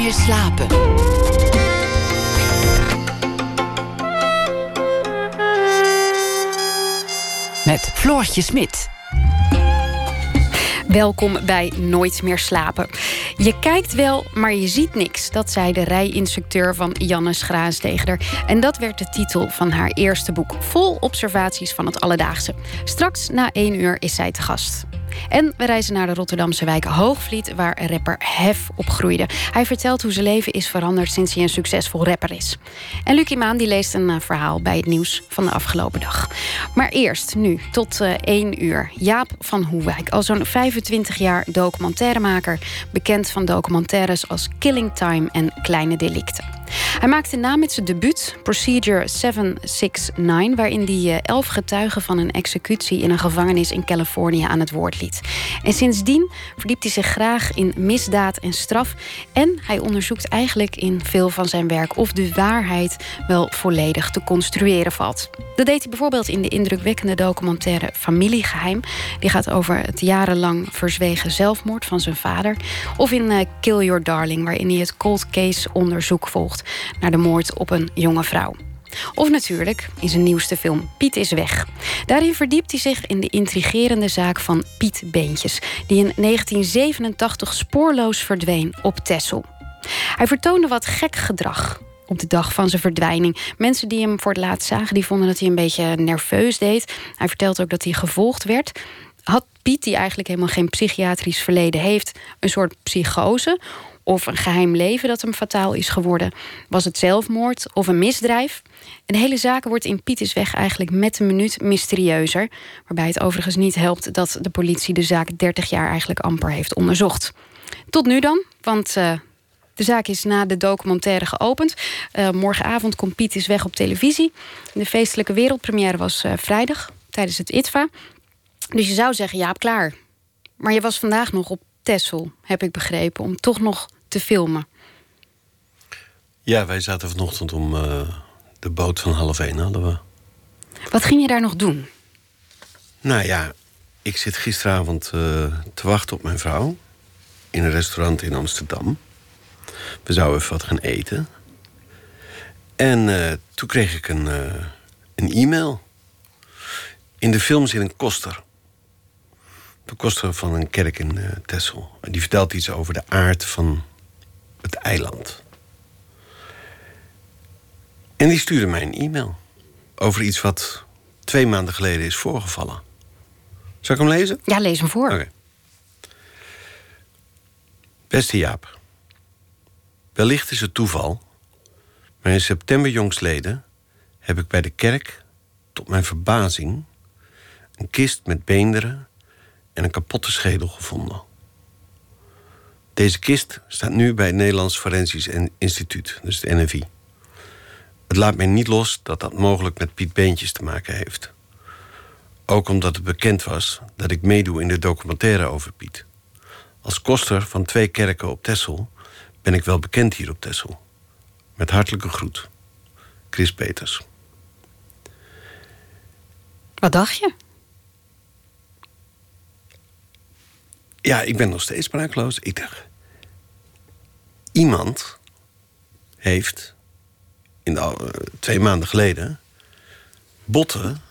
meer slapen. Met Floortje Smit. Welkom bij Nooit meer slapen. Je kijkt wel, maar je ziet niks. Dat zei de rijinstructeur van Janne Schraasdeegder. En dat werd de titel van haar eerste boek. Vol observaties van het alledaagse. Straks na één uur is zij te gast. En we reizen naar de Rotterdamse wijk Hoogvliet, waar rapper Hef opgroeide. Hij vertelt hoe zijn leven is veranderd sinds hij een succesvol rapper is. En Lucie Maan die leest een eh, verhaal bij het nieuws van de afgelopen dag. Maar eerst, nu, tot uh, één uur. Jaap van Hoewijk, al zo'n 25 jaar documentairemaker. Bekend van documentaires als Killing Time en Kleine Delicten. Hij maakte na met zijn debuut Procedure 769, waarin hij eh, elf getuigen van een executie in een gevangenis in Californië aan het woord liet. En sindsdien verdiept hij zich graag in misdaad en straf. En hij onderzoekt eigenlijk in veel van zijn werk of de waarheid wel volledig te construeren valt. Dat deed hij bijvoorbeeld in de indrukwekkende documentaire Familiegeheim. Die gaat over het jarenlang verzwegen zelfmoord van zijn vader. Of in eh, Kill Your Darling, waarin hij het cold case onderzoek volgt naar de moord op een jonge vrouw. Of natuurlijk in zijn nieuwste film Piet is weg. Daarin verdiept hij zich in de intrigerende zaak van Piet Beentjes, die in 1987 spoorloos verdween op Texel. Hij vertoonde wat gek gedrag op de dag van zijn verdwijning. Mensen die hem voor het laatst zagen, die vonden dat hij een beetje nerveus deed. Hij vertelt ook dat hij gevolgd werd. Had Piet, die eigenlijk helemaal geen psychiatrisch verleden heeft, een soort psychose? Of een geheim leven dat hem fataal is geworden? Was het zelfmoord of een misdrijf? De hele zaak wordt in Pietersweg eigenlijk met een minuut mysterieuzer. Waarbij het overigens niet helpt dat de politie de zaak 30 jaar eigenlijk amper heeft onderzocht. Tot nu dan, want uh, de zaak is na de documentaire geopend. Uh, morgenavond komt Pietersweg op televisie. De feestelijke wereldpremière was uh, vrijdag tijdens het ITVA. Dus je zou zeggen, ja, klaar. Maar je was vandaag nog op Tessel, heb ik begrepen, om toch nog te filmen. Ja, wij zaten vanochtend om uh, de boot van half één hadden we. Wat ging je daar nog doen? Nou ja, ik zit gisteravond uh, te wachten op mijn vrouw in een restaurant in Amsterdam. We zouden even wat gaan eten. En uh, toen kreeg ik een, een e-mail. In de film zit een koster de koster van een kerk in Texel. En die vertelt iets over de aard van het eiland. En die stuurde mij een e-mail over iets wat twee maanden geleden is voorgevallen. Zal ik hem lezen? Ja, lees hem voor. Okay. Beste Jaap. Wellicht is het toeval, maar in september jongstleden heb ik bij de kerk, tot mijn verbazing, een kist met beenderen en een kapotte schedel gevonden. Deze kist staat nu bij het Nederlands Forensisch Instituut, dus het NFI. Het laat mij niet los dat dat mogelijk met Piet Beentjes te maken heeft. Ook omdat het bekend was dat ik meedoe in de documentaire over Piet. Als koster van twee kerken op Tessel ben ik wel bekend hier op Tessel. Met hartelijke groet. Chris Peters. Wat dacht je? Ja, ik ben nog steeds spraakloos. Ik dacht, iemand heeft in de, uh, twee maanden geleden botten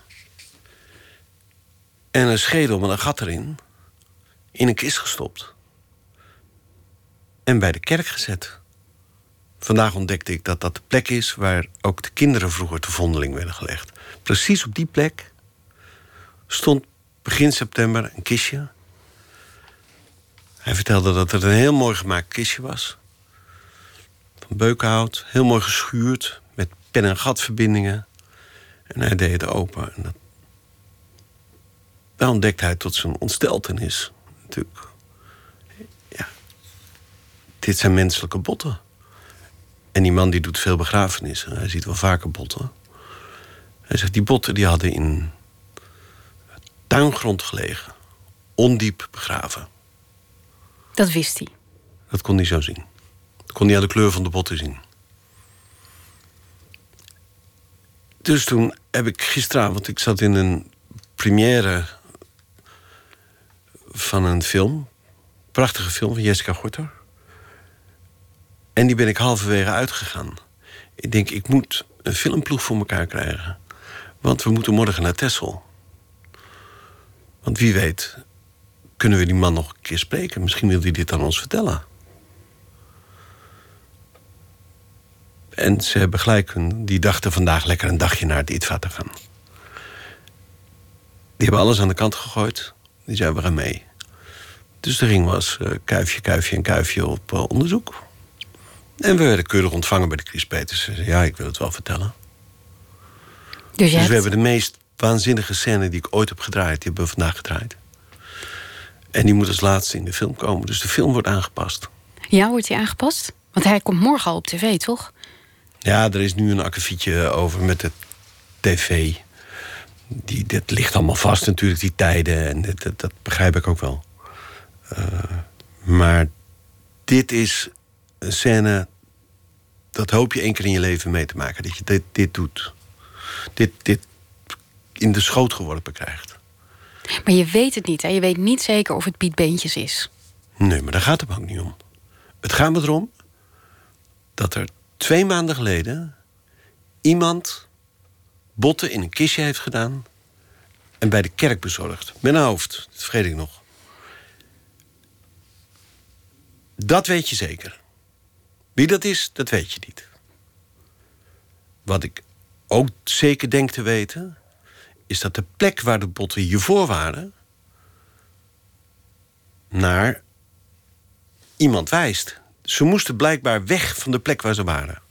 en een schedel met een gat erin in een kist gestopt en bij de kerk gezet. Vandaag ontdekte ik dat dat de plek is waar ook de kinderen vroeger te vondeling werden gelegd. Precies op die plek stond begin september een kistje hij vertelde dat het een heel mooi gemaakt kistje was. Beukenhout, heel mooi geschuurd, met pen- en gatverbindingen. En hij deed het open. En dat... Daar ontdekte hij tot zijn ontsteltenis. Natuurlijk. Ja. Dit zijn menselijke botten. En die man die doet veel begrafenissen. Hij ziet wel vaker botten. Hij zegt, die botten die hadden in tuingrond gelegen. Ondiep begraven. Dat wist hij. Dat kon hij zo zien. Dat kon hij aan de kleur van de botten zien. Dus toen heb ik gisteravond, ik zat in een première van een film. Prachtige film van Jessica Gorter. En die ben ik halverwege uitgegaan. Ik denk, ik moet een filmploeg voor elkaar krijgen. Want we moeten morgen naar Tessel. Want wie weet, kunnen we die man nog een keer spreken? Misschien wil hij dit aan ons vertellen. En ze hebben gelijk, die dachten vandaag lekker een dagje naar het ITVA te gaan. Die hebben alles aan de kant gegooid. Die zeiden, we gaan mee. Dus de ring was uh, kuifje, kuifje en kuifje op uh, onderzoek. En we werden keurig ontvangen bij de Chris Peters. Ja, ik wil het wel vertellen. Dus, dus we hebben de meest waanzinnige scène die ik ooit heb gedraaid... die hebben we vandaag gedraaid. En die moet als laatste in de film komen. Dus de film wordt aangepast. Ja, wordt die aangepast? Want hij komt morgen al op tv, toch? Ja, er is nu een akkefietje over met de tv. Die, dat ligt allemaal vast natuurlijk, die tijden. En dat, dat begrijp ik ook wel. Uh, maar dit is een scène... dat hoop je één keer in je leven mee te maken. Dat je dit, dit doet. Dit, dit in de schoot geworpen krijgt. Maar je weet het niet, hè? Je weet niet zeker of het Piet Beentjes is. Nee, maar daar gaat het ook niet om. Het gaat me erom dat er twee maanden geleden iemand botten in een kistje heeft gedaan en bij de kerk bezorgd. Met een hoofd, dat vergeet ik nog. Dat weet je zeker. Wie dat is, dat weet je niet. Wat ik ook zeker denk te weten, is dat de plek waar de botten hiervoor waren, naar iemand wijst. Ze moesten blijkbaar weg van de plek waar ze waren.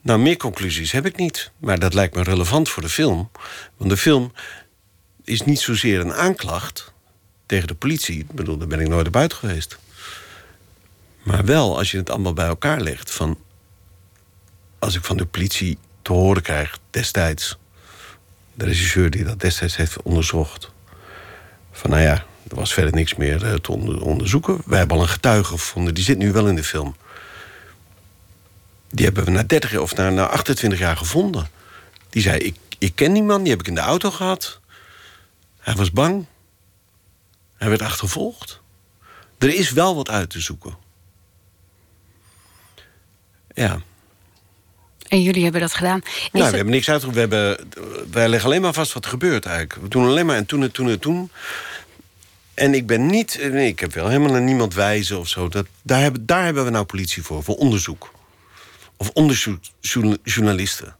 Nou, meer conclusies heb ik niet. Maar dat lijkt me relevant voor de film. Want de film is niet zozeer een aanklacht tegen de politie. Ik bedoel, daar ben ik nooit op uit geweest. Maar wel, als je het allemaal bij elkaar legt... van als ik van de politie te horen krijg destijds... de regisseur die dat destijds heeft onderzocht... van nou ja, er was verder niks meer eh, te onderzoeken. Wij hebben al een getuige gevonden, die zit nu wel in de film. Die hebben we na 30 of na, na 28 jaar gevonden. Die zei, ik, ik ken die man, die heb ik in de auto gehad. Hij was bang. Hij werd achtervolgd. Er is wel wat uit te zoeken. Ja. En jullie hebben dat gedaan. Is nou, we hebben niks uitgevoerd. We hebben, wij leggen alleen maar vast wat er gebeurt eigenlijk. We doen alleen maar en toen en toen en toen. En ik ben niet... Nee, ik heb wel helemaal naar niemand wijzen of zo. Dat, daar, hebben, daar hebben we nou politie voor, voor onderzoek. Of onderzoeksjournalisten.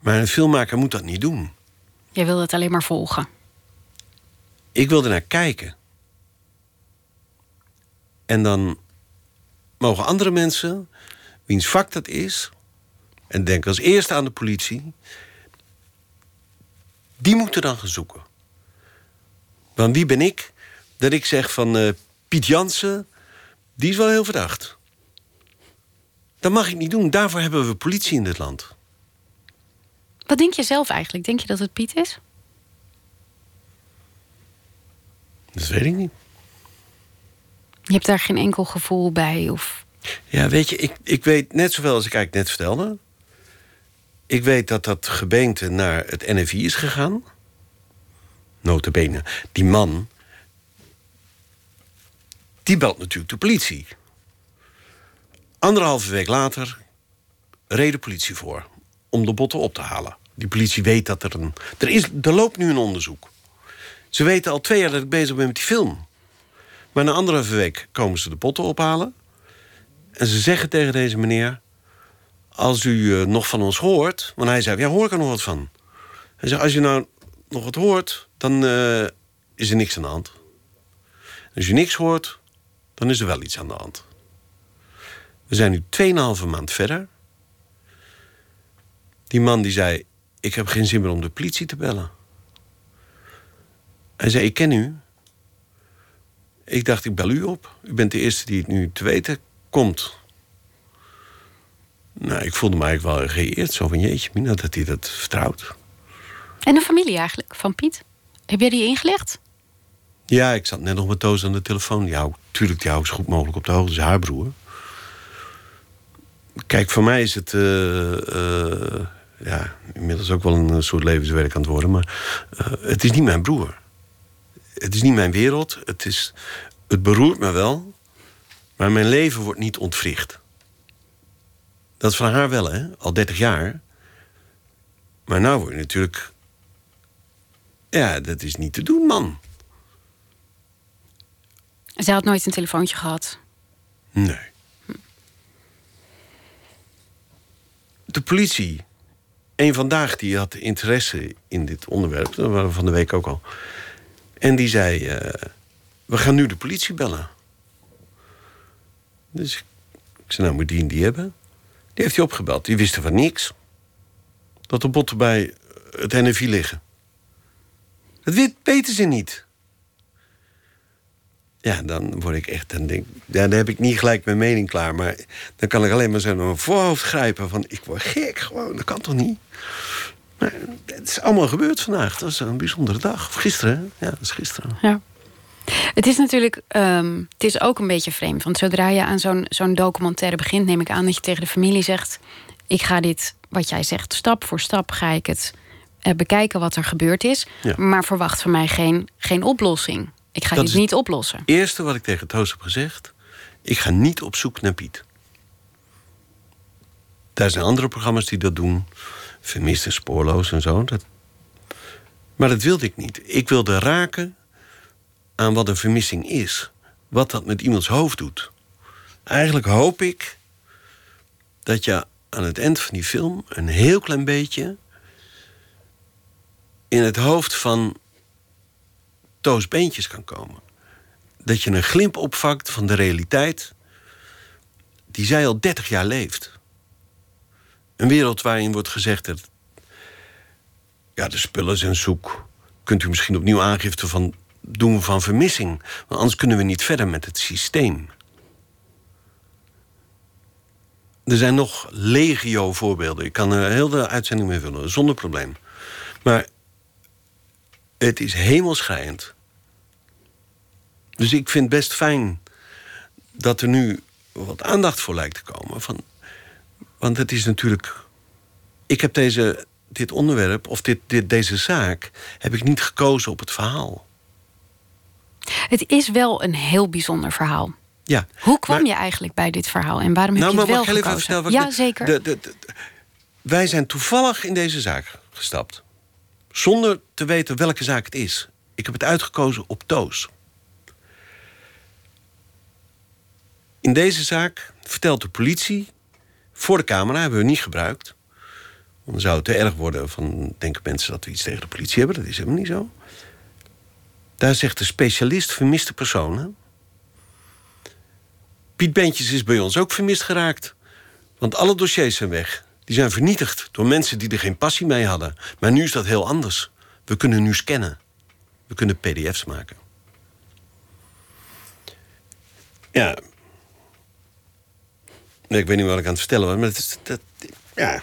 Maar een filmmaker moet dat niet doen. Jij wil het alleen maar volgen. Ik wil er naar kijken. En dan mogen andere mensen, wiens vak dat is... en denk als eerste aan de politie... die moeten dan gaan zoeken. Want wie ben ik dat ik zeg van uh, Piet Jansen... die is wel heel verdacht. Dat mag ik niet doen. Daarvoor hebben we politie in dit land. Wat denk je zelf eigenlijk? Denk je dat het Piet is? Dat weet ik niet. Je hebt daar geen enkel gevoel bij? Of... Ja, weet je, ik, ik weet net zoveel als ik eigenlijk net vertelde. Ik weet dat dat gebeente naar het NFI is gegaan. Notabene. Die man... die belt natuurlijk de politie. Anderhalve week later reed de politie voor om de botten op te halen. Die politie weet dat er een... Er, is, er loopt nu een onderzoek. Ze weten al twee jaar dat ik bezig ben met die film. Maar na anderhalve week komen ze de botten ophalen. En ze zeggen tegen deze meneer... als u uh, nog van ons hoort... want hij zei, ja, hoor ik er nog wat van. Hij zei, als je nou nog wat hoort... dan uh, is er niks aan de hand. Als je niks hoort, dan is er wel iets aan de hand. We zijn nu 2,5 maand verder. Die man die zei: Ik heb geen zin meer om de politie te bellen. Hij zei: Ik ken u. Ik dacht: Ik bel u op. U bent de eerste die het nu te weten komt. Nou, ik voelde me eigenlijk wel geëerd. Zo van jeetje, Mina, dat hij dat vertrouwt. En de familie eigenlijk, van Piet? Heb jij die ingelegd? Ja, ik zat net nog met Toos aan de telefoon. Hou, tuurlijk, die hou ik zo goed mogelijk op de hoogte. Dat is haar broer. Kijk, voor mij is het uh, uh, ja, inmiddels ook wel een soort levenswerk aan het worden. Maar uh, het is niet mijn broer. Het is niet mijn wereld. Het, is, het beroert me wel. Maar mijn leven wordt niet ontwricht. Dat is van haar wel, hè? Al 30 jaar. Maar nou word je natuurlijk. Ja, dat is niet te doen, man. Zij had nooit een telefoontje gehad. Nee. De politie, een vandaag, die had interesse in dit onderwerp. Dat waren we van de week ook al. En die zei: eh, We gaan nu de politie bellen. Dus ik zei: Nou, moet die en die hebben. Die heeft hij opgebeld. Die wisten van niks. Dat de botten bij het NFI liggen. Dat weten ze niet. Ja, dan word ik echt. Dan, denk, ja, dan heb ik niet gelijk mijn mening klaar. Maar dan kan ik alleen maar zo mijn voorhoofd grijpen. Van ik word gek gewoon. Dat kan toch niet? Maar het is allemaal gebeurd vandaag. Dat is een bijzondere dag. Of gisteren. Ja, dat is gisteren. Ja. Het is natuurlijk, um, het is ook een beetje vreemd. Want zodra je aan zo'n zo'n documentaire begint, neem ik aan dat je tegen de familie zegt: Ik ga dit, wat jij zegt, stap voor stap ga ik het bekijken wat er gebeurd is. Ja. Maar verwacht van mij geen, geen oplossing. Ik ga Dat dit niet oplossen. Het eerste wat ik tegen Toos heb gezegd... ik ga niet op zoek naar Piet. Daar zijn andere programma's die dat doen. Vermist en spoorloos en zo. Dat... Maar dat wilde ik niet. Ik wilde raken aan wat een vermissing is. Wat dat met iemands hoofd doet. Eigenlijk hoop ik dat je aan het eind van die film... een heel klein beetje in het hoofd van Toos Beentjes kan komen dat je een glimp opvangt van de realiteit die zij al 30 jaar leeft. Een wereld waarin wordt gezegd dat ja, de spullen zijn zoek. Kunt u misschien opnieuw aangifte van doen van vermissing, want anders kunnen we niet verder met het systeem. Er zijn nog legio voorbeelden. Ik kan er heel de uitzending mee vullen, zonder probleem. Maar het is hemelschrijend dus ik vind het best fijn dat er nu wat aandacht voor lijkt te komen. Van, want het is natuurlijk. Ik heb deze, dit onderwerp, of dit, dit, deze zaak, heb ik niet gekozen op het verhaal. Het is wel een heel bijzonder verhaal. Ja. Hoe kwam Maar- je eigenlijk bij dit verhaal en waarom heb nou, je maar het wel even gekozen? vertellen? wat ja, ik- zeker. de- de- de- wij zijn toevallig in deze zaak gestapt. Zonder te weten welke zaak het is. Ik heb het uitgekozen op Toos. In deze zaak vertelt de politie... voor de camera, hebben we niet gebruikt... dan zou het te erg worden van... denken mensen dat we iets tegen de politie hebben. Dat is helemaal niet zo. Daar zegt de specialist vermiste personen... Piet Bentjes is bij ons ook vermist geraakt. Want alle dossiers zijn weg. Die zijn vernietigd door mensen die er geen passie mee hadden. Maar nu is dat heel anders. We kunnen nu scannen. We kunnen pdf's maken. Ja. Nee, ik weet niet wat ik aan het vertellen was, maar het is... Dat, ja.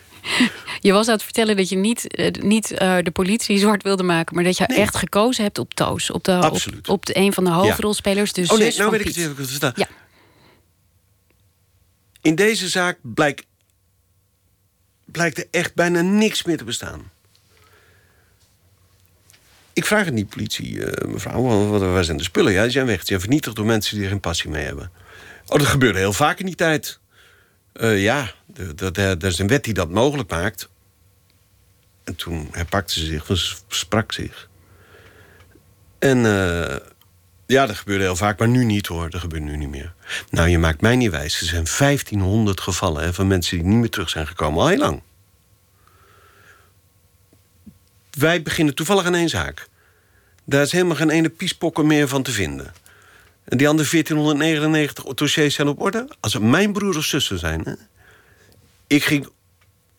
Je was aan het vertellen dat je niet, eh, niet eh, de politie zwart wilde maken, maar dat je Nee. echt gekozen hebt op Toos. Op, de, op, Absoluut. op de, een van de hoofdrolspelers, de oh nee, nou weet ik het even. Ja. In deze zaak blijkt, blijkt er echt bijna niks meer te bestaan. Ik vraag het niet, politie, eh, mevrouw, wa- wa- waar zijn de spullen? Ja, die zijn weg. Die zijn vernietigd door mensen die er geen passie mee hebben. Oh, dat gebeurde heel vaak in die tijd. Eh, ja, er is een wet die dat mogelijk maakt. En toen herpakte ze zich, sprak zich. En eh, ja, dat gebeurde heel vaak, maar nu niet hoor. Dat gebeurt nu niet meer. Nou, je maakt mij niet wijs. Er zijn 1500 gevallen hè, van mensen die niet meer terug zijn gekomen. Al heel lang. Wij beginnen toevallig aan één zaak. Daar is helemaal geen ene piespokker meer van te vinden. En die andere 1499 dossiers zijn op orde. Als het mijn broer of zussen zijn. Hè? Ik ging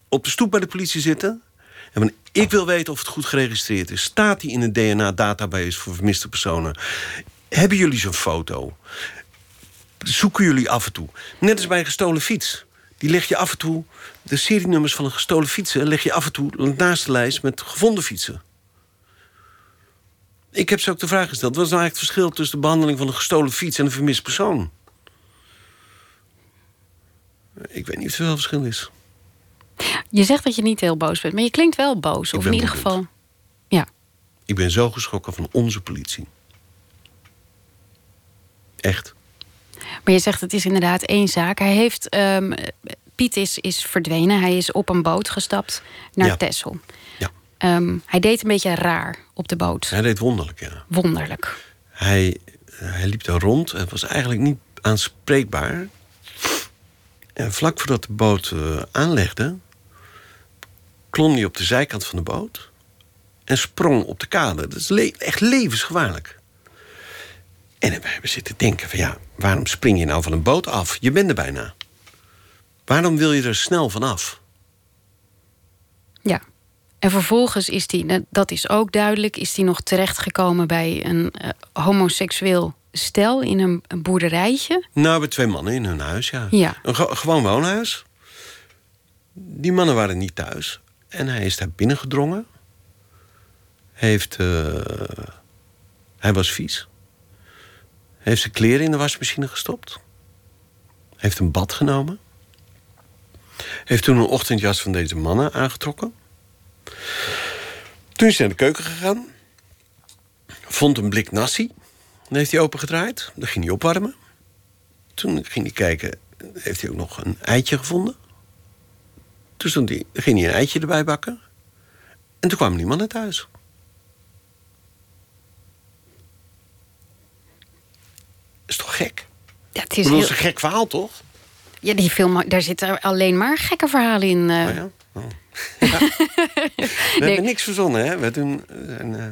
op de stoep bij de politie zitten. En ik wil weten of het goed geregistreerd is. Staat die in een DNA-database voor vermiste personen? Hebben jullie zo'n foto? Zoeken jullie af en toe? Net als bij een gestolen fiets. Die leg je af en toe, de serienummers van een gestolen fietsen... leg je af en toe naast de lijst met gevonden fietsen. Ik heb ze ook de vraag gesteld. Wat is nou eigenlijk het verschil tussen de behandeling van een gestolen fiets... en een vermist persoon? Ik weet niet of er wel verschil is. Je zegt dat je niet heel boos bent, maar je klinkt wel boos. Of in ieder geval. Ja. Ik ben zo geschrokken van onze politie. Echt. Maar je zegt het is inderdaad één zaak. Hij heeft, ehm, Piet is, is verdwenen. Hij is op een boot gestapt naar Ja. Texel. Ja. Ehm, hij deed een beetje raar op de boot. Hij deed wonderlijk, ja. Wonderlijk. Hij, hij liep daar rond en was eigenlijk niet aanspreekbaar. En vlak voordat de boot eh, aanlegde, klom hij op de zijkant van de boot en sprong op de kade. Dat is le- echt levensgevaarlijk. En we hebben zitten denken van ja, waarom spring je nou van een boot af? Je bent er bijna. Waarom wil je er snel vanaf? Ja. En vervolgens is hij, nou, dat is ook duidelijk, is hij nog terechtgekomen bij een eh, homoseksueel stel in een, een boerderijtje. Nou, bij twee mannen in hun huis, ja. Ja. Een ge- gewoon woonhuis. Die mannen waren niet thuis. En hij is daar binnengedrongen. Heeft, eh, hij was vies. Heeft zijn kleren in de wasmachine gestopt. Heeft een bad genomen. Heeft toen een ochtendjas van deze mannen aangetrokken. Toen is hij naar de keuken gegaan. Vond een blik nasi. Dan heeft hij opengedraaid. Dan ging hij opwarmen. Toen ging hij kijken, heeft hij ook nog een eitje gevonden. Toen stond hij, ging hij een eitje erbij bakken. En toen kwamen die mannen thuis. Is toch gek? Ja, het is bedoel, heel, dat is een gek verhaal, toch? ja, die film, daar zitten alleen maar gekke verhalen in. Oh ja? Oh. Ja. We hebben niks verzonnen, hè? We doen, eh, een, eh,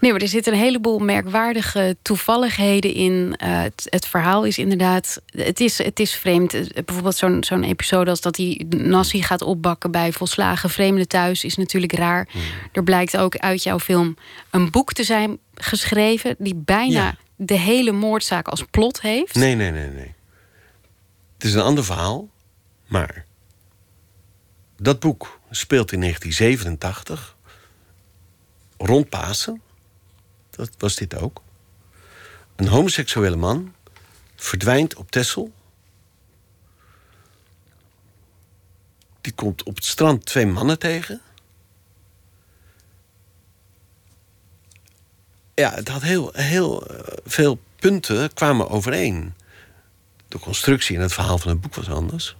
Nee, maar er zitten een heleboel merkwaardige toevalligheden in. Het, het verhaal is inderdaad. Het is, het is vreemd. Bijvoorbeeld zo'n zo'n episode als dat hij nasi gaat opbakken bij volslagen vreemden thuis, is natuurlijk raar. Hmm. Er blijkt ook uit jouw film een boek te zijn geschreven. die bijna Ja. De hele moordzaak als plot heeft. Nee, nee, nee, nee. Het is een ander verhaal, maar dat boek speelt in 1987, rond Pasen. Dat was dit ook. Een homoseksuele man verdwijnt op Texel. Die komt op het strand twee mannen tegen. Ja, het had heel, heel eh, veel punten kwamen overeen. De constructie en het verhaal van het boek was anders.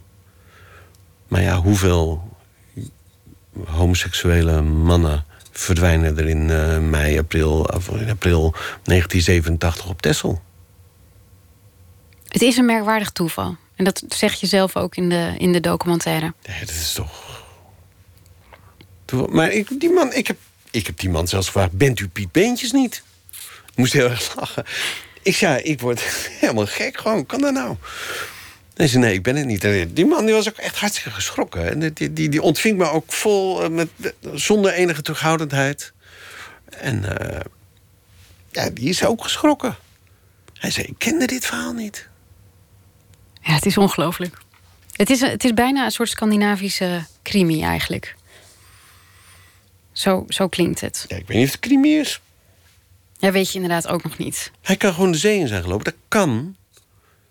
Maar ja, hoeveel homoseksuele mannen verdwijnen er in eh, mei, april, of in april 1987 op Texel? Het is een merkwaardig toeval. En dat zeg je zelf ook in de, in de documentaire. Nee, dat is toch. Maar ik, die man, ik, heb, ik heb die man zelfs gevraagd: Bent u Piet Beentjes niet? Moest heel erg lachen. Ik zei: Ik word helemaal gek, gewoon, kan dat nou? Hij zei: Nee, ik ben het niet. Die man die was ook echt hartstikke geschrokken. En die, die, die ontving me ook vol, eh, met, zonder enige terughoudendheid. En eh, ja, die is ook geschrokken. Hij zei: Ik kende dit verhaal niet. Ja, het is ongelooflijk. Het is, het is bijna een soort Scandinavische crimi eigenlijk. Zo, zo klinkt het. Ja, ik weet niet of het crimi is. Ja, weet je inderdaad ook nog niet. Hij kan gewoon de zee in zijn gelopen. Dat kan.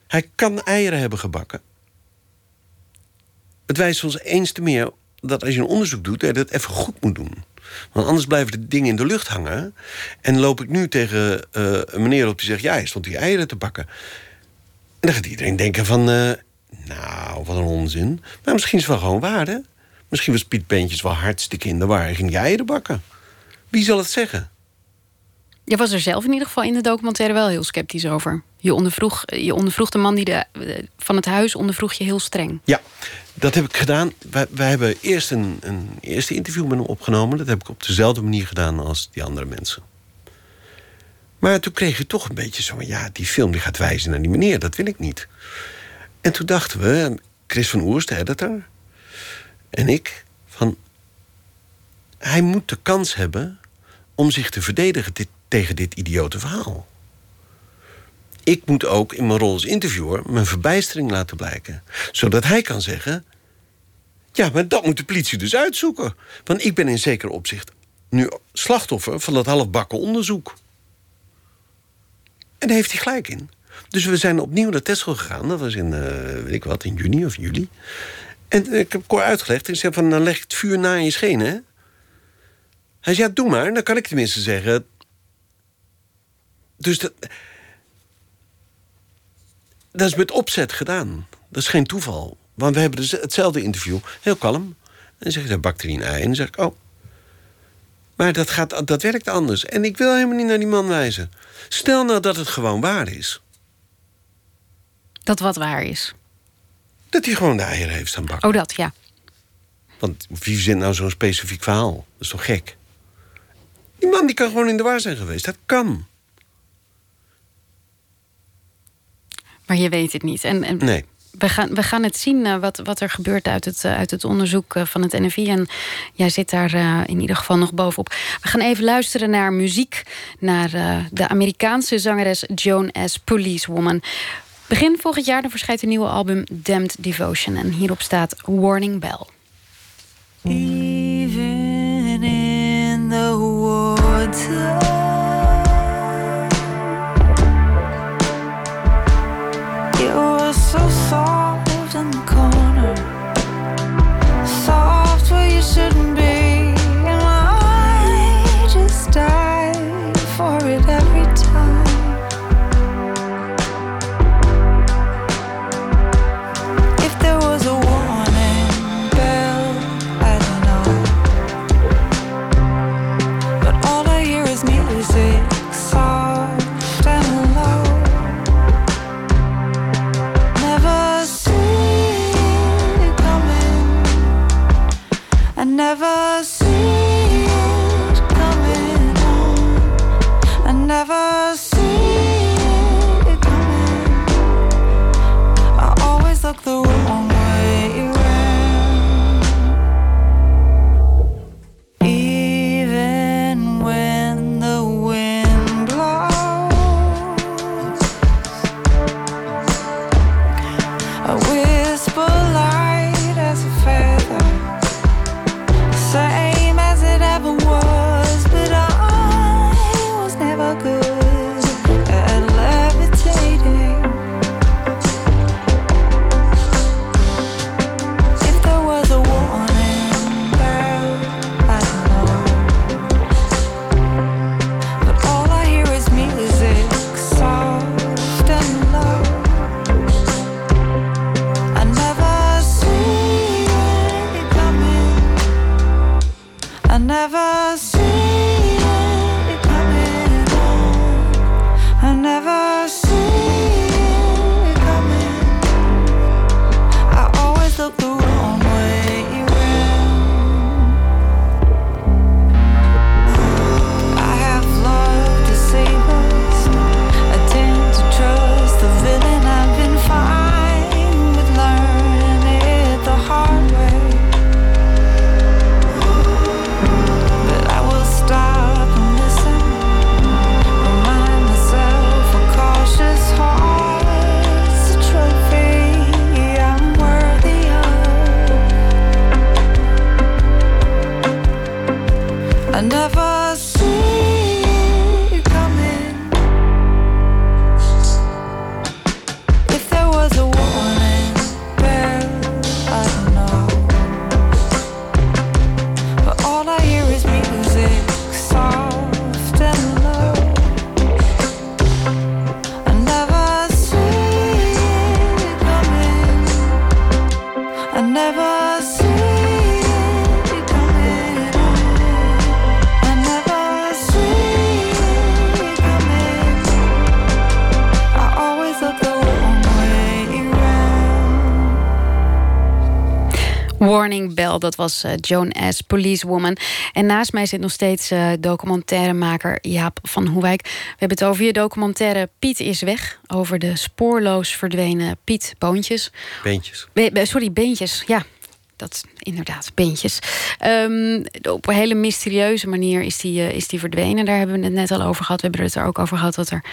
Hij kan eieren hebben gebakken. Het wijst ons eens te meer dat als je een onderzoek doet... dat je dat even goed moet doen. Want anders blijven de dingen in de lucht hangen. En loop ik nu tegen eh, een meneer op die zegt... ja, hij stond die eieren te bakken. En dan gaat iedereen denken van... eh, nou, wat een onzin. Maar misschien is het wel gewoon waar, hè? Misschien was Piet Beentjes wel hartstikke in de war. Ging die eieren bakken. Wie zal het zeggen? Je was er zelf in ieder geval in de documentaire wel heel sceptisch over. Je ondervroeg, je ondervroeg de man die de, eh, van het huis ondervroeg je heel streng. Ja, dat heb ik gedaan. Wij, wij hebben eerst een, een eerste interview met hem opgenomen. Dat heb ik op dezelfde manier gedaan als die andere mensen. Maar toen kreeg je toch een beetje zo van... ja, die film die gaat wijzen naar die meneer, dat wil ik niet. En toen dachten we, Chris van Oers, de editor... en ik, van... hij moet de kans hebben om zich te verdedigen dit- tegen dit idiote verhaal. Ik moet ook in mijn rol als interviewer mijn verbijstering laten blijken. Zodat hij kan zeggen... ja, maar dat moet de politie dus uitzoeken. Want ik ben in zeker opzicht nu slachtoffer van dat halfbakken onderzoek. En daar heeft hij gelijk in. Dus we zijn opnieuw naar Texel gegaan. Dat was in, eh, weet ik wat, in juni of juli. En ik heb Cor uitgelegd. Ik zei van, dan leg ik het vuur na in je schenen, hè? Hij zei, ja, doe maar. Dan kan ik tenminste zeggen... Dus dat, Dat is met opzet gedaan. Dat is geen toeval. Want we hebben dus hetzelfde interview, heel kalm. En dan zeg er een ei. En dan zeg ik, oh. Maar dat, gaat, dat werkt anders. En ik wil helemaal niet naar die man wijzen. Stel nou dat het gewoon waar is. Dat wat waar is? Dat hij gewoon de eieren heeft staan bakken. Oh, dat, ja. Want wie verzint nou zo'n specifiek verhaal? Dat is toch gek? Die man die kan gewoon in de war zijn geweest. Dat kan. Maar je weet het niet. En, en Nee. we, gaan, we gaan het zien eh, wat, wat er gebeurt uit het, eh, uit het onderzoek eh, van het NFI. En jij zit daar in ieder geval nog bovenop. We gaan even luisteren naar muziek. Naar de Amerikaanse zangeres Joan S. Policewoman. Begin volgend jaar dan verschijnt een nieuwe album Damned Devotion. En hierop staat Warning Bell. Even in the water, you so soft never Dat was eh, Joan S. Policewoman. En naast mij zit nog steeds eh, documentairemaker Jaap van Hoewijk. We hebben het over je documentaire Piet is weg. Over de spoorloos verdwenen Piet Boontjes. Beentjes. Be- be- sorry, beentjes. Ja, dat inderdaad, beentjes. Ehm, op een hele mysterieuze manier is die, eh, is die verdwenen. Daar hebben we het net al over gehad. We hebben het er ook over gehad dat er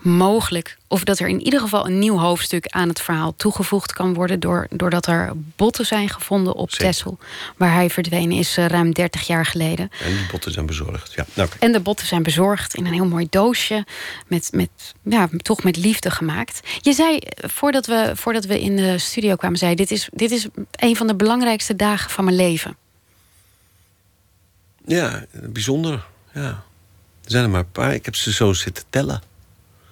mogelijk, of dat er in ieder geval een nieuw hoofdstuk aan het verhaal toegevoegd kan worden. Door, doordat er botten zijn gevonden op. Texel, waar hij verdwenen is eh, ruim 30 jaar geleden. En die botten zijn bezorgd. Ja, nou. En de botten zijn bezorgd in een heel mooi doosje. Met, met, ja, toch met liefde gemaakt. Je zei, eh, voordat we, voordat we in de studio kwamen, zei dit is, dit is een van de belangrijkste dagen van mijn leven. ja bijzonder. Ja. Er zijn er maar een paar. Ik heb ze zo zitten tellen.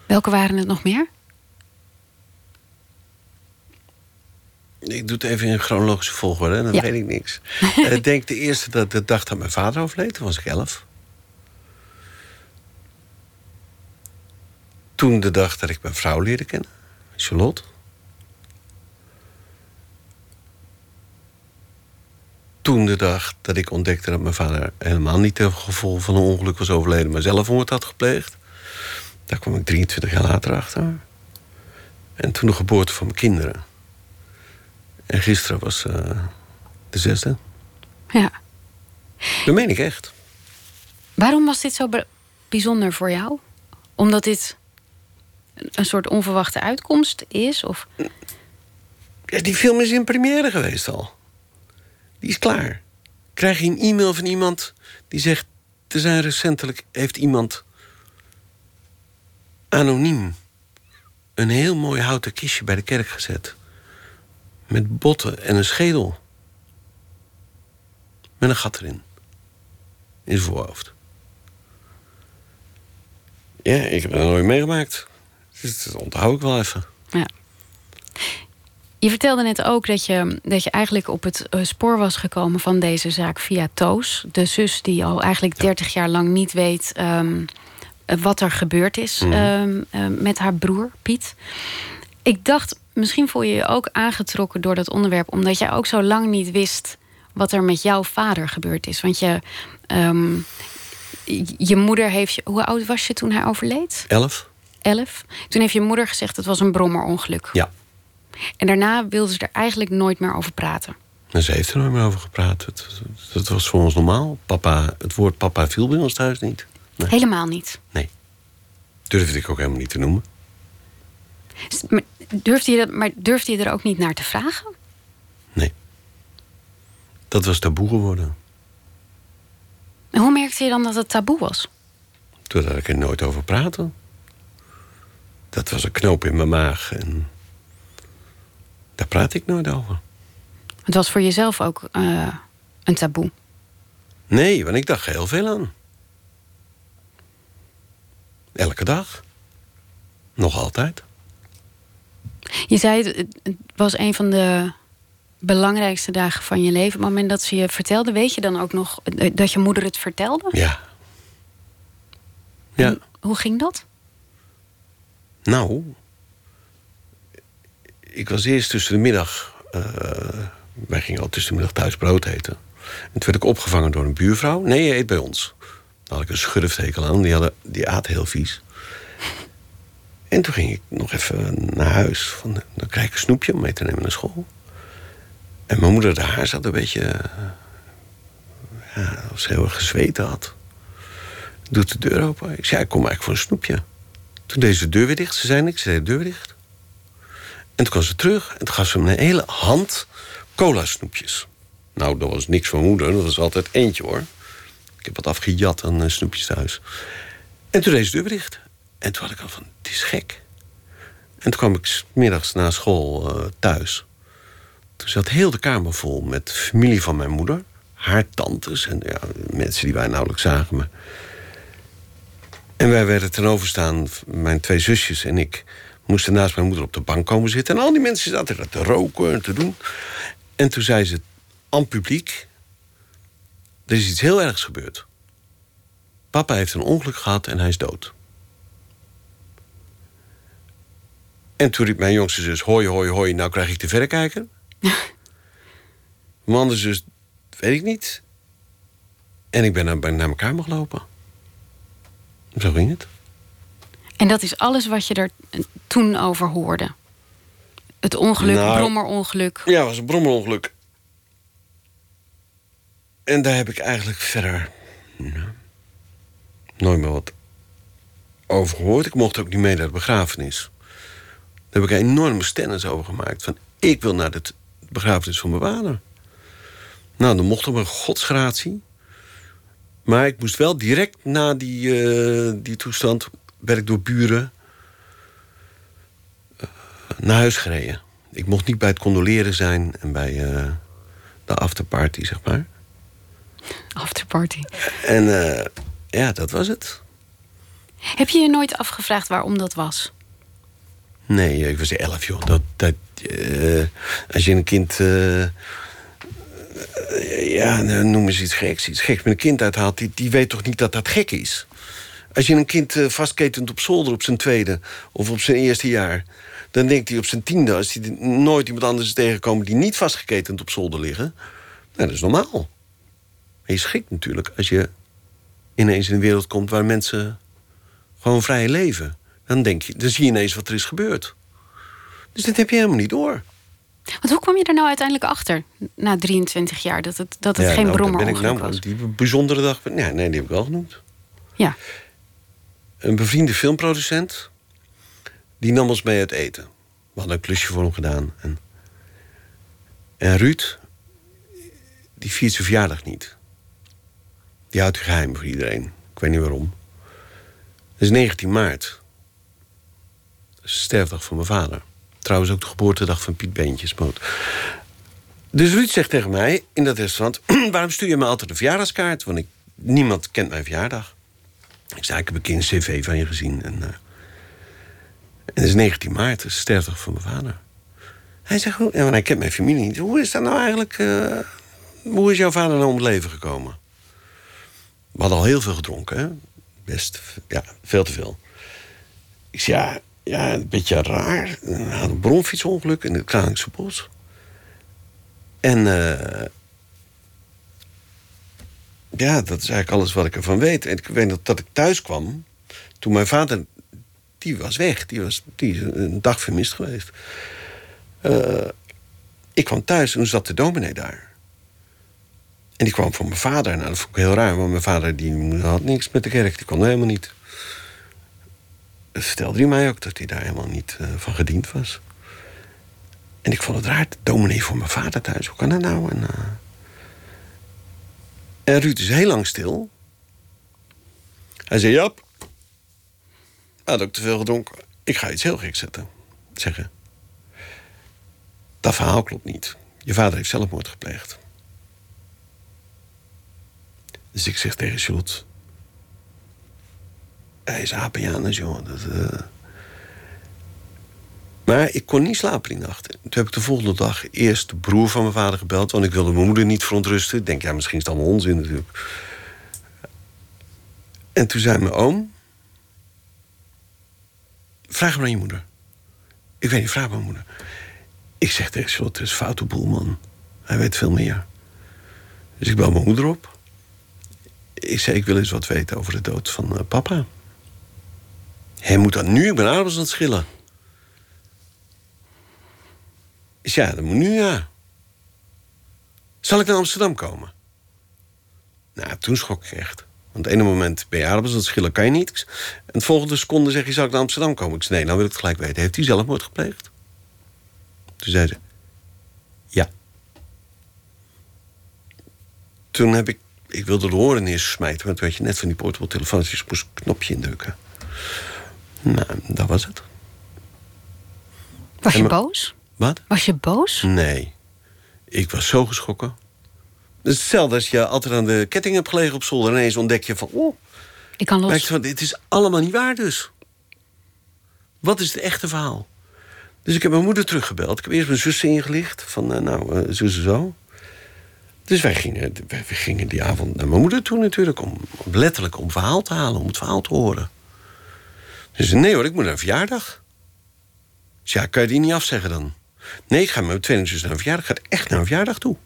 Welke waren het nog meer? Ik doe het even in chronologische volgorde, dan Ja. weet ik niks. Eh, Ik denk de eerste dat de dag dat mijn vader overleed, toen was ik elf. Toen de dag dat ik mijn vrouw leerde kennen, Charlotte. Toen de dag dat ik ontdekte dat mijn vader helemaal niet ten gevolge van een ongeluk was overleden, maar zelfmoord had gepleegd. Daar kwam ik 23 jaar later achter. En toen de geboorte van mijn kinderen. En gisteren was eh, de zesde. Ja. Dat meen ik echt. Waarom was dit zo bijzonder voor jou? Omdat dit een- een soort onverwachte uitkomst is? Of Ja, die film is in première geweest al. Die is klaar. Krijg je een e-mail van iemand die zegt... er zijn recentelijk heeft iemand anoniem... een heel mooi houten kistje bij de kerk gezet. Met botten en een schedel. Met een gat erin. In zijn voorhoofd. Ja, ik heb dat nooit meegemaakt. Dus dat onthoud ik wel even. Ja. Je vertelde net ook dat je, dat je eigenlijk op het eh, spoor was gekomen van deze zaak via Toos. De zus die al eigenlijk 30 jaar lang niet weet ehm, eh, wat er gebeurd is ehm, eh, met haar broer Piet. Ik dacht, misschien voel je je ook aangetrokken door dat onderwerp, omdat jij ook zo lang niet wist wat er met jouw vader gebeurd is. Want je, ehm, je moeder heeft je. Hoe oud was je toen hij overleed? Elf? Elf. Toen heeft je moeder gezegd het was een brommerongeluk. Ja. En daarna wilde ze er eigenlijk nooit meer over praten. En ze heeft er nooit meer over gepraat. Het, het was voor ons normaal. Papa, het woord papa viel bij ons thuis niet. Nee. Helemaal niet. nee. Durfde ik ook helemaal niet te noemen. Maar durfde, je dat, maar durfde je er ook niet naar te vragen? Nee. Dat was taboe geworden. En hoe merkte je dan dat het taboe was? Doordat ik er nooit over praatte. Dat was een knoop in mijn maag. En daar praat ik nooit over. Het was voor jezelf ook eh, een taboe. Nee, want ik dacht heel veel aan. Elke dag. Nog altijd. Je zei het, was een van de belangrijkste dagen van je leven. Op het moment dat ze je vertelde, weet je dan ook nog eh, dat je moeder het vertelde? Ja. Ja. Hoe ging dat? Nou, ik was eerst tussen de middag. eh, wij gingen al tussen de middag thuis brood eten. En toen werd ik opgevangen door een buurvrouw. Nee, je eet bij ons. Daar had ik een schurftekel aan. Die, hadden, die aat heel vies. En toen ging ik nog even naar huis. Van, dan krijg ik een snoepje om mee te nemen naar school. En mijn moeder daar zat een beetje. eh, ja, als ze heel erg gezweten had. Doet de deur open. Ik zei, ik kom eigenlijk voor een snoepje. Toen deed ze de deur weer dicht. Ze zei niks, ze de deur weer dicht. En toen kwam ze terug en toen gaf ze me een hele hand cola snoepjes. Nou, dat was niks van moeder, dat was altijd eentje hoor. Ik heb wat afgejat aan eh, snoepjes thuis. En toen deed de dicht. En toen had ik al van, het is gek. En toen kwam ik middags na school eh, thuis. Toen zat heel de kamer vol met familie van mijn moeder. Haar tantes en ja, mensen die wij nauwelijks zagen. En wij werden ten overstaan, mijn twee zusjes en ik... moesten naast mijn moeder op de bank komen zitten. En al die mensen zaten te roken en te doen. En toen zei ze aan publiek... er is iets heel ergs gebeurd. Papa heeft een ongeluk gehad en hij is dood. En toen riep mijn jongste zus... hoi, hoi, hoi, nou krijg ik de verrekijker. mijn andere zus, weet ik niet. En ik ben naar, ben naar mijn kamer gelopen. Zo ging het. En dat is alles wat je er toen over hoorde. Het ongeluk, Nou, brommerongeluk. Ja, het was een brommerongeluk. En daar heb ik eigenlijk verder nou, nooit meer wat over gehoord. Ik mocht ook niet mee naar de begrafenis. Daar heb ik een enorme stennis over gemaakt. Van, ik wil naar de begrafenis van mijn vader. Nou, dan mocht op een godsgratie. Maar ik moest wel direct na die, eh, die toestand... werd ik door buren eh, naar huis gereden. Ik mocht niet bij het condoleren zijn en bij eh, de afterparty, zeg maar. Afterparty. En eh, ja, dat was het. Heb je je nooit afgevraagd waarom dat was? Nee, ik was elf, joh. Dat, dat, eh, als je een kind... eh, ja, nou, noem eens iets geks. Iets geks met een kind uithaalt, die, die weet toch niet dat dat gek is? Als je een kind vastketent op zolder op zijn tweede... of op zijn eerste jaar... dan denkt hij op zijn tiende... als hij nooit iemand anders is tegengekomen... die niet vastgeketend op zolder liggen... nou, dat is normaal. Maar je schrikt natuurlijk als je ineens in een wereld komt... waar mensen gewoon vrij leven. Dan, denk je, dan zie je ineens wat er is gebeurd. Dus dat heb je helemaal niet door. Want hoe kwam je er nou uiteindelijk achter, na 23 jaar, dat het, dat het Ja, geen nou, dan ben ik nou, was? Die bijzondere dag... Nee, nee, die heb ik wel genoemd. Ja. Een bevriende filmproducent... die nam ons mee uit eten. We hadden een klusje voor hem gedaan. En, en Ruud... die viert zijn verjaardag niet. Die houdt het geheim voor iedereen. Ik weet niet waarom. Het is 19 maart. Dat is de sterfdag van mijn vader. Trouwens ook de geboortedag van Piet Beentjesmoot. Dus Ruud zegt tegen mij in dat restaurant... waarom stuur je me altijd een verjaardagskaart? Want ik, niemand kent mijn verjaardag. Ik zei, ik heb een keer een cv van je gezien. En, eh, en het is 19 maart, dat is sterfdag van mijn vader. Hij zegt, hij kent mijn familie niet. Hoe is dat nou eigenlijk... eh, hoe is jouw vader nou om het leven gekomen? We hadden al heel veel gedronken? Best, ja, veel te veel. Ik zei, ja, ja een beetje raar. Had een bronfietsongeluk in het Kralingse bos. En eh, ja, dat is eigenlijk alles wat ik ervan weet. En ik weet nog dat ik thuis kwam. Toen mijn vader, die was weg. Die, was, die is een dag vermist geweest. Eh, ik kwam thuis en toen zat de dominee daar. En die kwam van mijn vader. Nou, dat vond ik heel raar, want mijn vader die had niks met de kerk. Die kon helemaal niet. Vertelde hij mij ook, dat hij daar helemaal niet eh, van gediend was. En ik vond het raar, dominee voor mijn vader thuis. Hoe kan dat nou? En, eh, Ruud is heel lang stil. Hij zei, Jap, had ook te veel gedronken. Ik ga iets heel geks zetten, zeggen. Dat verhaal klopt niet. Je vader heeft zelfmoord gepleegd. Dus ik zeg tegen Charlotte... Hij is Apianus, joh. Dat, eh. Maar ik kon niet slapen die nacht. Toen heb ik de volgende dag eerst de broer van mijn vader gebeld... want ik wilde mijn moeder niet verontrusten. Ik denk, ja, misschien is het allemaal onzin natuurlijk. En toen zei mijn oom... Vraag hem aan je moeder. Ik weet niet, vraag mijn moeder. Ik zeg tegen Charlotte, het is foute boel, man. Hij weet veel meer. Dus ik bel mijn moeder op. Ik zei, ik wil eens wat weten over de dood van eh, papa. Hij moet dat nu, ik ben aardappels aan schillen. Ja, dat moet nu, ja. Zal ik naar Amsterdam komen? Nou, toen schrok ik echt. Want het ene moment ben je aardappels schillen, kan je niet. En het volgende seconde zeg je, zal ik naar Amsterdam komen? Ik zei, nee, nou wil ik het gelijk weten. Heeft hij zelfmoord gepleegd? Toen zei ze, ja. Toen heb ik, ik wilde de horen eerst smijten... want weet je, net van die portable telefoons, dus ik moest een knopje indrukken. Nou, dat was het. Was je boos? Wat? Was je boos? Nee. Ik was zo geschrokken. Hetzelfde als je altijd aan de ketting hebt gelegen op zolder... en ineens ontdek je van, oh, Ik kan los. van, dit is allemaal niet waar dus. Wat is het echte verhaal? Dus ik heb mijn moeder teruggebeld. Ik heb eerst mijn zussen ingelicht. Van, eh, nou, eh, zo, zo. Dus wij gingen, wij, gingen die avond naar mijn moeder toe natuurlijk... om, letterlijk om verhaal te halen, om het verhaal te horen. Dus nee hoor, ik moet naar een verjaardag. Dus ja, kan je die niet afzeggen dan? Nee, ik ga met mijn tweede zus naar een verjaardag. Ik ga echt naar een verjaardag toe.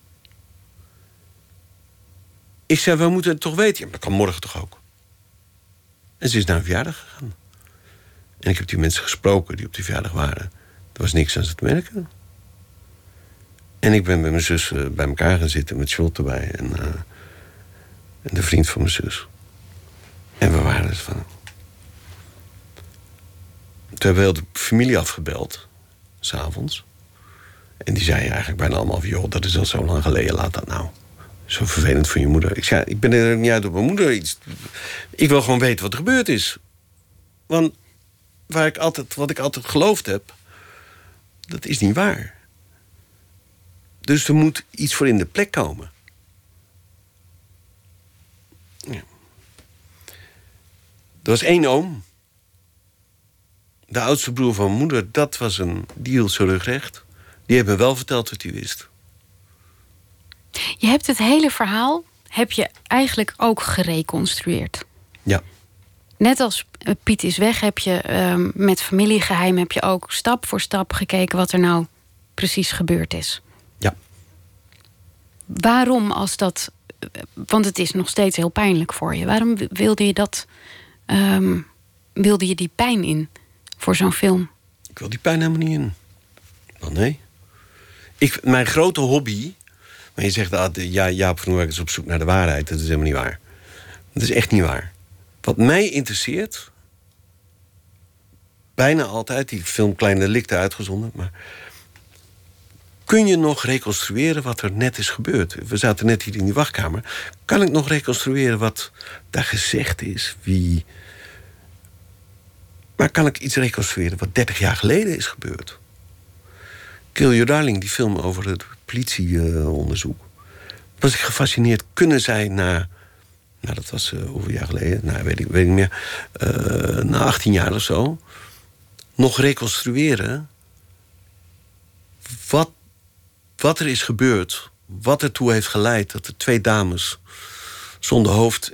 Ik zei, we moeten het toch weten. Ja, dat kan morgen toch ook? En ze is naar een verjaardag gegaan. En ik heb die mensen gesproken die op die verjaardag waren. Er was niks aan te merken. En ik ben met mijn zus eh, bij elkaar gaan zitten met Charlotte erbij. En, eh, en de vriend van mijn zus. En we waren dus van... Toen hebben we heel de familie afgebeld. S'avonds. En die zei eigenlijk bijna allemaal van... joh, dat is al zo lang geleden, laat dat nou. Zo vervelend voor je moeder. Ik zei, ik ben er niet uit op mijn moeder iets... Ik wil gewoon weten wat er gebeurd is. Want waar ik altijd, wat ik altijd geloofd heb... dat is niet waar. Dus er moet iets voor in de plek komen. Ja. Er was één oom. de oudste broer van mijn moeder, dat was een, die hield zijn rug recht. Die heeft me wel verteld wat hij wist. Je hebt het hele verhaal heb je eigenlijk ook gereconstrueerd. Ja. Net als eh, Piet is weg, heb je ehm, met familiegeheim heb je ook stap voor stap gekeken wat er nou precies gebeurd is. Waarom als dat. Want het is nog steeds heel pijnlijk voor je. Waarom wilde je dat. ehm, wilde je die pijn in voor zo'n film? Ik wil die pijn helemaal niet in. Wel nee. Ik, mijn grote hobby. Maar je zegt, ah, de- ja, Jaap van is op zoek naar de waarheid. Dat is helemaal niet waar. Dat is echt niet waar. Wat mij interesseert. Bijna altijd, die film Kleine Delicten uitgezonden. Maar kun je nog reconstrueren wat er net is gebeurd? We zaten net hier in die wachtkamer. Kan ik nog reconstrueren wat daar gezegd is? Wie. Maar kan ik iets reconstrueren wat 30 jaar geleden is gebeurd? Kill Your Darling, die film over het politieonderzoek. was ik gefascineerd. Kunnen zij na. Nou, dat was eh, hoeveel jaar geleden? Nou, weet ik, weet ik meer. eh, na 18 jaar of zo. Nog reconstrueren. Wat, wat er is gebeurd. Wat ertoe heeft geleid dat er twee dames. zonder hoofd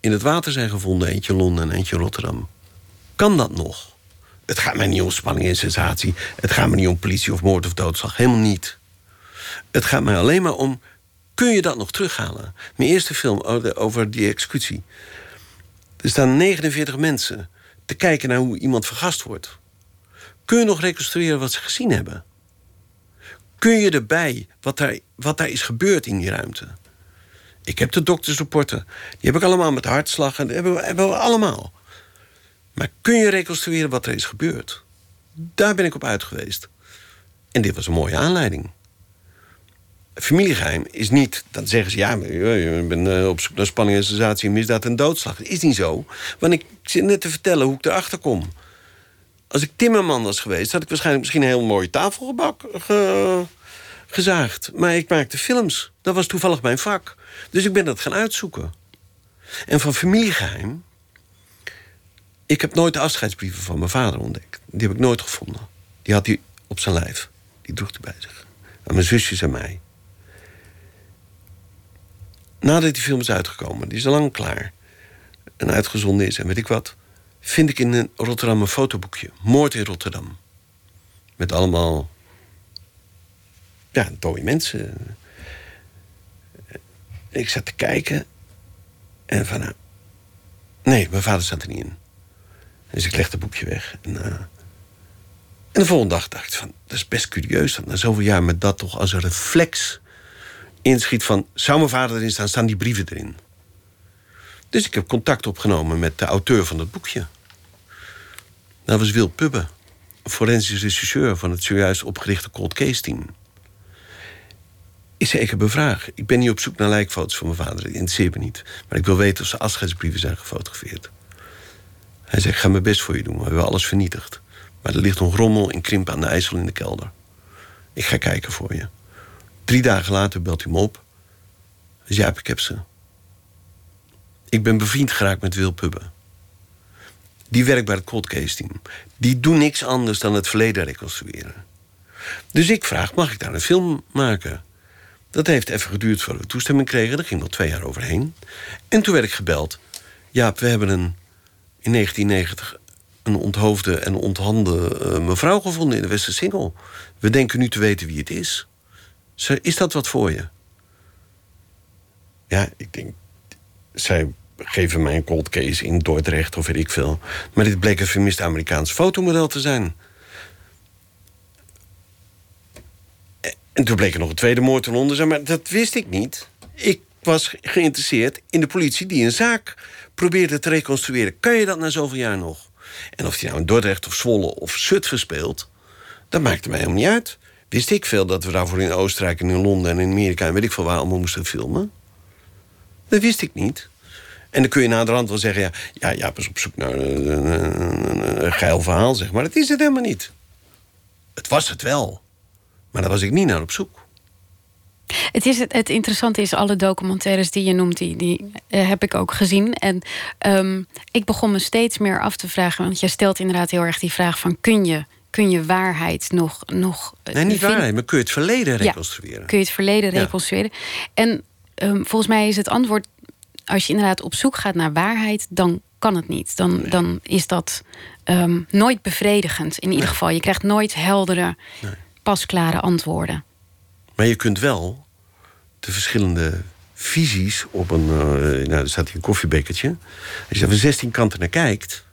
in het water zijn gevonden. Eentje Londen en eentje Rotterdam. Kan dat nog? Het gaat mij niet om spanning en sensatie. Het gaat me niet om politie of moord of doodslag. Helemaal niet. Het gaat mij alleen maar om... kun je dat nog terughalen? Mijn eerste film over die executie. Er staan 49 mensen te kijken naar hoe iemand vergast wordt. Kun je nog reconstrueren wat ze gezien hebben? Kun je erbij wat daar, wat daar is gebeurd in die ruimte? Ik heb de doktersrapporten. Die heb ik allemaal met hartslag. En hebben we, hebben we allemaal. Maar kun je reconstrueren wat er is gebeurd? Daar ben ik op uit geweest. En dit was een mooie aanleiding. Familiegeheim is niet, dan zeggen ze... ja, je bent eh, op zoek naar spanning en sensatie... misdaad en doodslag. Dat is niet zo. Want ik zit net te vertellen hoe ik erachter kom. Als ik timmerman was geweest... had ik waarschijnlijk misschien een heel mooie tafelgebak ge- gezaagd. Maar ik maakte films. Dat was toevallig mijn vak. Dus ik ben dat gaan uitzoeken. En van familiegeheim... Ik heb nooit de afscheidsbrieven van mijn vader ontdekt. Die heb ik nooit gevonden. Die had hij op zijn lijf. Die droeg hij bij zich. Aan mijn zusjes en mij. Nadat die film is uitgekomen, die is al lang klaar. En uitgezonden is en weet ik wat. Vind ik in Rotterdam een fotoboekje. Moord in Rotterdam. Met allemaal. Ja, dode mensen. Ik zat te kijken. En van. nou, Nee, mijn vader zat er niet in. Dus ik leg het boekje weg. En, eh, en de volgende dag dacht ik van, dat is best curieus... dat na zoveel jaar met dat toch als een reflex inschiet van... zou mijn vader erin staan, staan die brieven erin. Dus ik heb contact opgenomen met de auteur van dat boekje. Dat was Wil Pubbe, een forensisch rechercheur... van het zojuist opgerichte Cold Case Team. Heb een vraag. Ik ben niet op zoek naar lijkfoto's van mijn vader. Dat interesseert me niet. Maar ik wil weten of zijn afscheidsbrieven zijn gefotografeerd. Hij zei, ik ga mijn best voor je doen. We hebben alles vernietigd. Maar er ligt nog rommel en krimp aan de IJssel in de kelder. Ik ga kijken voor je. Drie dagen later belt hij me op. Dus ja, ik heb ze. Ik ben bevriend geraakt met Wil Pubbe. Die werkt bij het cold case team. Die doen niks anders dan het verleden reconstrueren. Dus ik vraag, mag ik daar een film maken? Dat heeft even geduurd voordat we toestemming kregen. Daar ging nog twee jaar overheen. En toen werd ik gebeld. Jaap, we hebben een, in 1990 een onthoofde en onthande eh, mevrouw gevonden in de Westersingel. We denken nu te weten wie het is. Is dat wat voor je? Ja, ik denk... Zij geven mij een cold case in Dordrecht of weet ik veel. Maar dit bleek een vermist Amerikaans fotomodel te zijn. En toen bleek er nog een tweede moord in Londen zijn, maar dat wist ik niet. Ik was geïnteresseerd in de politie die een zaak probeerde te reconstrueren. Kan je dat na zoveel jaar nog? En of die nou in Dordrecht of Zwolle of Zutphen speelt, dat maakte mij helemaal niet uit. Wist ik veel dat we daarvoor in Oostenrijk en in Londen en in Amerika en weet ik veel waar allemaal moesten filmen? Dat wist ik niet. En dan kun je naderhand wel zeggen, ja, ja, op zoek naar een, een, geil verhaal, zeg maar. Dat is het helemaal niet. Het was het wel. Maar daar was ik niet naar op zoek. Het, is, het, het interessante is, alle documentaires die je noemt, die, die eh, heb ik ook gezien. En ehm, ik begon me steeds meer af te vragen, want je stelt inderdaad heel erg die vraag van kun je, kun je waarheid nog. nog Nee, niet waarheid, maar kun je het verleden Ja, reconstrueren? Kun je het verleden Ja. reconstrueren? En ehm, volgens mij is het antwoord, als je inderdaad op zoek gaat naar waarheid, dan kan het niet. Dan, dan is dat ehm, nooit bevredigend. In ieder geval, je krijgt nooit heldere, pasklare antwoorden. Maar je kunt wel de verschillende visies op een... eh, nou, er staat hier een koffiebekertje. Als je er van 16 kanten naar kijkt...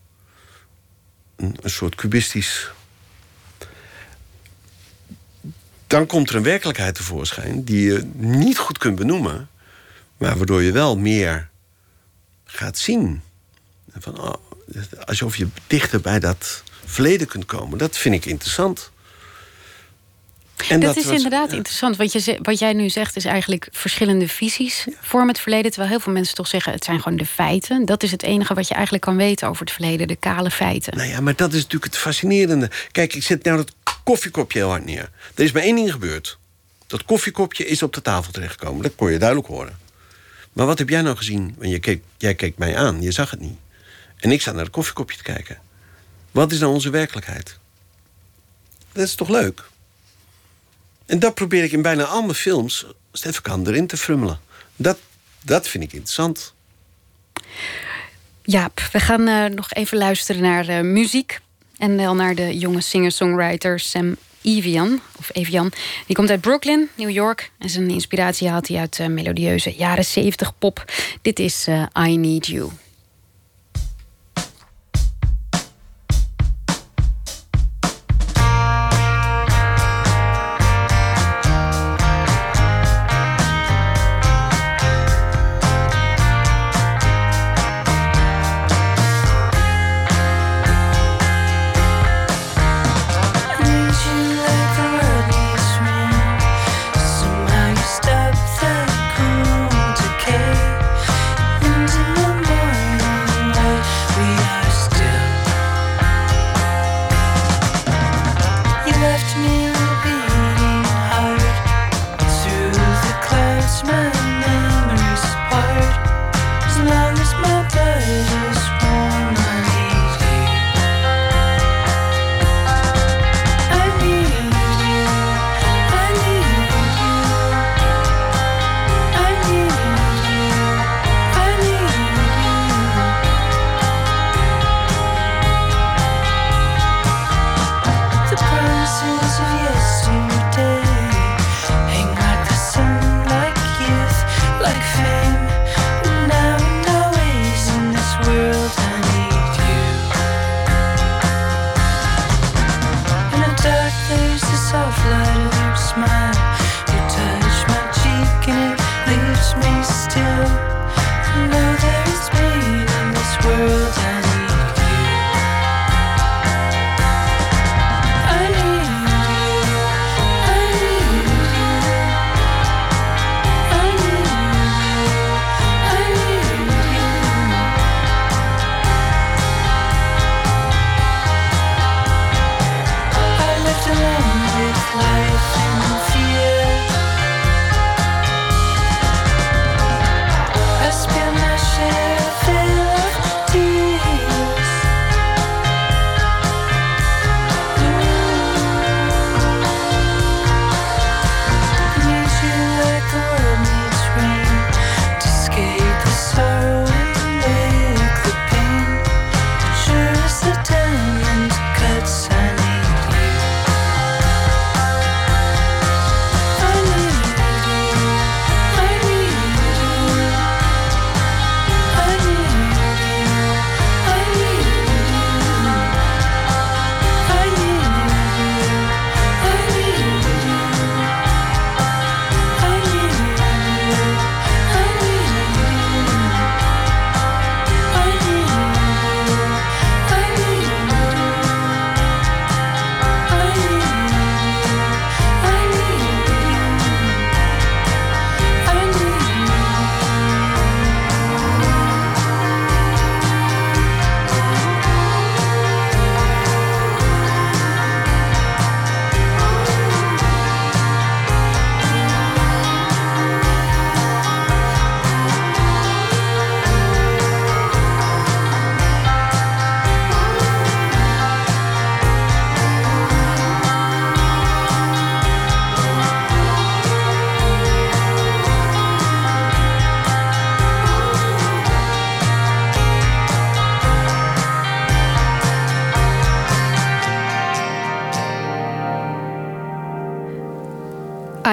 Een, een soort cubistisch... Dan komt er een werkelijkheid tevoorschijn... die je niet goed kunt benoemen... maar waardoor je wel meer gaat zien. Van, oh, alsof je dichter bij dat verleden kunt komen. Dat vind ik interessant. En dat, is was- inderdaad ja. interessant. Wat, je, wat jij nu zegt is eigenlijk verschillende visies vormen het verleden. Terwijl heel veel mensen toch zeggen het zijn gewoon de feiten. Dat is het enige wat je eigenlijk kan weten over het verleden. De kale feiten. Nou ja, maar dat is natuurlijk het fascinerende. Kijk, ik zet nou dat koffiekopje heel hard neer. Er is maar één ding gebeurd. Dat koffiekopje is op de tafel terechtgekomen. Dat kon je duidelijk horen. Maar wat heb jij nou gezien? Want jij keek mij aan, je zag het niet. En ik zat naar het koffiekopje te kijken. Wat is nou onze werkelijkheid? Dat is toch leuk? En dat probeer ik in bijna al mijn films, even kan, erin te frummelen. Dat, dat vind ik interessant. Jaap, we gaan eh, nog even luisteren naar eh, muziek. En wel naar de jonge singer-songwriter Sam Evian. Of Evian. Die komt uit Brooklyn, New York. En zijn inspiratie haalt hij uit eh, melodieuze jaren 70 pop. Dit is eh, I Need You.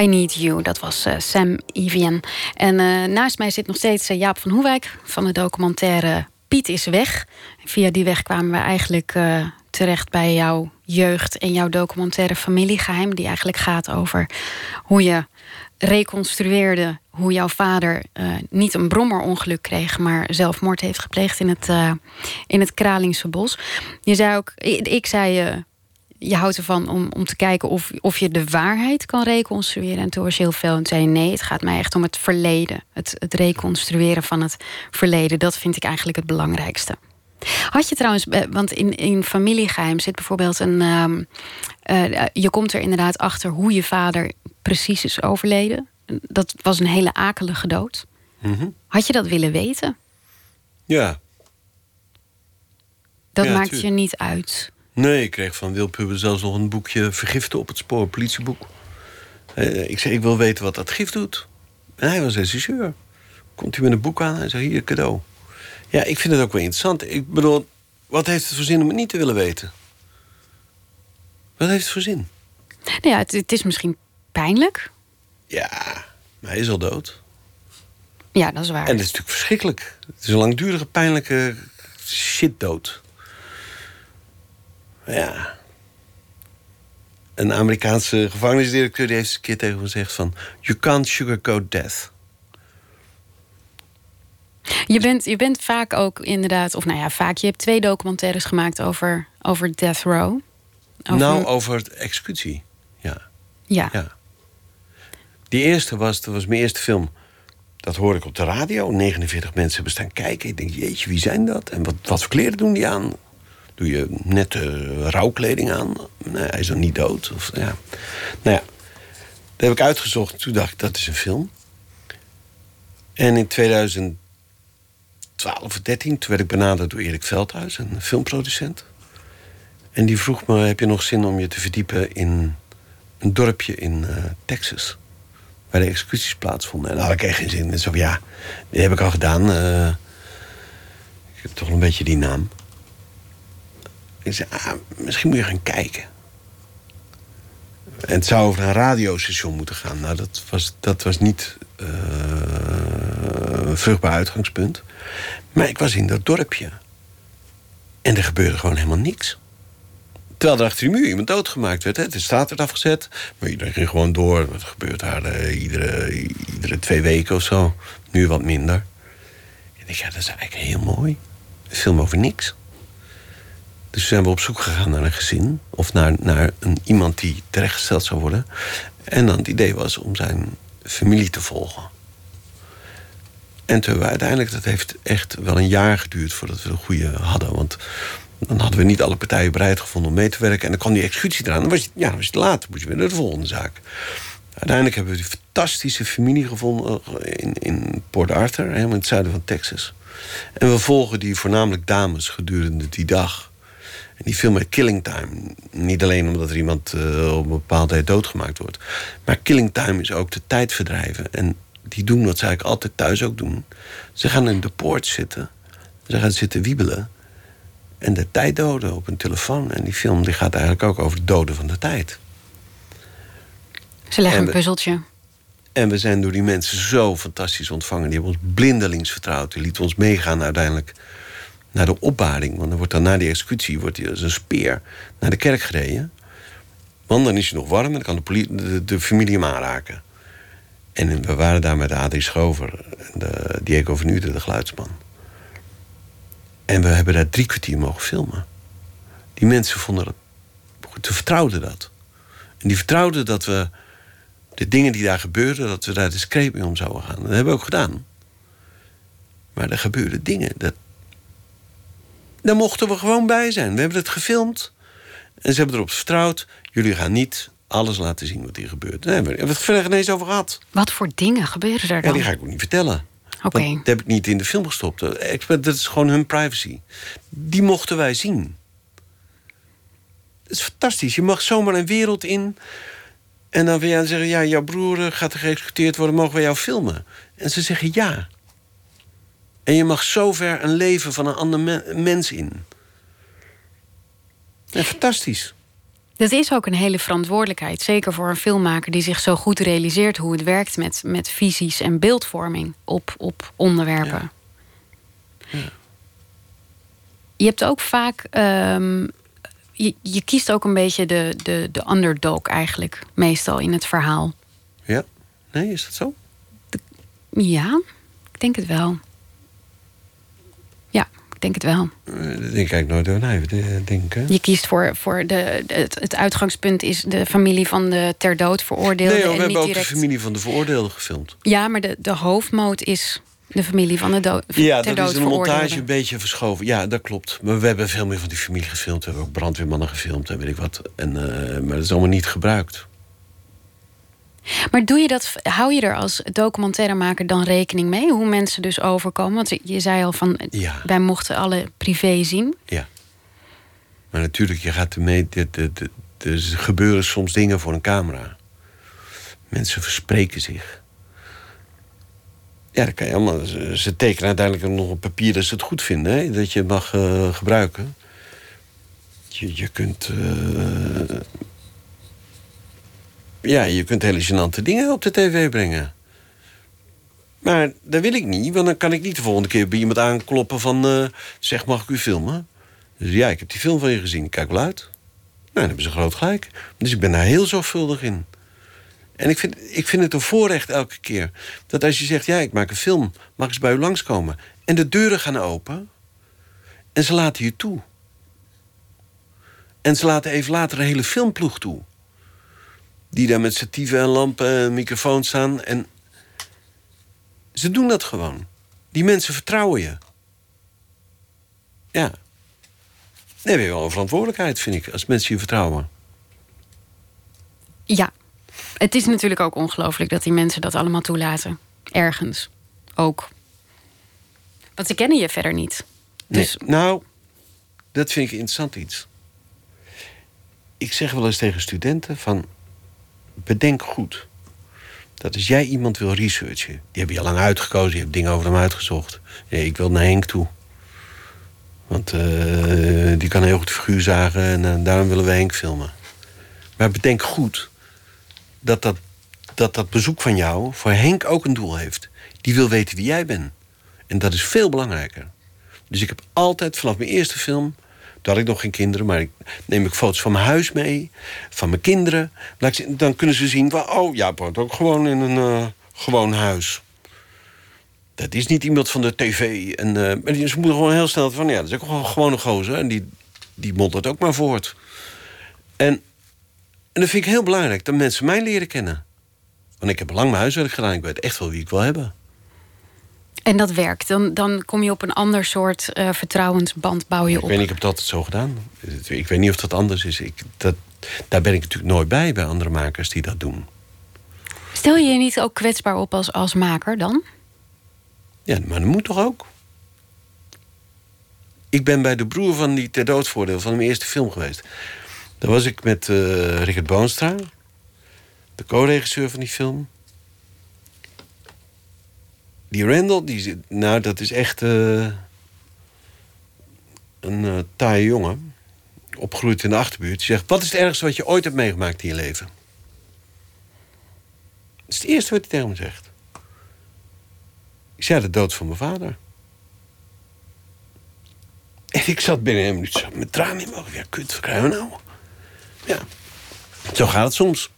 I Need You, dat was uh, Sam Evian. En uh, naast mij zit nog steeds uh, Jaap van Hoewijk van de documentaire Piet is weg. Via die weg kwamen we eigenlijk terecht bij jouw jeugd en jouw documentaire Familiegeheim, die eigenlijk gaat over hoe je reconstrueerde hoe jouw vader niet een brommerongeluk kreeg, maar zelfmoord heeft gepleegd in het, in het Kralingse bos. Je zei ook, ik, ik zei je houdt ervan om, om te kijken of, of je de waarheid kan reconstrueren. En toen was je heel veel en zei nee, het gaat mij echt om het verleden. Het, het reconstrueren van het verleden. Dat vind ik eigenlijk het belangrijkste. Had je trouwens, eh, want in, in familiegeheim zit bijvoorbeeld een. Um, uh, je komt er inderdaad achter hoe je vader precies is overleden. Dat was een hele akelige dood. Mhm. Had je dat willen weten? Ja. Dat Ja, maakt je niet uit. Nee, ik kreeg van Wil zelfs nog een boekje vergiften op het spoor, politieboek. Eh, ik zei, ik wil weten wat dat gif doet. En hij was regisseur. Komt hij met een boek aan en zei, hier, cadeau. Ja, ik vind het ook wel interessant. Ik bedoel, wat heeft het voor zin om het niet te willen weten? Wat heeft het voor zin? Nou ja, het, het is misschien pijnlijk. Ja, maar hij is al dood. Ja, dat is waar. En dat is natuurlijk verschrikkelijk. Het is een langdurige, pijnlijke shitdood. Ja. Een Amerikaanse gevangenisdirecteur die heeft eens een keer tegen me gezegd van... You can't sugarcoat death. Je bent, je bent vaak ook inderdaad, of nou ja, vaak. Je hebt twee documentaires gemaakt over, over Death Row. Over- Nou, over executie. Ja, ja. ja. Die eerste was, dat was mijn eerste film. Dat hoorde ik op de radio. 49 mensen hebben staan kijken. Ik denk, jeetje, wie zijn dat? En wat, wat voor kleren doen die aan? Doe je net eh, rouwkleding aan? Nee, hij is nog niet dood. Of, ja. Nou ja, dat heb ik uitgezocht. Toen dacht ik, dat is een film. En in 2012 of 13, toen werd ik benaderd door Erik Veldhuis, een filmproducent. En die vroeg me, heb je nog zin om je te verdiepen in een dorpje in eh, Texas? Waar de executies plaatsvonden. En daar had ik echt geen zin in. Van, ja, die heb ik al gedaan. eh, ik heb toch een beetje die naam. Ik zei, ah, misschien moet je gaan kijken. En het zou over een radiostation moeten gaan. Nou, dat was, dat was niet eh, een vruchtbaar uitgangspunt. Maar ik was in dat dorpje. En er gebeurde gewoon helemaal niks. Terwijl er achter die muur iemand doodgemaakt werd. Hè. De straat werd afgezet. Maar iedereen ging gewoon door. Wat gebeurt daar eh, iedere, iedere twee weken of zo. Nu wat minder. En ik dacht, ja, dat is eigenlijk heel mooi. Een film over niks. Dus zijn we op zoek gegaan naar een gezin. Of naar, naar een, iemand die terechtgesteld zou worden. En dan het idee was om zijn familie te volgen. En toen we uiteindelijk, dat heeft echt wel een jaar geduurd voordat we een goede hadden. Want dan hadden we niet alle partijen bereid gevonden om mee te werken. En dan kwam die executie eraan. Dan was je, ja, dan was je te laat. Dan moest je weer naar de volgende zaak. Uiteindelijk hebben we die fantastische familie gevonden in, in Port Arthur, helemaal in het zuiden van Texas. En we volgen die voornamelijk dames gedurende die dag. En die film met Killing Time. Niet alleen omdat er iemand eh, op een bepaalde tijd doodgemaakt wordt. Maar Killing Time is ook de tijd verdrijven. En die doen wat ze eigenlijk altijd thuis ook doen. Ze gaan in de poort zitten. Ze gaan zitten wiebelen. En de tijd doden op een telefoon. En die film die gaat eigenlijk ook over het doden van de tijd. Ze leggen En een puzzeltje. En we zijn door die mensen zo fantastisch ontvangen. Die hebben ons blindelings vertrouwd. Die lieten ons meegaan uiteindelijk naar de opbaring. Want dan wordt dan na die executie wordt hij als een speer naar de kerk gereden. Want dan is hij nog warm en dan kan de, de, de familie hem aanraken. En we waren daar met Adrie Schover de Diego van Uden, de geluidsman. En we hebben daar drie kwartier mogen filmen. Die mensen vonden dat... Ze vertrouwden dat. En die vertrouwden dat we de dingen die daar gebeurden, dat we daar discreet mee om zouden gaan. Dat hebben we ook gedaan. Maar er gebeurden dingen. Dat... Daar mochten we gewoon bij zijn. We hebben het gefilmd. En ze hebben erop vertrouwd. Jullie gaan niet alles laten zien wat hier gebeurt. Hebben we het verder geen eens over gehad. Wat voor dingen gebeuren er Ja, dan? die ga ik ook niet vertellen. Oké. Dat heb ik niet in de film gestopt. Dat is gewoon hun privacy. Die mochten wij zien. Het is fantastisch. Je mag zomaar een wereld in. En dan wil jij zeggen: Ja, jouw broer eh, gaat er geëxecuteerd worden. Mogen wij jou filmen? En ze zeggen ja. En je mag zover een leven van een ander me- mens in. Ja, fantastisch. Dat is ook een hele verantwoordelijkheid. Zeker voor een filmmaker die zich zo goed realiseert hoe het werkt met, met visies en beeldvorming op, op onderwerpen. Je hebt ook vaak. ehm, je, je kiest ook een beetje de, de, de underdog eigenlijk, meestal in het verhaal. Ja? Nee, is dat zo? Ja, ik denk het wel. Ik denk het wel. Eh, Dat denk ik nooit over na even denken. Je kiest voor, voor de, het, het uitgangspunt is de familie van de ter dood veroordeelde. Nee, hoor, we en hebben niet ook direct... de familie van de veroordeelde gefilmd. Ja, maar de, de hoofdmoot is de familie van de dood. Ja, ter dat dood is de montage een beetje verschoven. Ja, dat klopt. Maar we hebben veel meer van die familie gefilmd. We hebben ook brandweermannen gefilmd en weet ik wat. En, eh, maar dat is allemaal niet gebruikt. Maar doe je dat, hou je er als documentairemaker dan rekening mee? Hoe mensen dus overkomen? Want je zei al van, Ja. wij mochten alle privé zien. Ja. Maar natuurlijk, je gaat ermee. Er gebeuren soms dingen voor een camera. Mensen verspreken zich. Ja, dat kan je allemaal. Ze, tekenen uiteindelijk nog op papier dat ze het goed vinden, hè, dat je het mag eh, gebruiken. Je, je kunt. eh, ja, je kunt hele gênante dingen op de tv brengen. Maar dat wil ik niet, want dan kan ik niet de volgende keer bij iemand aankloppen van... eh, zeg, mag ik u filmen? Dus ja, ik heb die film van je gezien, kijk wel uit. Nou, dan hebben ze groot gelijk. Dus ik ben daar heel zorgvuldig in. En ik vind, ik vind het een voorrecht elke keer. Dat als je zegt, ja, ik maak een film, mag ik eens bij u langskomen? En de deuren gaan open. En ze laten je toe. En ze laten even later een hele filmploeg toe. Die daar met statieven en lampen en microfoons staan. En ze doen dat gewoon. Die mensen vertrouwen je. Ja. Nee, heb je wel een verantwoordelijkheid, vind ik, als mensen je vertrouwen. Ja, het is natuurlijk ook ongelooflijk dat die mensen dat allemaal toelaten. Ergens. Ook. Want ze kennen je verder niet. Dus Nee, nou, dat vind ik interessant iets. Ik zeg wel eens tegen studenten van... bedenk goed dat als jij iemand wil researchen... die heb je al lang uitgekozen, je hebt dingen over hem uitgezocht. Nee, ik wil naar Henk toe. Want eh, die kan heel goed figuur zagen en eh, daarom willen we Henk filmen. Maar bedenk goed dat dat, dat dat bezoek van jou voor Henk ook een doel heeft. Die wil weten wie jij bent. En dat is veel belangrijker. Dus ik heb altijd vanaf mijn eerste film. Toen had ik nog geen kinderen, maar ik neem ik foto's van mijn huis mee, van mijn kinderen. Dan kunnen ze zien, oh ja, woont ook gewoon in een eh, gewoon huis. Dat is niet iemand van de tv. En, eh, ze moeten gewoon heel snel van, ja, dat is ook gewoon, gewoon een gozer. En die, die mondt dat ook maar voort. En, en dat vind ik heel belangrijk, dat mensen mij leren kennen. Want ik heb lang mijn huiswerk gedaan, ik weet echt wel wie ik wil hebben. En dat werkt. Dan, dan kom je op een ander soort eh, vertrouwensband bouw je Ik op. weet niet, ik heb het altijd zo gedaan. Ik weet niet of dat anders is. Ik, dat, daar ben ik natuurlijk nooit bij, bij andere makers die dat doen. Stel je je niet ook kwetsbaar op als, als maker dan? Ja, maar dat moet toch ook? Ik ben bij de broer van die ter dood voordeel van mijn eerste film geweest. Daar was ik met eh Richard Boonstra, de co-regisseur van die film. Die Randall, die, nou, dat is echt eh, een eh taaie jongen. Opgegroeid in de achterbuurt. Die zegt: Wat is het ergste wat je ooit hebt meegemaakt in je leven? Dat is het eerste wat hij tegen me zegt. Ik zei: De dood van mijn vader. En ik zat binnen een minuut met tranen in mijn ogen. Ja, kut, wat krijgen we nou? Ja, zo gaat het soms.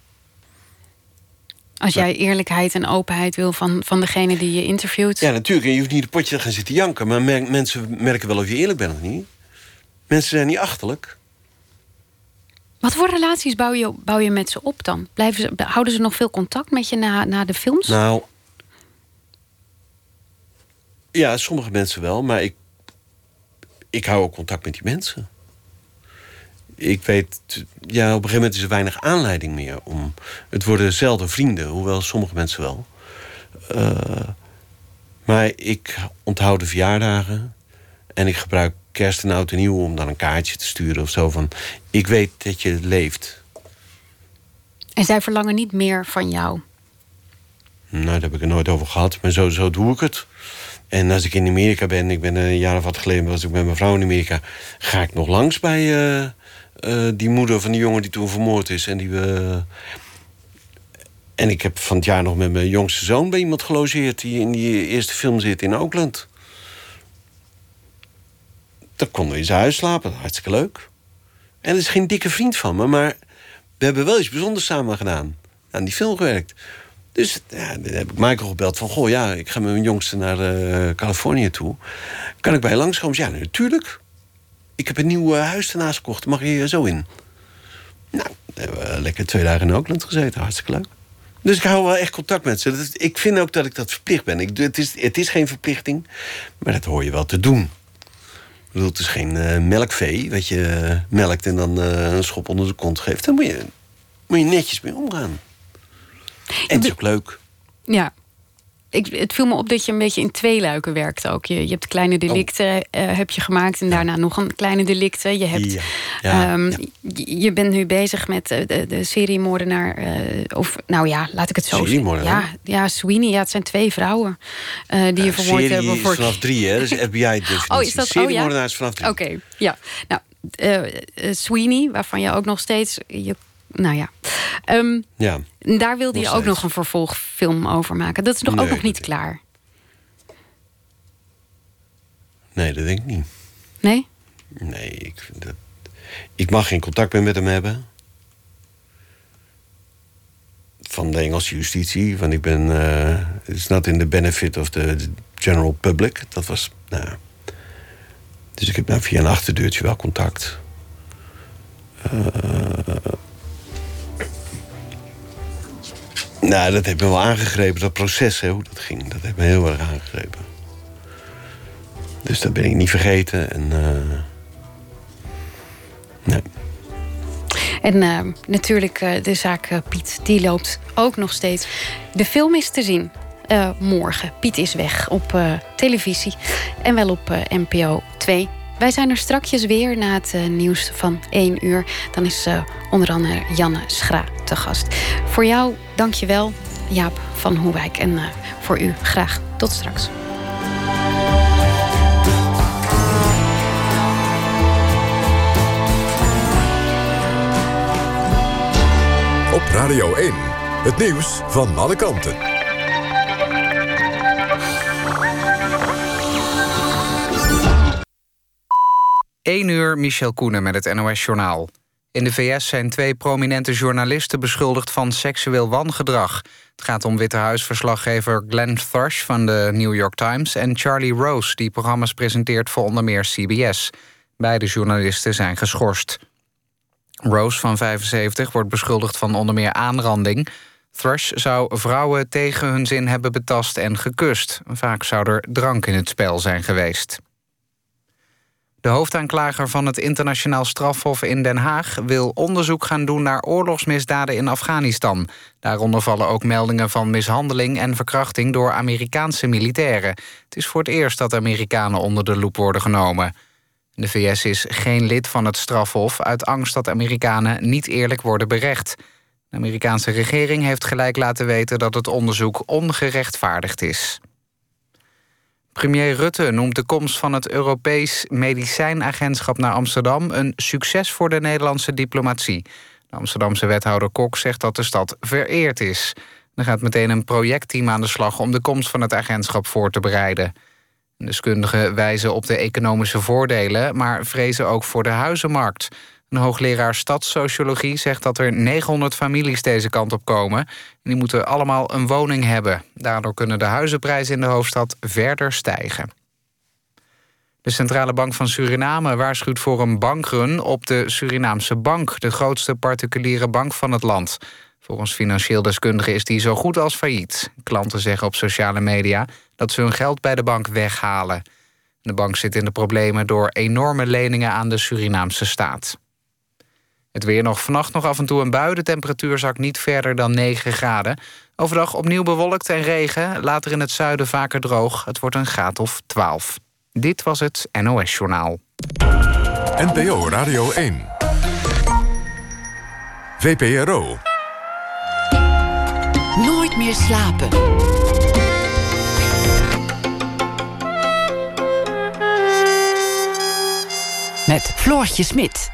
Als jij eerlijkheid en openheid wil van, van degene die je interviewt. Ja, natuurlijk. En je hoeft niet een potje te gaan zitten janken. Maar mer- mensen merken wel of je eerlijk bent of niet. Mensen zijn niet achterlijk. Wat voor relaties bouw je, bouw je met ze op dan? Blijven ze, houden ze nog veel contact met je na, na de films? Nou. Ja, sommige mensen wel, maar ik. Ik hou ook contact met die mensen. Ik weet. Ja, op een gegeven moment is er weinig aanleiding meer om. Het worden zelden vrienden, hoewel sommige mensen wel. Eh, maar ik onthoud de verjaardagen. En ik gebruik kerst en oud en nieuw om dan een kaartje te sturen of zo van. Ik weet dat je leeft. En zij verlangen niet meer van jou. Nou, daar heb ik het nooit over gehad, maar zo, zo doe ik het. En als ik in Amerika ben, ik ben een jaar of wat geleden was ik met mijn vrouw in Amerika, ga ik nog langs bij eh, eh, die moeder van die jongen die toen vermoord is. En, die, we en ik heb van het jaar nog met mijn jongste zoon bij iemand gelogeerd die in die eerste film zit in Oakland. Daar konden we in zijn huis slapen, hartstikke leuk. En het is geen dikke vriend van me, maar we hebben wel iets bijzonders samen gedaan. Aan die film gewerkt. Dus ja, dan heb ik Michael gebeld van... goh, ja, ik ga met mijn jongste naar uh, Californië toe. Kan ik bij je langskomen? Ja, natuurlijk. Ik heb een nieuw uh, huis ernaast gekocht. Mag je zo in? Nou, dan hebben we lekker twee dagen in Oakland gezeten. Hartstikke leuk. Dus ik hou wel echt contact met ze. ik vind ook dat ik dat verplicht ben. Ik, het, is, het is geen verplichting, maar dat hoor je wel te doen. Ik bedoel, het is geen uh, melkvee dat je melkt en dan een schop onder de kont geeft. Daar moet je, moet je netjes mee omgaan. En het is ook leuk. Ja. Ik, het viel me op dat je een beetje in twee luiken werkt ook. Je, je hebt kleine delicten oh. uh, heb je gemaakt en daarna nog een kleine delicten. Je, hebt, ja. Um, je bent nu bezig met uh, de, de seriemoordenaar. Uh, of nou ja, laat ik het zo zeggen. Ja, ja, Sweeney. Ja, het zijn twee vrouwen die je vermoord hebben. Voor... vanaf drie, hè? Dat is FBI-definitie. Oh, is dat? Seriemoordenaar is vanaf drie. Oké, ja. Nou, Sweeney, waarvan je ook nog steeds... Je nou ja. Um, ja daar wilde je ook nog een vervolgfilm over maken. Dat is nog ook nog niet klaar. Nee, dat denk ik niet. Nee? Nee, ik, dat, ik mag geen contact meer met hem hebben. Van de Engelse justitie. Want ik ben. Uh, it's not in the benefit of the general public. Dat was. Nou, dus ik heb nou via een achterdeurtje wel contact. Uh, Nou, dat heeft me wel aangegrepen, dat proces, hè, hoe dat ging. Dat heeft me heel erg aangegrepen. Dus dat ben ik niet vergeten. En, uh, nee. En uh, natuurlijk, uh, de zaak Piet, die loopt ook nog steeds. De film is te zien morgen. Piet is weg op televisie en wel op NPO 2. Wij zijn er strakjes weer na het nieuws van 1 uur. Dan is onder andere Janne Schra te gast. Voor jou, dank je wel, Jaap van Hoewijk. En uh, voor u graag tot straks. Op Radio 1, het nieuws van alle kanten. 1 uur, Michel Koenen met het NOS-journaal. In de VS zijn twee prominente journalisten beschuldigd van seksueel wangedrag. Het gaat om Witte Huisverslaggever Glenn Thrush van de New York Times... en Charlie Rose, die programma's presenteert voor onder meer CBS. Beide journalisten zijn geschorst. Rose van 75 wordt beschuldigd van onder meer aanranding. Thrush zou vrouwen tegen hun zin hebben betast en gekust. Vaak zou er drank in het spel zijn geweest. De hoofdaanklager van het internationaal strafhof in Den Haag... wil onderzoek gaan doen naar oorlogsmisdaden in Afghanistan. Daaronder vallen ook meldingen van mishandeling en verkrachting... door Amerikaanse militairen. Het is voor het eerst dat Amerikanen onder de loep worden genomen. De VS is geen lid van het strafhof... uit angst dat Amerikanen niet eerlijk worden berecht. De Amerikaanse regering heeft gelijk laten weten... dat het onderzoek ongerechtvaardigd is. Premier Rutte noemt de komst van het Europees Medicijnagentschap naar Amsterdam een succes voor de Nederlandse diplomatie. De Amsterdamse wethouder Kok zegt dat de stad vereerd is. Er gaat meteen een projectteam aan de slag om de komst van het agentschap voor te bereiden. Deskundigen wijzen op de economische voordelen, maar vrezen ook voor de huizenmarkt. Een hoogleraar stadssociologie zegt dat er 900 families deze kant op komen. En die moeten allemaal een woning hebben. Daardoor kunnen de huizenprijzen in de hoofdstad verder stijgen. De Centrale Bank van Suriname waarschuwt voor een bankrun op de Surinaamse Bank, de grootste particuliere bank van het land. Volgens financieel deskundigen is die zo goed als failliet. Klanten zeggen op sociale media dat ze hun geld bij de bank weghalen. De bank zit in de problemen door enorme leningen aan de Surinaamse staat. Het weer nog vannacht nog af en toe een bui. De temperatuur zakt niet verder dan 9 graden. Overdag opnieuw bewolkt en regen. Later in het zuiden vaker droog. Het wordt een graad of 12. Dit was het NOS Journaal. NPO Radio 1. VPRO. Nooit meer slapen. Met Floortje Smit.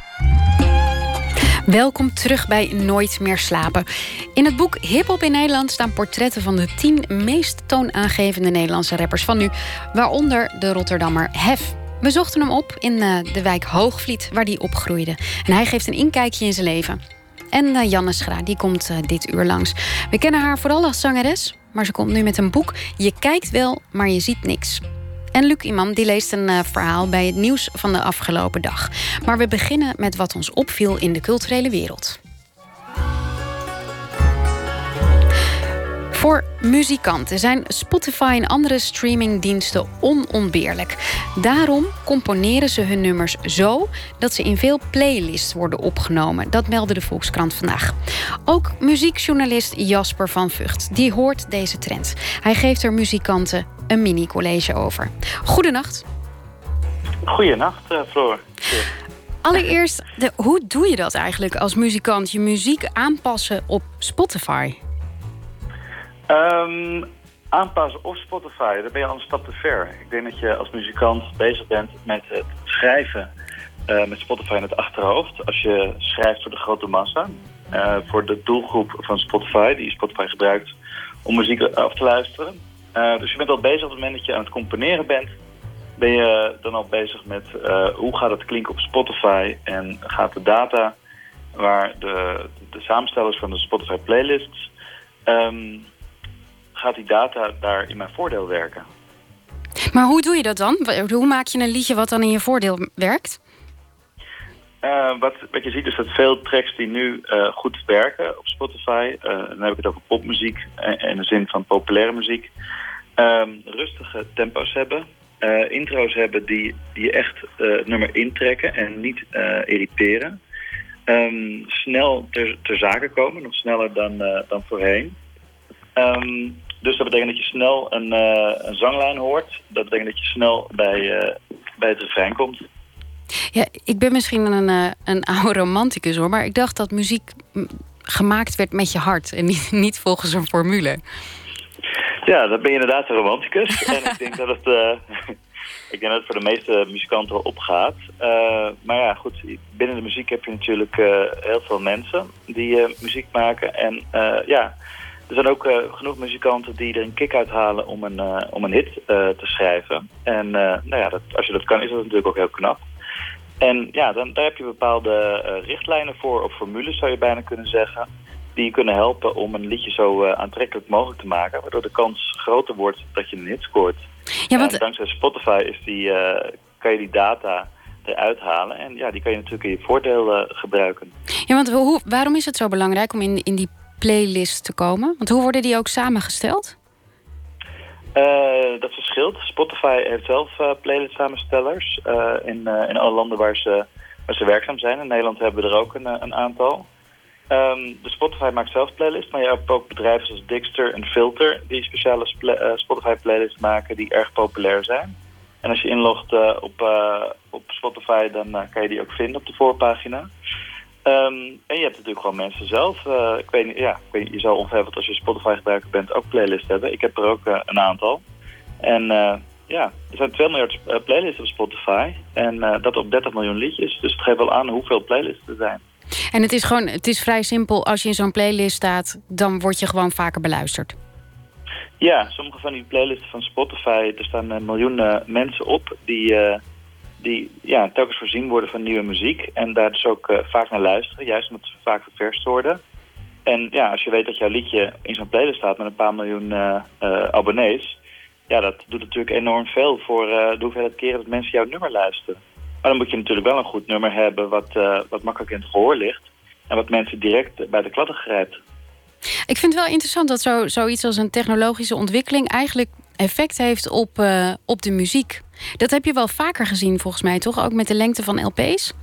Welkom terug bij Nooit meer slapen. In het boek Hip Hop in Nederland staan portretten van de tien meest toonaangevende Nederlandse rappers van nu, waaronder de Rotterdammer Hef. We zochten hem op in uh, de wijk Hoogvliet, waar hij opgroeide. En hij geeft een inkijkje in zijn leven. En uh, Janne Schra, die komt uh, dit uur langs. We kennen haar vooral als zangeres, maar ze komt nu met een boek. Je kijkt wel, maar je ziet niks. En Luc Imam die leest een uh, verhaal bij het nieuws van de afgelopen dag. Maar we beginnen met wat ons opviel in de culturele wereld. Voor muzikanten zijn Spotify en andere streamingdiensten onontbeerlijk. Daarom componeren ze hun nummers zo dat ze in veel playlists worden opgenomen. Dat meldde de Volkskrant vandaag. Ook muziekjournalist Jasper van Vught die hoort deze trend. Hij geeft er muzikanten een mini-college over. Goedenacht. Goedenacht, uh, Floor. Allereerst, de, hoe doe je dat eigenlijk als muzikant? Je muziek aanpassen op Spotify? Um, aanpassen op Spotify, daar ben je al een stap te ver. Ik denk dat je als muzikant bezig bent met het schrijven uh, met Spotify in het achterhoofd. Als je schrijft voor de grote massa, uh, voor de doelgroep van Spotify, die Spotify gebruikt om muziek af te luisteren. Uh, dus je bent al bezig op het moment dat je aan het componeren bent. Ben je dan al bezig met hoe gaat het klinken op Spotify en gaat de data waar de, de samenstellers van de Spotify playlists um, gaat die data daar in mijn voordeel werken. Maar hoe doe je dat dan? Hoe maak je een liedje wat dan in je voordeel werkt? Uh, wat, wat je ziet is dat veel tracks die nu uh, goed werken op Spotify... Uh, dan heb ik het over popmuziek in de zin van populaire muziek... Um, rustige tempo's hebben, intro's hebben die, die echt het nummer intrekken en niet irriteren... Um, snel ter, ter zake komen, nog sneller dan, dan voorheen... Um, dus dat betekent dat je snel een, uh, een zanglijn hoort. Dat betekent dat je snel bij, uh, bij het refrein komt. Ja, ik ben misschien een, uh, een oude romanticus hoor, maar ik dacht dat muziek gemaakt werd met je hart en niet, niet volgens een formule. Ja, dan ben je inderdaad een romanticus. en ik denk dat het, ik denk dat het voor de meeste muzikanten wel opgaat. maar ja, goed, binnen de muziek heb je natuurlijk heel veel mensen die muziek maken. En ja, er zijn ook uh, genoeg muzikanten die er een kick uit halen om een, uh, om een hit uh, te schrijven. En nou ja, dat, als je dat kan is dat natuurlijk ook heel knap. En ja, dan, daar heb je bepaalde richtlijnen voor, of formules zou je bijna kunnen zeggen. Die je kunnen helpen om een liedje zo aantrekkelijk mogelijk te maken. Waardoor de kans groter wordt dat je een hit scoort. Ja, want... En dankzij Spotify is die, kan je die data eruit halen. En ja, die kan je natuurlijk in je voordeel gebruiken. Ja, want hoe, waarom is het zo belangrijk om in, in die playlist te komen? Want hoe worden die ook samengesteld? Uh, dat verschilt. Spotify heeft zelf uh, playlist samenstellers uh, in, in alle landen waar ze, waar ze werkzaam zijn. In Nederland hebben we er ook een, een aantal. Um, de Spotify maakt zelf playlists, maar je hebt ook bedrijven zoals Dixter en Filter die speciale Spotify playlists maken die erg populair zijn. En als je inlogt op, op Spotify, dan kan je die ook vinden op de voorpagina. Um, en je hebt natuurlijk gewoon mensen zelf. Uh, ik weet niet, ja, ik weet niet, je zal ongetwijfeld als je Spotify gebruiker bent ook playlists hebben. Ik heb er ook uh, een aantal. En uh, ja, er zijn 2 miljard playlists op Spotify. En dat op 30 miljoen liedjes. Dus het geeft wel aan hoeveel playlists er zijn. En het is gewoon, het is vrij simpel. Als je in zo'n playlist staat, dan word je gewoon vaker beluisterd. Ja, sommige van die playlists van Spotify, er staan miljoenen mensen op die die ja, telkens voorzien worden van nieuwe muziek. En daar dus ook uh, vaak naar luisteren, juist omdat ze vaak ververst worden. En ja, als je weet dat jouw liedje in zo'n playlist staat met een paar miljoen uh, uh, abonnees... ja, dat doet natuurlijk enorm veel voor de hoeveelheid keren dat mensen jouw nummer luisteren. Maar dan moet je natuurlijk wel een goed nummer hebben wat, wat makkelijk in het gehoor ligt... en wat mensen direct bij de kladden grijpt. Ik vind het wel interessant dat zo, zoiets als een technologische ontwikkeling... eigenlijk effect heeft op, op de muziek. Dat heb je wel vaker gezien volgens mij, toch? Ook met de lengte van LP's?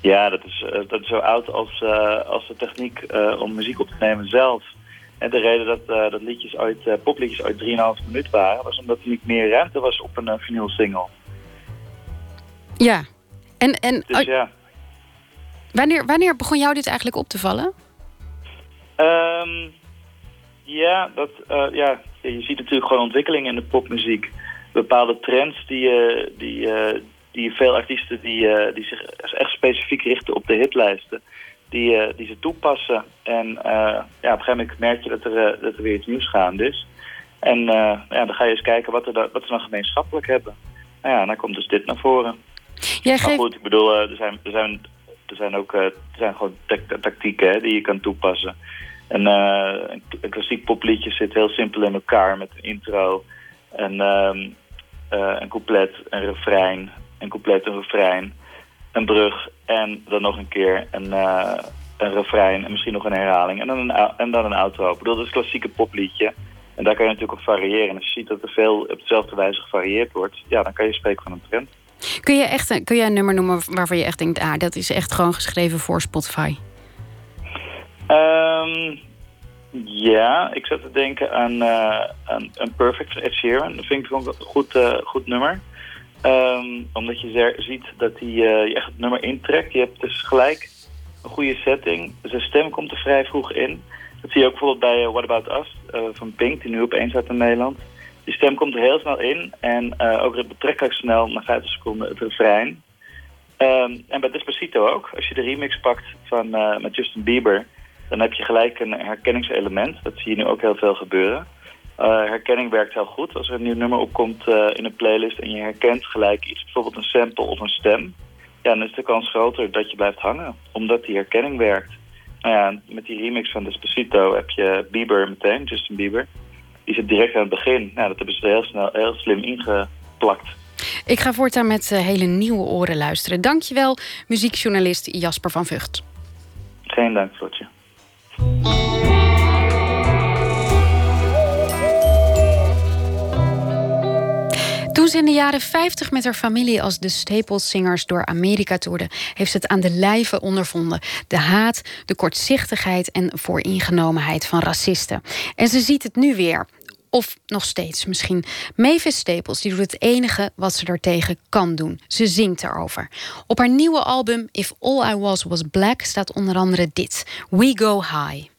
Ja, dat is, uh, dat is zo oud als, uh, als de techniek om muziek op te nemen zelf. En de reden dat, dat liedjes ooit, popliedjes ooit 3,5 minuut waren... was omdat er niet meer ruimte was op een vinyl single. Ja. En, en, dus, ja. Wanneer, wanneer begon jou dit eigenlijk op te vallen? Um, ja, dat, ja, je ziet natuurlijk gewoon ontwikkelingen in de popmuziek bepaalde trends die, uh, die, uh, die veel artiesten die, eh, die zich echt specifiek richten op de hitlijsten, die, eh, die ze toepassen. En ja, op een gegeven moment merk je dat er, dat er weer iets nieuws gaande is. En ja, dan ga je eens kijken wat, er wat ze dan gemeenschappelijk hebben. Nou ja, dan komt dus dit naar voren. Jij geeft... Maar goed, ik bedoel, er zijn, er zijn, er zijn ook er zijn gewoon tactieken hè, die je kan toepassen. En, een, een klassiek popliedje zit heel simpel in elkaar met een intro, en, uh, een couplet, een refrein, een couplet, een refrein, een brug en dan nog een keer een, uh, een refrein en misschien nog een herhaling en dan een, en dan een outro. Ik bedoel, dat is een klassieke popliedje. En daar kan je natuurlijk op variëren. En als je ziet dat er veel op dezelfde wijze gevarieerd wordt, ja, dan kan je spreken van een trend. Kun je, echt, kun je een nummer noemen waarvan je echt denkt, ah, dat is echt gewoon geschreven voor Spotify? Um, ja, ik zat te denken aan, uh, aan, aan Perfect van Ed Sheeran. Dat vind ik een goed, uh, goed nummer. Um, omdat je ziet dat hij uh, echt het nummer intrekt. Je hebt dus gelijk een goede setting. Zijn stem komt er vrij vroeg in. Dat zie je ook bijvoorbeeld bij What About Us van Pink, die nu opeens staat in Nederland. Die stem komt er heel snel in en ook betrekkelijk snel, na 50 seconden, het refrein. Um, en bij Despacito ook. Als je de remix pakt van, met Justin Bieber dan heb je gelijk een herkenningselement. Dat zie je nu ook heel veel gebeuren. Uh, herkenning werkt heel goed. Als er een nieuw nummer opkomt uh, in een playlist en je herkent gelijk iets, bijvoorbeeld een sample of een stem, ja, dan is de kans groter dat je blijft hangen, omdat die herkenning werkt. Nou ja, met die remix van Despacito heb je Bieber meteen, Justin Bieber. Die zit direct aan het begin. Nou, dat hebben ze heel snel, heel slim ingeplakt. Ik ga voortaan met uh, hele nieuwe oren luisteren. Dankjewel, muziekjournalist Jasper van Vught. Geen dank, Flotje. Toen ze in de jaren 50 met haar familie als de Staples Singers door Amerika toerde, heeft ze het aan de lijve ondervonden. De haat, de kortzichtigheid en vooringenomenheid van racisten. En ze ziet het nu weer. Of nog steeds misschien. Mavis Staples die doet het enige wat ze daartegen kan doen. Ze zingt erover. Op haar nieuwe album If All I Was Was Black staat onder andere dit: We Go High.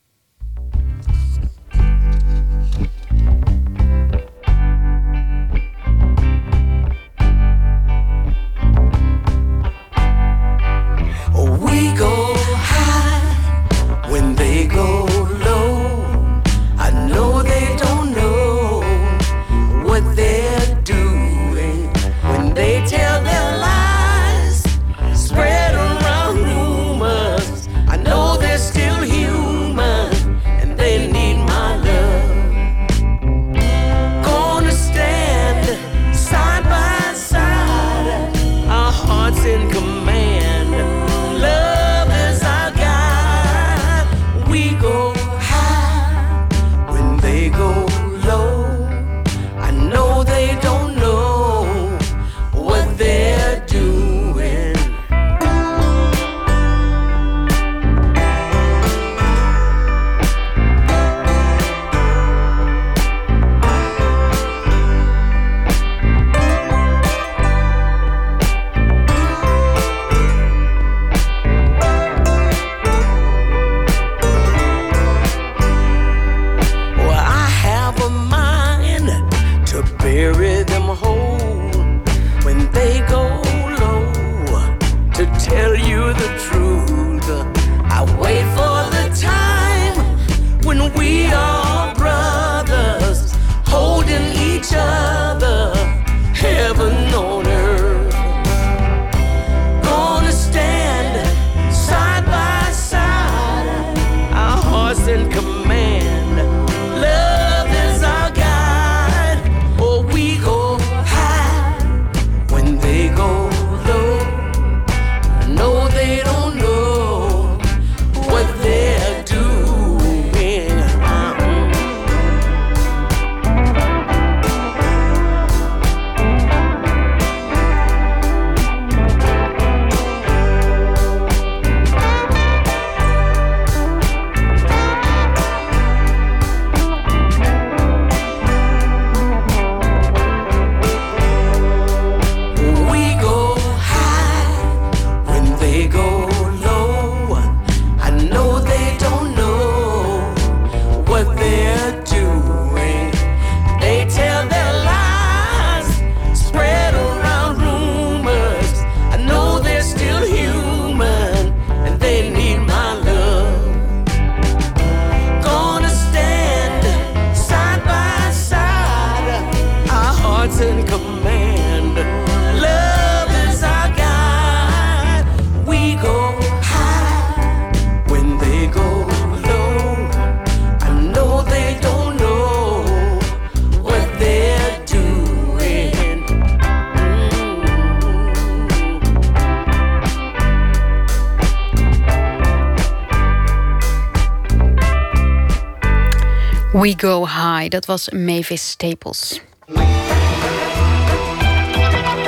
Dat was Mavis Staples.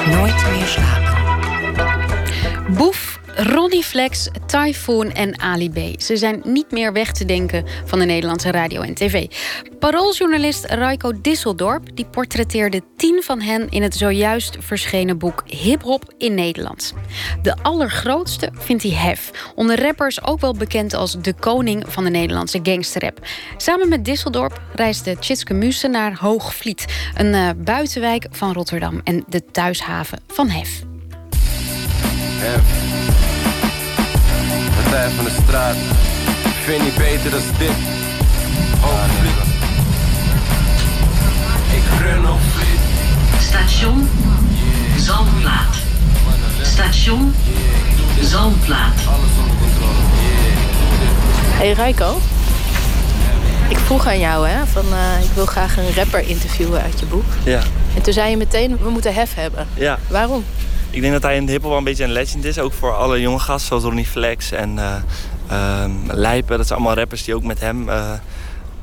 Nooit meer slapen. Boef, Ronnie Flex, Typhoon en Ali B. Ze zijn niet meer weg te denken van de Nederlandse radio en tv. Parooljournalist Raiko Disseldorp die portretteerde tien van hen... in het zojuist verschenen boek Hip Hop in Nederland. De allergrootste vindt hij Hef. Onder rappers ook wel bekend als de koning van de Nederlandse gangsterrap. Samen met Disseldorp reisde Tjitske Muse naar Hoogvliet... een uh, buitenwijk van Rotterdam en de thuishaven van Hef. Hef. Partij van de straat. Vind niet beter dan dit. Hoogvliet. Station Zalmplaat. Station Zalmplaat. Alles onder controle. Hey Raiko. Ik vroeg aan jou, hè, van uh, ik wil graag een rapper interviewen uit je boek. Ja. En toen zei je meteen, we moeten Hef hebben. Ja. Waarom? Ik denk dat hij in de hiphop wel een beetje een legend is. Ook voor alle jonge gasten zoals Ronnie Flex en uh, uh, Lijpen. Dat zijn allemaal rappers die ook met hem...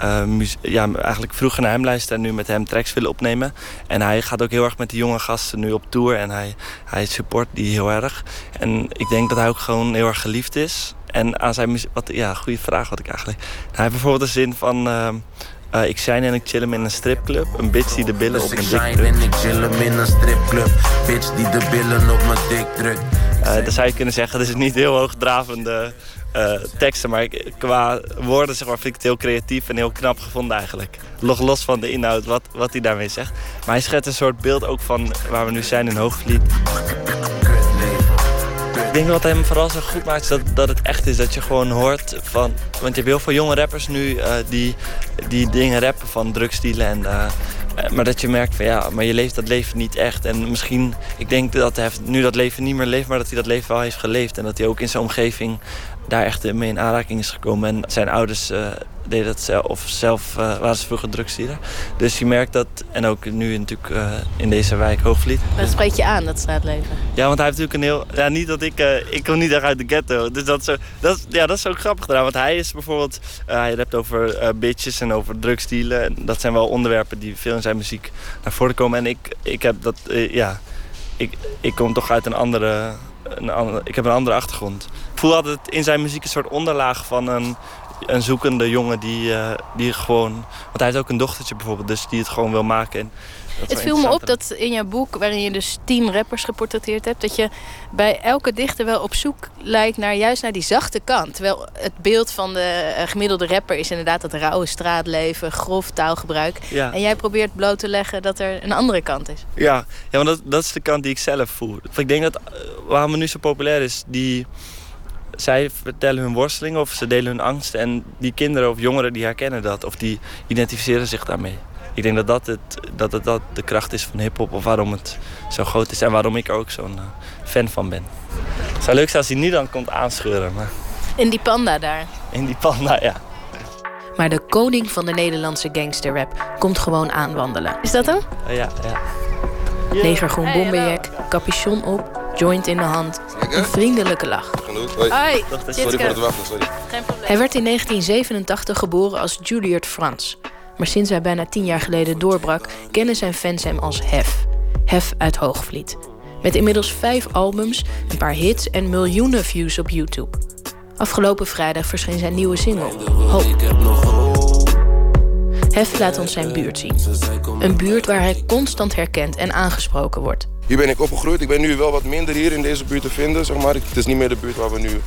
Uh, ja, eigenlijk vroeger naar hem luisteren en nu met hem tracks willen opnemen. En hij gaat ook heel erg met die jonge gasten nu op tour. En hij, hij support die heel erg. En ik denk dat hij ook gewoon heel erg geliefd is. En aan zijn muziek... Wat, ja, goede vraag had ik eigenlijk. Hij heeft bijvoorbeeld een zin van... Uh, ik shine en ik chill hem in een stripclub. Een bitch die de billen Dus op ik mijn dik drukt. en ik chill hem in een stripclub. Bitch die de billen op mijn dik drukt. Uh, dan zou je kunnen zeggen, dat is niet heel hoogdravende uh, teksten. Maar qua woorden zeg maar, vind ik het heel creatief en heel knap gevonden eigenlijk. Nog los van de inhoud, wat, wat hij daarmee zegt. Maar hij schetst een soort beeld ook van waar we nu zijn in Hoogvliet. Ik denk wat hem vooral zo goed maakt is dat, dat het echt is. Dat je gewoon hoort van... Want je hebt heel veel jonge rappers nu uh, die, die dingen rappen van drugsdealen. En, uh, maar dat je merkt van ja, maar je leeft dat leven niet echt. En misschien, ik denk dat hij nu dat leven niet meer leeft... maar dat hij dat leven wel heeft geleefd. En dat hij ook in zijn omgeving daar echt mee in aanraking is gekomen. En zijn ouders uh, deden dat zelf, of zelf uh, waren ze vroeger drugsdealer. Dus je merkt dat, en ook nu natuurlijk uh, in deze wijk Hoogvliet. Dat spreekt je aan, dat straatleven? Ja, want hij heeft natuurlijk een heel... Ja, niet dat ik... ik kom niet echt uit de ghetto. Dus dat is, zo, dat, ja, dat is ook grappig gedaan. Want hij is bijvoorbeeld... hij rapt over bitches en over drugsdealen. En dat zijn wel onderwerpen die veel in zijn muziek naar voren komen. En ik, ik heb dat... ja, ik, ik kom toch uit een andere... Een andere, ik heb een andere achtergrond. Ik voel altijd in zijn muziek een soort onderlaag van een, een zoekende jongen die, uh, die gewoon... Want hij heeft ook een dochtertje bijvoorbeeld, dus die het gewoon wil maken. En het viel me op dat in jouw boek, waarin je dus tien rappers geportretteerd hebt... dat je bij elke dichter wel op zoek lijkt naar juist naar die zachte kant. Terwijl het beeld van de uh, gemiddelde rapper is inderdaad dat rauwe straatleven, grof taalgebruik. Ja. En jij probeert bloot te leggen dat er een andere kant is. Ja, ja want dat, dat is de kant die ik zelf voel. Ik denk dat uh, waarom het nu zo populair is, die zij vertellen hun worstelingen of ze delen hun angst. En die kinderen of jongeren die herkennen dat of die identificeren zich daarmee. Ik denk dat dat, het, dat, het, dat de kracht is van hip-hop of waarom het zo groot is en waarom ik er ook zo'n uh, fan van ben. Het zou leuk zijn als hij nu dan komt aanscheuren. Maar... In die panda daar? In die panda, ja. Maar de koning van de Nederlandse gangsterrap komt gewoon aanwandelen. Is dat hem? Uh, ja, ja. Negergroen bomberjack, capuchon op, joint in de hand, een vriendelijke lach. Hoi. Hoi. Sorry voor het wachten, sorry. Hij werd in 1987 geboren als Juliet Frans. Maar sinds hij bijna tien jaar geleden doorbrak, kennen zijn fans hem als Hef. Hef uit Hoogvliet. Met inmiddels vijf albums, een paar hits en miljoenen views op YouTube. Afgelopen vrijdag verscheen zijn nieuwe single, Hoop. Hef laat ons zijn buurt zien. Een buurt waar hij constant herkend en aangesproken wordt. Hier ben ik opgegroeid. Ik ben nu wel wat minder hier in deze buurt te vinden. Zeg maar. Het is niet meer de buurt waar we nu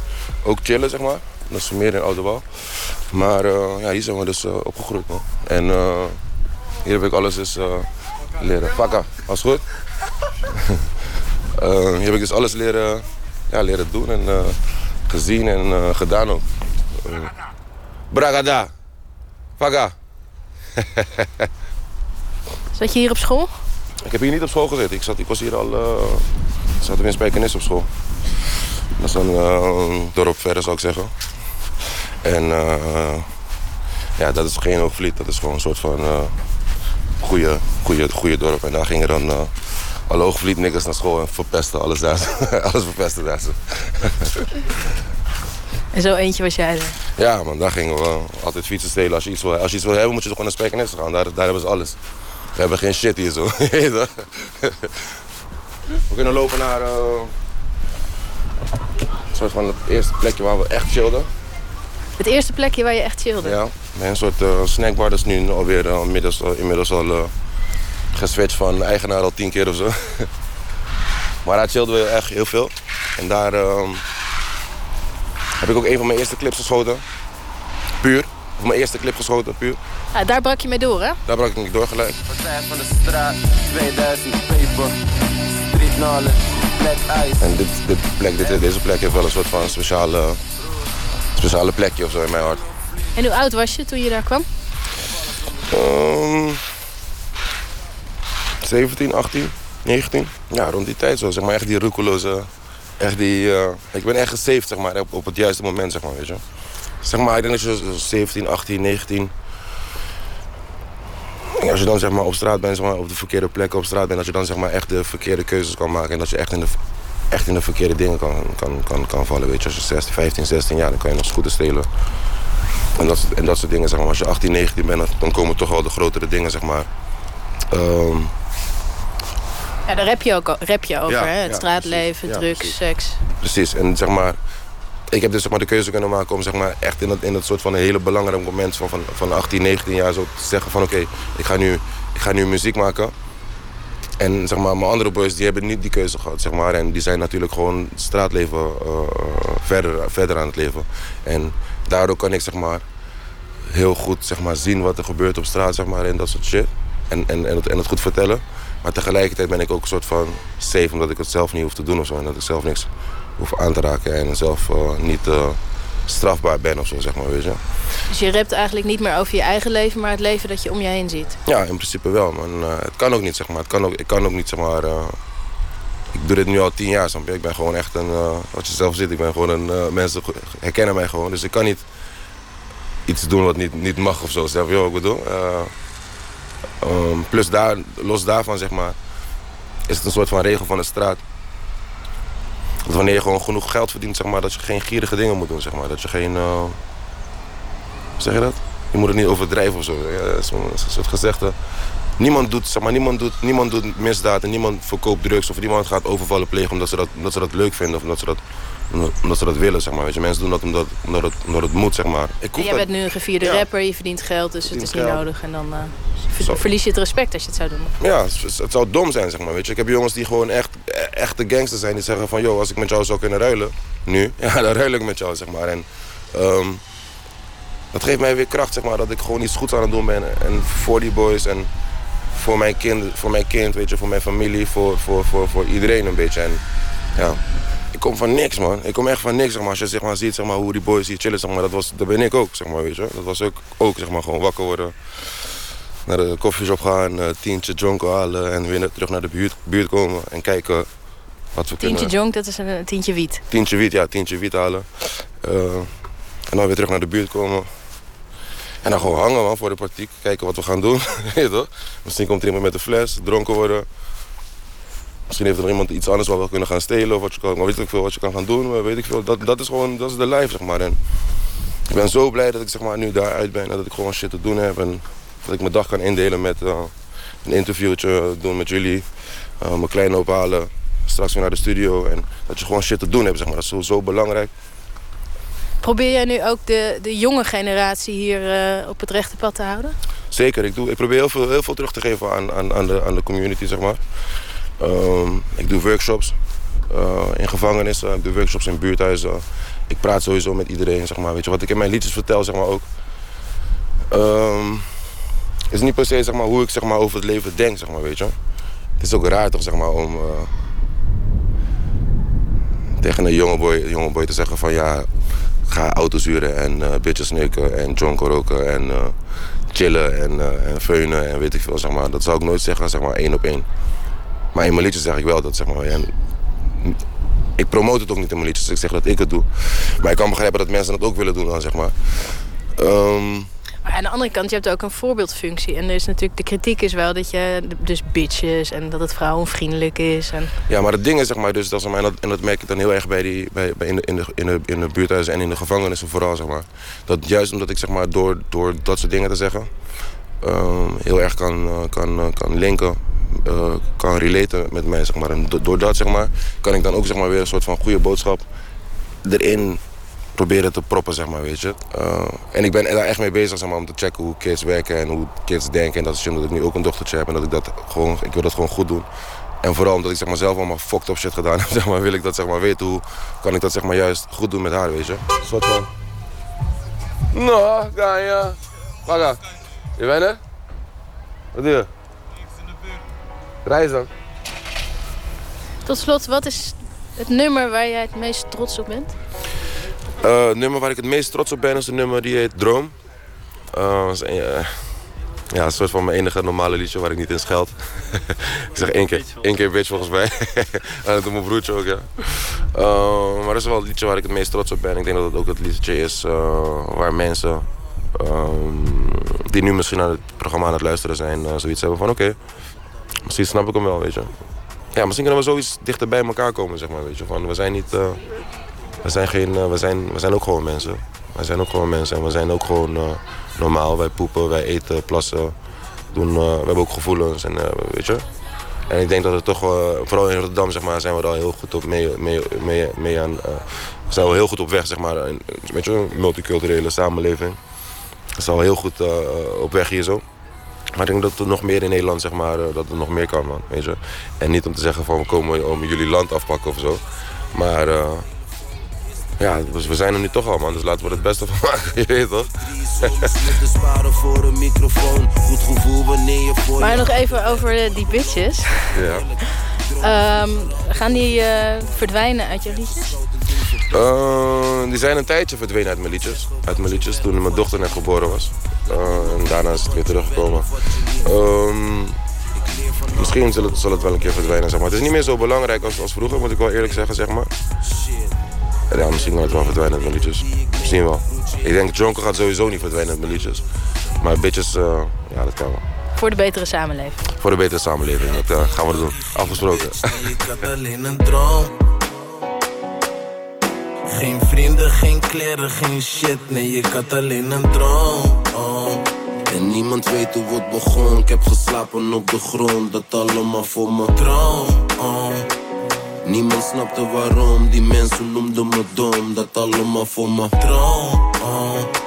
ook chillen. Zeg maar. Dat is meer in Ouderwal. Maar uh, ja, hier zijn we dus uh, opgegroeid. Man. En uh, hier heb ik alles dus leren. Fakka, alles goed? hier heb ik dus alles leren, ja, leren doen en gezien en gedaan ook. Bragada. Fakka. Zat je hier op school? Ik heb hier niet op school gezeten. Ik, zat, ik was hier al... Uh, ik zat in Spijkenis op school. Dat is een uh, dorp verder, zou ik zeggen. En uh, ja, dat is geen Hoogvliet. Dat is gewoon een soort van uh, goede, goede, goede dorp. En daar gingen dan alle Hoogvliet naar school en verpesten alles daar. alles verpesten daar. En zo eentje was jij er. Ja, man, daar gingen we altijd fietsen stelen. Als je iets wil, als je iets wil hebben, moet je toch gewoon naar Spijkenisse gaan. Daar, daar hebben ze alles. We hebben geen shit hier zo. we kunnen lopen naar... eh, een soort van het eerste plekje waar we echt chillden. Het eerste plekje waar je echt chillde. Ja, een soort eh, snackbar. Dat is nu alweer uh, inmiddels, inmiddels al geswitcht van eigenaar al tien keer of zo. maar daar chillden we echt heel veel. En daar ehm, heb ik ook een van mijn eerste clips geschoten. Puur. Of mijn eerste clip geschoten, puur. Ah, daar brak je mee door, hè? Daar brak ik niet door gelijk. We zijn van de straat, 2000 paper, street knowledge, black ice. En dit, dit plek, dit, deze plek heeft wel een soort van speciale, speciale plekje of zo in mijn hart. En hoe oud was je toen je daar kwam? Um, 17, 18, 19. Ja, rond die tijd zo. Zeg maar echt die roekeloze... Echt die... Uh, ik ben echt gesaved, zeg maar, op, op het juiste moment, zeg maar, weet je. Zeg maar, ik denk dat je 17, 18, 19... En als je dan zeg maar, op straat bent, zeg maar, op de verkeerde plekken op straat bent... dat je dan zeg maar, echt de verkeerde keuzes kan maken... en dat je echt in de, echt in de verkeerde dingen kan, kan, kan, kan vallen, weet je. Als je 16, 15, 16 jaar, dan kan je nog scooter stelen. En dat, en dat soort dingen, zeg maar. Als je 18, 19 bent, dan komen toch wel de grotere dingen, zeg maar. Um, ja, daar rap je ook rap je over, Ja, hè? Het ja, straatleven, precies. Drugs, precies. seks. Precies, en zeg maar... Ik heb dus zeg maar, de keuze kunnen maken om zeg maar, echt in dat, in dat soort van een hele belangrijk moment van, van, van 18, 19 jaar zo te zeggen van oké, ik ga nu ik ga nu muziek maken. En zeg maar, mijn andere boys die hebben niet die keuze gehad. Zeg maar, en die zijn natuurlijk gewoon het straatleven eh, verder, verder aan het leven. En daardoor kan ik zeg maar, heel goed zeg maar, zien wat er gebeurt op straat zeg maar, en dat soort shit. En, en, en, het, en het goed vertellen. Maar tegelijkertijd ben ik ook een soort van safe omdat ik het zelf niet hoef te doen of zo. En dat ik zelf niks hoef aan te raken en zelf eh, niet eh, strafbaar ben of zo, zeg maar, weet je. Dus je rapt eigenlijk niet meer over je eigen leven, maar het leven dat je om je heen ziet. Ja, in principe wel, maar eh, het kan ook niet, zeg maar. Het kan ook, ik kan ook niet, zeg maar... ik doe dit nu al tien jaar, snap je? Ik ben gewoon echt een... wat je zelf ziet, ik ben gewoon een... mensen herkennen mij gewoon, dus ik kan niet iets doen wat niet, niet mag of zo. Snap je wat ik bedoel? Ehm, plus daar, los daarvan, zeg maar... is het een soort van regel van de straat. Dat wanneer je gewoon genoeg geld verdient, zeg maar... dat je geen gierige dingen moet doen, zeg maar. Dat je geen... hoe zeg je dat? Je moet het niet overdrijven of zo. Zo'n zo soort gezegde. Niemand doet, zeg maar, niemand, doet, niemand doet misdaad en niemand verkoopt drugs... of niemand gaat overvallen plegen omdat ze dat, omdat ze dat leuk vinden... of omdat ze dat, omdat ze dat willen, zeg maar. Weet je, mensen doen dat omdat, omdat, het, omdat het moet, zeg maar. Ik jij dat- bent nu een gevierde Ja. rapper, je verdient geld, dus het is niet geld. nodig. En dan eh, ver- verlies je het respect als je het zou doen. Ja, het, het zou dom zijn, zeg maar. Weet je. Ik heb jongens die gewoon echt echte gangsters zijn. Die zeggen van, joh, als ik met jou zou kunnen ruilen, nu, ja, dan ruil ik met jou, zeg maar. En ehm, dat geeft mij weer kracht, zeg maar, dat ik gewoon iets goeds aan het doen ben. En voor die boys en voor mijn kind, voor mijn kind weet je, voor mijn familie, voor, voor, voor, voor iedereen een beetje. En ja, ik kom van niks, man. Ik kom echt van niks, zeg maar. Als je zeg maar, ziet zeg maar, hoe die boys hier chillen, zeg maar, dat, was, dat ben ik ook, zeg maar, weet je. Dat was ook, ook zeg maar, gewoon wakker worden naar de koffieshop gaan, eh, tientje jonko halen en weer terug naar de buurt, buurt komen en kijken wat we Tientje kunnen. jonk, dat is een een tientje wiet. Tientje wiet, ja, tientje wiet halen. Eh, en dan weer terug naar de buurt komen. En dan gewoon hangen man, voor de praktiek, kijken wat we gaan doen. Weet je toch? Misschien komt er iemand met een fles, dronken worden. Misschien heeft er nog iemand iets anders wat we kunnen gaan stelen of wat je kan, maar weet ik veel wat je kan gaan doen. Maar weet ik veel. Dat, dat is gewoon, dat is de life zeg maar. En ik ben zo blij dat ik zeg maar, nu daaruit ben en dat ik gewoon shit te doen heb. En dat ik mijn dag kan indelen met eh, een interviewtje doen met jullie. eh, mijn kleine ophalen, straks weer naar de studio. En dat je gewoon shit te doen hebt, zeg maar. Dat is zo, zo belangrijk. Probeer jij nu ook de, de jonge generatie hier eh, op het rechte pad te houden? Zeker, ik, doe, ik probeer heel veel, heel veel terug te geven aan, aan, aan, de, aan de community, zeg maar. Ehm, ik doe workshops eh, in gevangenissen, ik doe workshops in buurthuizen. Ik praat sowieso met iedereen, zeg maar. Weet je, wat ik in mijn liedjes vertel, zeg maar ook. ehm, is niet per se zeg maar, hoe ik zeg maar, over het leven denk, zeg maar, weet je. Het is ook raar toch, zeg maar, om eh, tegen een jonge boy, jonge boy te zeggen van ja, ga auto's huren en eh bitches neuken en jonko roken en chillen en, eh en feunen en weet ik veel, zeg maar. Dat zou ik nooit zeggen, zeg maar, één op één. Maar in mijn liedjes zeg ik wel dat, zeg maar. En ik promote het ook niet in mijn liedjes, ik zeg dat ik het doe. Maar ik kan begrijpen dat mensen dat ook willen doen dan, zeg maar. Ehm, Maar aan de andere kant, je hebt ook een voorbeeldfunctie. En er is natuurlijk, de kritiek is wel dat je dus bitches en dat het vrouwenvriendelijk is. En... Ja, maar het ding is, zeg maar, dus dat, en, dat, en dat merk ik dan heel erg bij die, bij, bij in, de, in, de, in, de, in de buurthuizen en in de gevangenissen vooral, zeg maar. Dat juist omdat ik zeg maar, door, door dat soort dingen te zeggen, ehm, heel erg kan, eh, kan, eh, kan linken, eh, kan relaten met mij, zeg maar. En do- door dat, zeg maar, kan ik dan ook zeg maar, weer een soort van goede boodschap erin proberen te proppen, zeg maar, weet je. Eh, en ik ben daar echt mee bezig, zeg maar, om te checken hoe kids werken en hoe kids denken. En dat is ik nu ook een dochtertje heb en dat ik dat gewoon, ik wil dat gewoon goed doen. En vooral omdat ik zeg maar, zelf allemaal fucked up shit gedaan heb, zeg maar, wil ik dat zeg maar, weten. Hoe kan ik dat zeg maar, juist goed doen met haar, weet je. Een soort ga je. Waga. Je bent er? Wat doe? Reis dan. Tot slot, wat is het nummer waar jij het meest trots op bent? Eh, het nummer waar ik het meest trots op ben is een nummer die heet Droom. Eh, dat is een, eh, ja, een soort van mijn enige normale liedje waar ik niet in scheld. ik zeg één keer, één keer bitch volgens mij. en dat doet mijn broertje ook, ja. Maar dat is wel het liedje waar ik het meest trots op ben. Ik denk dat het ook het liedje is eh, waar mensen ehm, die nu misschien aan het programma aan het luisteren zijn, eh, zoiets hebben van oké, misschien snap ik hem wel, weet je. Ja, misschien kunnen we zoiets dichter bij elkaar komen, zeg maar, weet je. Van, we zijn niet... eh, we zijn, geen, eh, we, zijn, we zijn ook gewoon mensen. Wij zijn ook gewoon mensen en we zijn ook gewoon eh, normaal. Wij poepen, wij eten, plassen. Doen, we hebben ook gevoelens en weet je. En ik denk dat het toch, vooral in Rotterdam zeg maar, zijn we al heel goed op mee, mee, mee, mee aan. we zijn wel heel goed op weg, zeg maar. in- Weet je, een multiculturele samenleving. We zijn wel heel goed op weg hier zo. Maar ik denk dat er nog meer in Nederland, zeg maar, eh, dat er nog meer kan, man. Weet je? En niet om te zeggen van we komen om jullie land afpakken of zo. Maar eh, ja, dus we zijn er nu toch al, man. Dus laten we er het beste van maken, je weet toch? Te sparen voor een microfoon. Goed gevoel wanneer je voor Maar nog even over die bitches. ja. Ehm, gaan die eh, verdwijnen uit je liedjes? Eh, die zijn een tijdje verdwenen uit mijn liedjes. Uit mijn liedjes toen mijn dochter net geboren was. Eh, en daarna is het weer teruggekomen. Ehm, misschien zal het, zal het wel een keer verdwijnen, zeg maar. Het is niet meer zo belangrijk als, als vroeger, moet ik wel eerlijk zeggen, zeg maar. Ja, misschien kan het wel verdwijnen uit mijn liedjes. Misschien wel. Ik denk Jonker gaat sowieso niet verdwijnen uit mijn liedjes. Maar bitches, eh, ja, dat kan wel. Voor de betere samenleving. Voor de betere samenleving, dat eh, gaan we doen. Afgesproken. Ik had alleen een droom. Geen vrienden, geen kleren, geen shit. Nee, ik had alleen een droom. Oh. En niemand weet hoe het begon. Ik heb geslapen op de grond, dat allemaal voor mijn droom. Oh. Niemand snapte waarom, die mensen noemden me dom. Dat allemaal voor mijn droom. Oh.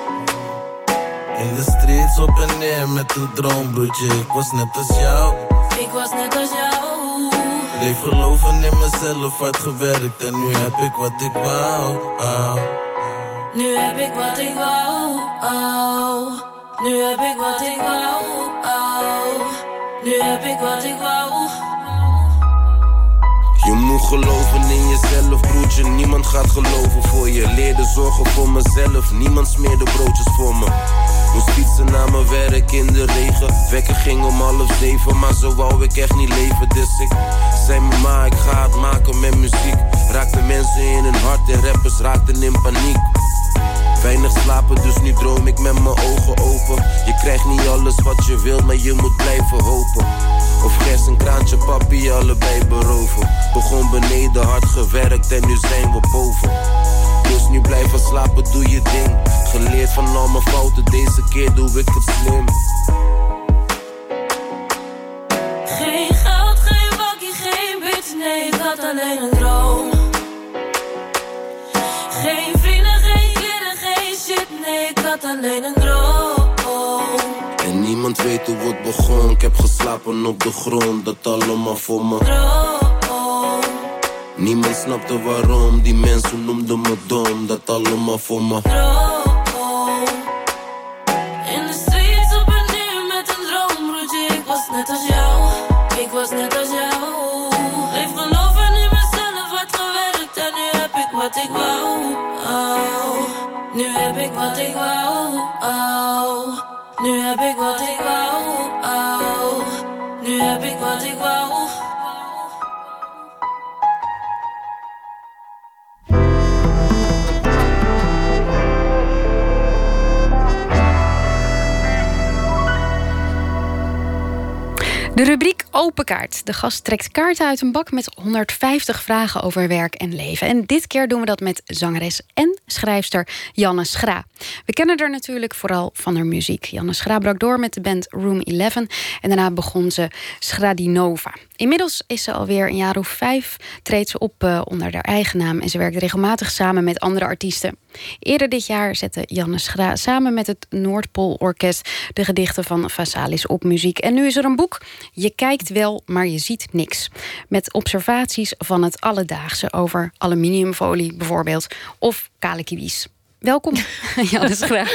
In de streets op en neer met een droom, broertje. Ik was net als jou. Ik was net als jou. Bleef geloven in mezelf, hard gewerkt en nu heb ik wat ik wou. Oh. Nu heb ik wat ik wou. Oh. Nu heb ik wat ik wou. Oh. Nu heb ik wat ik wou. Je moet geloven in jezelf, broertje. Niemand gaat geloven voor je. Leerde zorgen voor mezelf. Niemand smeerde broodjes voor me. Moest fietsen naar mijn werk in de regen. Wekker ging om half zeven, maar zo wou ik echt niet leven. Dus ik zei mama, ik ga het maken met muziek. Raakte mensen in hun hart en rappers raakten in paniek. Weinig slapen, dus nu droom ik met mijn ogen open. Je krijgt niet alles wat je wilt, maar je moet blijven hopen. Of gers een kraantje papi, allebei beroven. Begon beneden, hard gewerkt en nu zijn we boven. Dus nu blijven slapen, doe je ding. Geleerd van al mijn fouten, deze keer doe ik het slim. Geen geld, geen bakkie, geen bitch. Nee, ik alleen een had alleen een droom. En niemand weet hoe het begon. Ik heb geslapen op de grond, dat allemaal voor me. Droom. Niemand snapte waarom, die mensen noemden me dom. Dat allemaal voor me. Droom. ik wat ik wou, oh. Nu heb ik wat ik wou, oh. Nu heb ik wat ik wou. Rubriek Open Kaart. De gast trekt kaarten uit een bak met 150 vragen over werk en leven. En dit keer doen we dat met zangeres en schrijfster Janne Schra. We kennen haar natuurlijk vooral van haar muziek. Janne Schra brak door met de band Room 11 en daarna begon ze Schradinova. Inmiddels is ze alweer een jaar of vijf, treedt ze op uh, onder haar eigen naam en ze werkt regelmatig samen met andere artiesten. Eerder dit jaar zette Janne Schra samen met het Noordpoolorkest de gedichten van Vasalis op muziek. En nu is er een boek. Je kijkt wel, maar je ziet niks. Met observaties van het alledaagse over aluminiumfolie bijvoorbeeld of kale kiwis. Welkom, Janne Schra.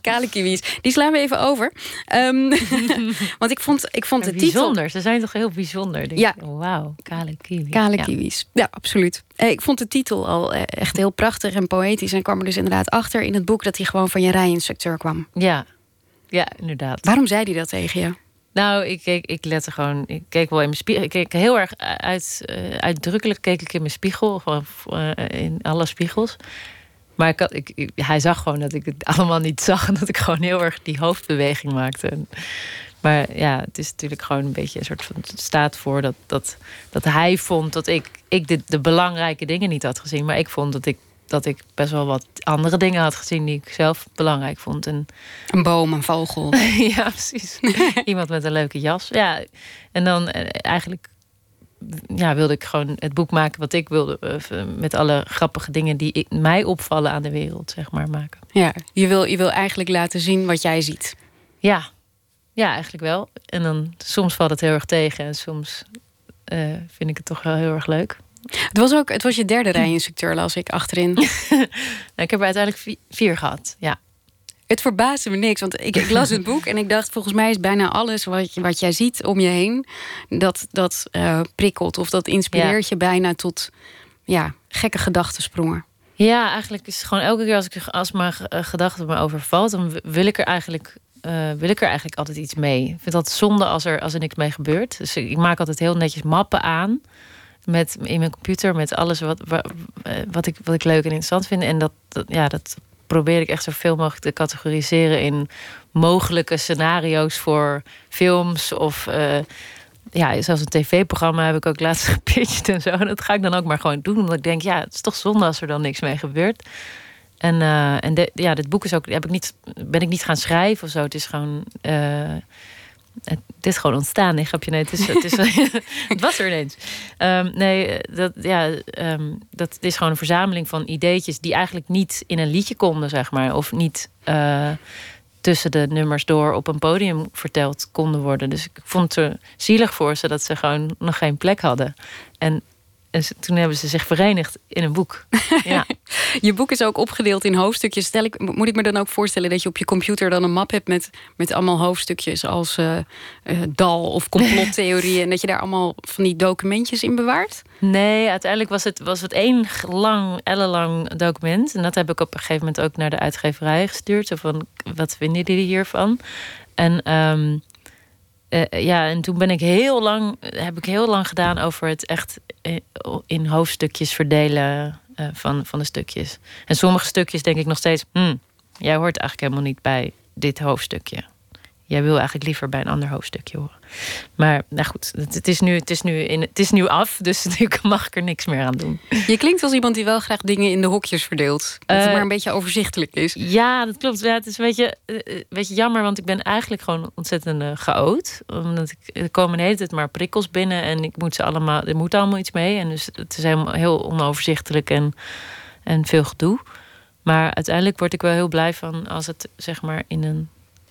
Kale kiwis. Die slaan we even over. Um, want ik vond, ik vond ja, de bijzonder. titel... Ze zijn toch heel bijzonder? Denk Ja. oh, Wauw, kale kiwis. Kale Ja. kiwis. Ja, absoluut. Eh, Ik vond de titel al eh, echt heel prachtig en poëtisch. En kwam er dus inderdaad achter in het boek... dat hij gewoon van je rijinstructeur kwam. Ja, ja inderdaad. Waarom zei hij dat tegen je? Nou, ik, ik lette gewoon. Ik keek wel in mijn spiegel. Ik keek heel erg uit, eh, uitdrukkelijk keek ik in mijn spiegel. Gewoon eh, in alle spiegels. Maar ik had, ik, hij zag gewoon dat ik het allemaal niet zag. En dat ik gewoon heel erg die hoofdbeweging maakte. Maar ja, het is natuurlijk gewoon een beetje een soort van. Het staat voor dat, dat, dat hij vond dat ik, ik de, de belangrijke dingen niet had gezien. Maar ik vond dat ik, dat ik best wel wat andere dingen had gezien die ik zelf belangrijk vond. En, Een boom, een vogel. ja, precies. Iemand met een leuke jas. Ja, en dan eh, eigenlijk ja, wilde ik gewoon het boek maken wat ik wilde. eh, met alle grappige dingen die mij opvallen aan de wereld, zeg maar, maken. Ja, je wil, je wil eigenlijk laten zien wat jij ziet. Ja, ja eigenlijk wel. En dan soms valt het heel erg tegen en soms eh, vind ik het toch wel heel erg leuk. Het was ook het was je derde rijinstructeur, las ik achterin. Nou, ik heb er uiteindelijk vi- vier gehad, ja. Het verbaasde me niks, want ik, ik las het boek en ik dacht... volgens mij is bijna alles wat, je- wat jij ziet om je heen... dat, dat eh, prikkelt of dat inspireert je bijna tot ja, gekke gedachtensprongen. Ja, eigenlijk is het gewoon elke keer als, ik, als mijn ge- eh, gedachte me overvalt, dan wil ik er eigenlijk. eh, wil ik er eigenlijk altijd iets mee. Ik vind dat zonde als er, als er niks mee gebeurt. Dus ik maak altijd heel netjes mappen aan. Met, in mijn computer met alles wat, wa- eh, wat, ik, wat ik leuk en interessant vind. En dat, ja, dat probeer ik echt zoveel mogelijk te categoriseren in mogelijke scenario's voor films of. eh, ja, zelfs een tv-programma heb ik ook laatst gepitcht en zo. En dat ga ik dan ook maar gewoon doen. Omdat ik denk, ja, het is toch zonde als er dan niks mee gebeurt. En, eh, en ja, dit boek is ook, heb ik niet, ben ik niet gaan schrijven of zo. Het is gewoon, het, het is gewoon ontstaan. Nee, grapje, nee, het, is, het, is, het was er ineens. Ehm, nee, dat, ja, ehm, dat is gewoon een verzameling van ideetjes... die eigenlijk niet in een liedje konden, zeg maar. Of niet eh, tussen de nummers door op een podium verteld konden worden. Dus ik vond het zielig voor ze dat ze gewoon nog geen plek hadden. En, en toen hebben ze zich verenigd in een boek. Ja. Je boek is ook opgedeeld in hoofdstukjes. Stel ik, moet ik me dan ook voorstellen dat je op je computer dan een map hebt met, met allemaal hoofdstukjes als eh, eh, dal of complottheorieën. en dat je daar allemaal van die documentjes in bewaart? Nee, uiteindelijk was het, was het één lang, ellenlang document. En dat heb ik op een gegeven moment ook naar de uitgeverij gestuurd. Zo van, wat vinden jullie hiervan? En ehm, eh, ja, en toen ben ik heel lang, heb ik heel lang gedaan over het echt eh, in hoofdstukjes verdelen eh, van, van de stukjes. En sommige stukjes denk ik nog steeds, hmm, jij hoort eigenlijk helemaal niet bij dit hoofdstukje. Jij wil eigenlijk liever bij een ander hoofdstukje horen. Maar nou goed, het, is, nu, het, is nu in, het is nu af, dus nu mag ik er niks meer aan doen. Je klinkt als iemand die wel graag dingen in de hokjes verdeelt. Dat het Eh, maar een beetje overzichtelijk is. Ja, dat klopt. Ja, het is een beetje, eh, een beetje jammer, want ik ben eigenlijk gewoon ontzettend uh, chaot. Omdat ik, er komen de hele tijd maar prikkels binnen en ik moet ze allemaal, er moet allemaal iets mee. En dus het is helemaal heel onoverzichtelijk en, en veel gedoe. Maar uiteindelijk word ik wel heel blij van als het zeg maar in een.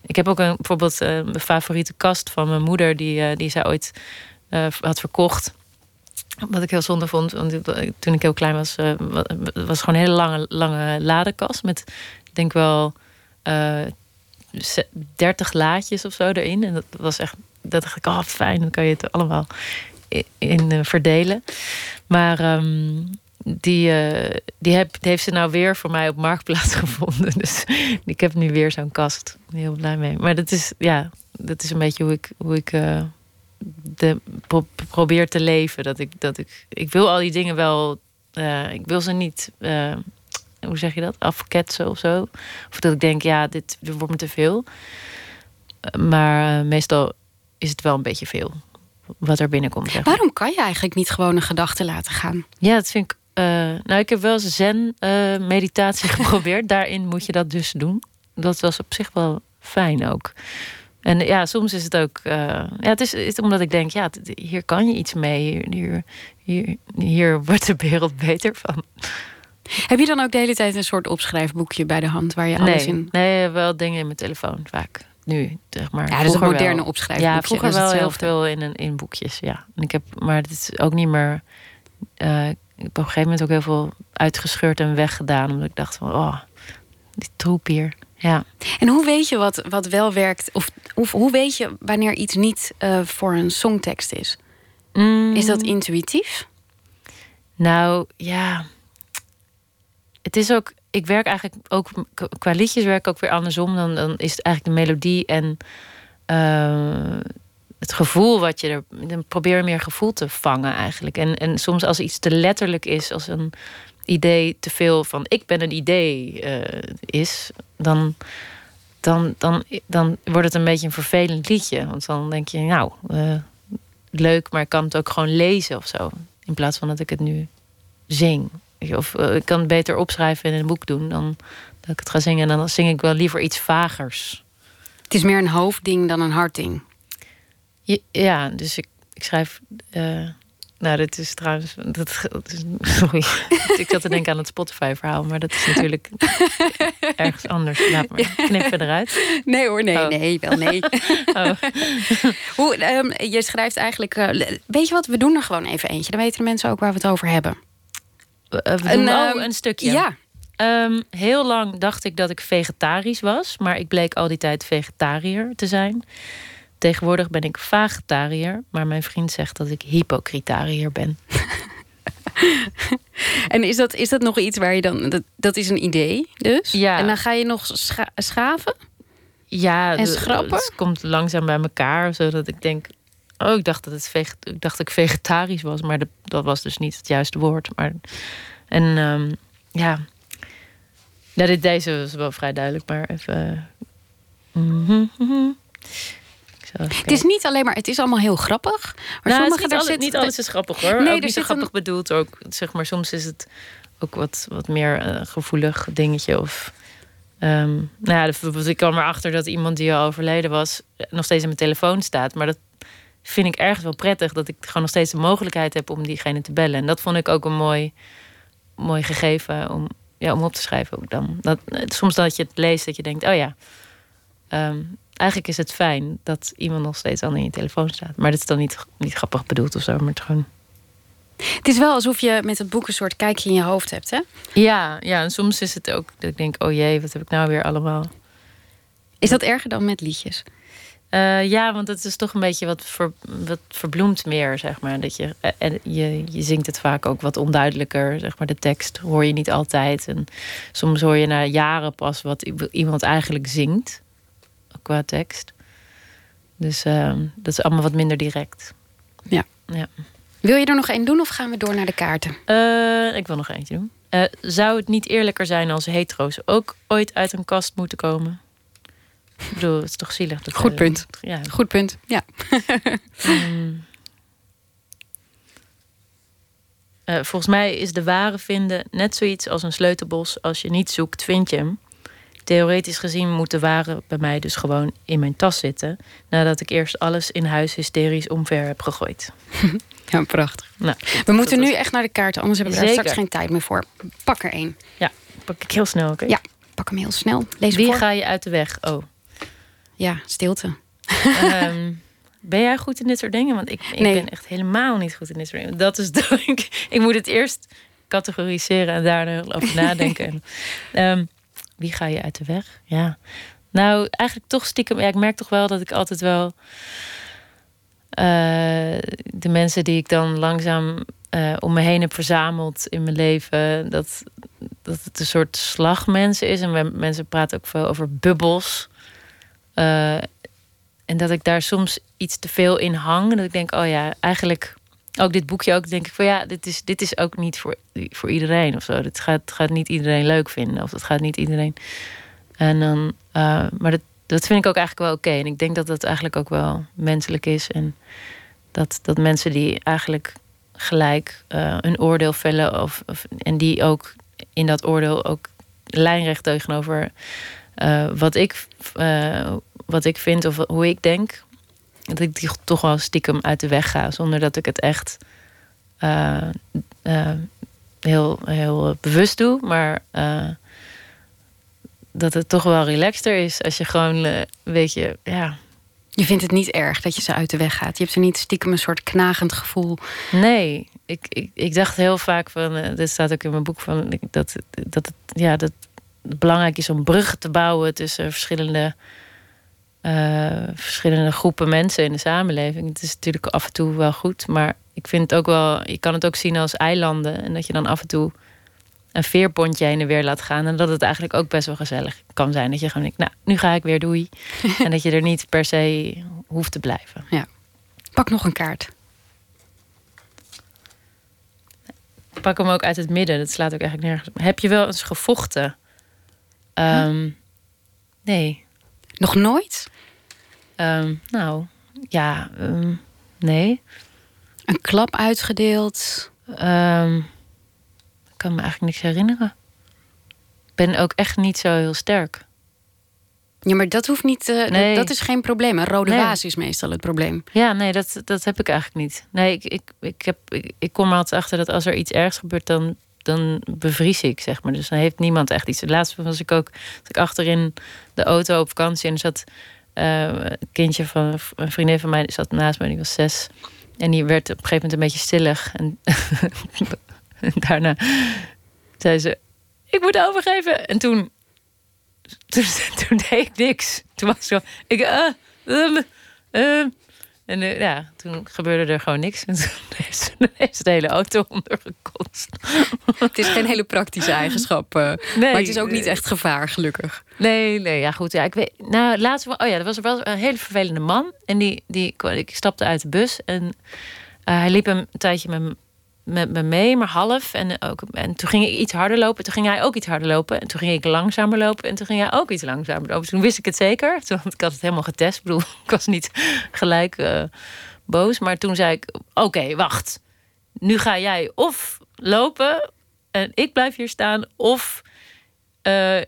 Ik heb ook een, bijvoorbeeld eh, een favoriete kast van mijn moeder, die, eh, die zij ooit eh, had verkocht. Wat ik heel zonde vond, want toen ik heel klein was, wa- was gewoon een hele lange, lange ladekast met, ik denk wel, eh 30 laadjes of zo erin. En dat was echt, dat dacht ik, oh fijn, dan kan je het allemaal in, verdelen. Maar ehm, die, eh, die, heb, die heeft ze nou weer voor mij op Marktplaats gevonden. Dus ik heb nu weer zo'n kast. Heel blij mee. Maar dat is, ja, dat is een beetje hoe ik, hoe ik eh, de, pro- probeer te leven. Dat ik, dat ik, ik wil al die dingen wel. eh, ik wil ze niet. hoe zeg je dat? Afketsen of zo. Of dat ik denk, ja, dit wordt me te veel. Maar meestal is het wel een beetje veel wat er binnenkomt. Zeg. Waarom kan je eigenlijk niet gewoon een gedachte laten gaan? Ja, dat vind ik. Eh, nou, ik heb wel eens zen-meditatie geprobeerd. Daarin moet je dat dus doen. Dat was op zich wel fijn ook. En ja, soms is het ook. eh, ja, het is, het is omdat ik denk, ja, het- hier kan je iets mee. Hier, hier, hier, wordt de wereld beter van. Heb je dan ook de hele tijd een soort opschrijfboekje bij de hand waar je alles Nee, in. nee, wel dingen in mijn telefoon vaak. Nu, zeg maar. Ja, dus een moderne wel. opschrijfboekje, Ja, vroeger wel heel veel in, in boekjes, ja. En ik heb, maar het is ook niet meer... eh, ik heb op een gegeven moment ook heel veel uitgescheurd en weggedaan. Omdat ik dacht van, oh, die troep hier. Ja. En hoe weet je wat, wat wel werkt? Of, of hoe weet je wanneer iets niet eh, voor een songtekst is? Is dat intuïtief? Nou, ja. Het is ook... Ik werk eigenlijk ook... Qua liedjes werk ik ook weer andersom. Dan, dan is het eigenlijk de melodie en... eh, het gevoel wat je er... Dan probeer meer gevoel te vangen eigenlijk. En, en soms als iets te letterlijk is... Als een idee te veel van... Ik ben een idee eh, is... Dan... Dan, dan, dan wordt het een beetje een vervelend liedje. Want dan denk je, nou, eh, leuk, maar ik kan het ook gewoon lezen of zo. In plaats van dat ik het nu zing. Of eh, ik kan het beter opschrijven en in een boek doen dan dat ik het ga zingen. En dan zing ik wel liever iets vagers. Het is meer een hoofdding dan een hartding. Ja, dus ik, ik schrijf. eh, nou, dit is trouwens. Dat, dat is, sorry. ik zat te denken aan het Spotify-verhaal, maar dat is natuurlijk ergens anders. Laat maar. Knip verder uit. Nee hoor, nee, Oh. nee, wel nee. Oh. Hoe, ehm, je schrijft eigenlijk... eh, weet je wat, we doen er gewoon even eentje. Dan weten de mensen ook waar we het over hebben. Eh, we doen Een, oh, ehm, een stukje. ja. Ehm, heel lang dacht ik dat ik vegetarisch was, maar ik bleek al die tijd vegetariër te zijn. Tegenwoordig ben ik vegetariër, maar mijn vriend zegt dat ik hypocritariër ben. En is dat, is dat nog iets waar je dan... Dat, dat is een idee dus? Ja. En dan ga je nog scha- schaven? Ja, En schrappen? Het komt langzaam bij elkaar, zodat ik denk. Oh, ik dacht dat, het veget ik, dacht dat ik vegetarisch was, maar dat, dat was dus niet het juiste woord. Maar, en ehm, ja, ja dit, deze was wel vrij duidelijk, maar even. mhm, mhm. Even Het is niet alleen maar... Het is allemaal heel grappig. Maar nou, het is sommige, niet, alle- zit- niet alles is grappig hoor. Nee, ook er niet zo grappig een- bedoeld. Ook, zeg maar, soms is het ook wat, wat meer eh, gevoelig dingetje. Of, ehm, nou ja, ik kwam erachter dat iemand die al overleden was... eh, nog steeds in mijn telefoon staat. Maar dat vind ik ergens wel prettig. Dat ik gewoon nog steeds de mogelijkheid heb om diegene te bellen. En dat vond ik ook een mooi, mooi gegeven om, ja, om op te schrijven ook dan. Dat, eh, soms dat je het leest dat je denkt, oh ja... ehm, eigenlijk is het fijn dat iemand nog steeds aan in je telefoon staat. Maar dat is dan niet, niet grappig bedoeld of zo, maar het gewoon... Het is wel alsof je met het boek een soort kijkje in je hoofd hebt, hè? Ja, ja, en soms is het ook dat ik denk, oh jee, wat heb ik nou weer allemaal... Is dat erger dan met liedjes? Eh, ja, want het is toch een beetje wat, ver, wat verbloemd meer, zeg maar. Dat je, eh, en je, je zingt het vaak ook wat onduidelijker, zeg maar. De tekst hoor je niet altijd. En soms hoor je na jaren pas wat iemand eigenlijk zingt, qua tekst. Dus ehm, dat is allemaal wat minder direct. Ja. ja. Wil je er nog één doen of gaan we door naar de kaarten? Eh, ik wil nog eentje doen. Eh, zou het niet eerlijker zijn als hetero's ook ooit uit een kast moeten komen? Ik bedoel, het is toch zielig. dat Goed zij- punt. Ja. Goed punt, ja. Mm. Eh, volgens mij is de ware vinden net zoiets als een sleutelbos. Als je niet zoekt, vind je hem. Theoretisch gezien moet de ware bij mij dus gewoon in mijn tas zitten. Nadat ik eerst alles in huis hysterisch omver heb gegooid. Ja, prachtig. Nou, We moeten nu echt naar de kaarten, anders hebben we daar straks geen tijd meer voor. Pak er één. Ja, pak ik heel snel, oké? Ja, pak hem heel snel. Lees Wie voor. ga je uit de weg? Oh. Ja, stilte. Ehm, ben jij goed in dit soort dingen? Want ik, ik Nee. ben echt helemaal niet goed in dit soort dingen. Dat is ik, ik moet het eerst categoriseren en daar heel over nadenken. En, ehm, wie ga je uit de weg? Ja. Nou, eigenlijk toch stiekem. Ja, ik merk toch wel dat ik altijd wel. eh, de mensen die ik dan langzaam eh, om me heen heb verzameld in mijn leven. Dat, dat het een soort slagmensen is. En mensen praten ook veel over bubbels. Eh, en dat ik daar soms iets te veel in hang. Dat ik denk, oh ja, eigenlijk ook dit boekje ook denk ik van ja, dit is, dit is ook niet voor, voor iedereen of zo. Dit gaat, gaat niet iedereen leuk vinden. Of dat gaat niet iedereen. En dan, eh, maar dat, dat vind ik ook eigenlijk wel oké. En ik denk dat dat eigenlijk ook wel menselijk is. En dat, dat mensen die eigenlijk gelijk uh, een oordeel vellen. Of, of, en die ook in dat oordeel ook lijnrecht tegenover uh, wat, ik, wat ik vind of hoe ik denk. Dat ik die toch wel stiekem uit de weg ga. Zonder dat ik het echt heel, heel bewust doe. Maar dat het toch wel relaxter is als je gewoon, uh, weet je, ja. Je vindt het niet erg dat je ze uit de weg gaat. Je hebt er niet stiekem een soort knagend gevoel. Nee, ik, ik, ik dacht heel vaak van, dit staat ook in mijn boek van, dat, dat, het, ja, dat het belangrijk is om bruggen te bouwen tussen verschillende, uh, verschillende groepen mensen in de samenleving. Het is natuurlijk af en toe wel goed, maar ik vind het ook wel, je kan het ook zien als eilanden en dat je dan af en toe een veerpontje heen en weer laat gaan. En dat het eigenlijk ook best wel gezellig kan zijn. Dat je gewoon denkt, nou, nu ga ik weer doei. en dat je er niet per se hoeft te blijven. Ja. Pak nog een kaart. Ik pak hem ook uit het midden. Dat slaat ook eigenlijk nergens op. Heb je wel eens gevochten? Um, nee. Nog nooit? Um, nou, ja, um, nee. Een klap uitgedeeld? Ik kan me eigenlijk niks herinneren. Ik ben ook echt niet zo heel sterk. Ja, maar dat hoeft niet. Uh, nee. dat, dat, is geen probleem. Een rode nee. waas is meestal het probleem. Ja, nee, dat, dat heb ik eigenlijk niet. Nee, ik, ik, ik, heb, ik, ik kom er altijd achter dat als er iets ergs gebeurt, dan, dan bevries ik, zeg maar. Dus dan heeft niemand echt iets. Laatst was ik ook dat ik achterin de auto op vakantie en er zat uh, een kindje van een vriendin van mij die zat naast mij, die was zes. En die werd op een gegeven moment een beetje stillig. En daarna zei ze: Ik moet overgeven. En toen, toen, deed ik niks. Toen was ik zo: ik, uh, uh. En uh, ja, toen gebeurde er gewoon niks. En toen heeft, heeft de hele auto ondergekost. Het is geen hele praktische eigenschap. Uh, nee, maar het is ook niet echt gevaar, gelukkig. Nee, nee, ja goed. Ja, ik weet, nou, laatst, oh ja, er was wel een hele vervelende man. En die, die, ik stapte uit de bus en uh, hij liep een tijdje met met me mee, maar half. En, ook, en toen ging ik iets harder lopen. Toen ging hij ook iets harder lopen. En toen ging ik langzamer lopen. En toen ging hij ook iets langzamer lopen. Toen wist ik het zeker. Toen, want ik had het helemaal getest. Ik bedoel, ik was niet gelijk uh, boos. Maar toen zei ik, oké, wacht. Nu ga jij of lopen en ik blijf hier staan. Of uh,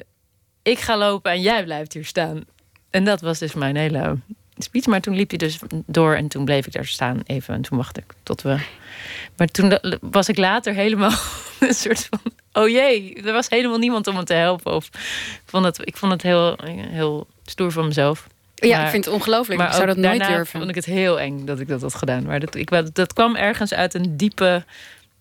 ik ga lopen en jij blijft hier staan. En dat was dus mijn hele speech. Maar toen liep hij dus door en toen bleef ik daar staan even. En toen wachtte ik tot we maar toen was ik later helemaal een soort van... oh jee, er was helemaal niemand om me te helpen. Of, ik vond het, ik vond het heel, heel stoer van mezelf. Ja, maar, ik vind het ongelooflijk. Maar ik zou dat nooit durven. vond ik het heel eng dat ik dat had gedaan. Maar dat, ik, dat kwam ergens uit een diepe,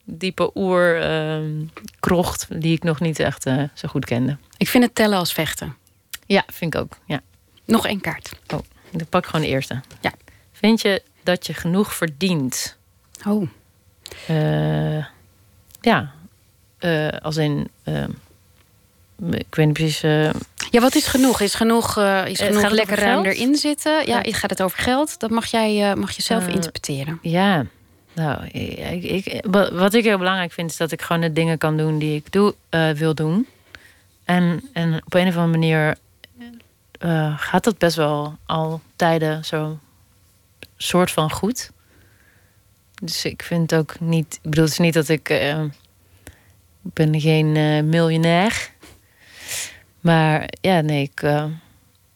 diepe oerkrocht... Uh, die ik nog niet echt uh, zo goed kende. Ik vind het tellen als vechten. Ja, vind ik ook. Ja. Nog één kaart. Oh, ik pak gewoon de eerste. Ja. Vind je dat je genoeg verdient? Oh. Uh, ja, uh, als in. Uh, ik weet niet precies. ja, wat is genoeg? Is genoeg, is genoeg lekker ruim erin zitten? Ja, ja, gaat het over geld? Dat mag jij mag je zelf interpreteren. Ja, nou, ik, ik, wat ik heel belangrijk vind, is dat ik gewoon de dingen kan doen die ik doe, wil doen. En, en op een of andere manier gaat dat best wel al tijden zo soort van goed. Dus ik vind ook niet. Ik bedoel, het is niet dat ik. Uh, ik ben geen uh, miljonair. Maar ja, nee, ik,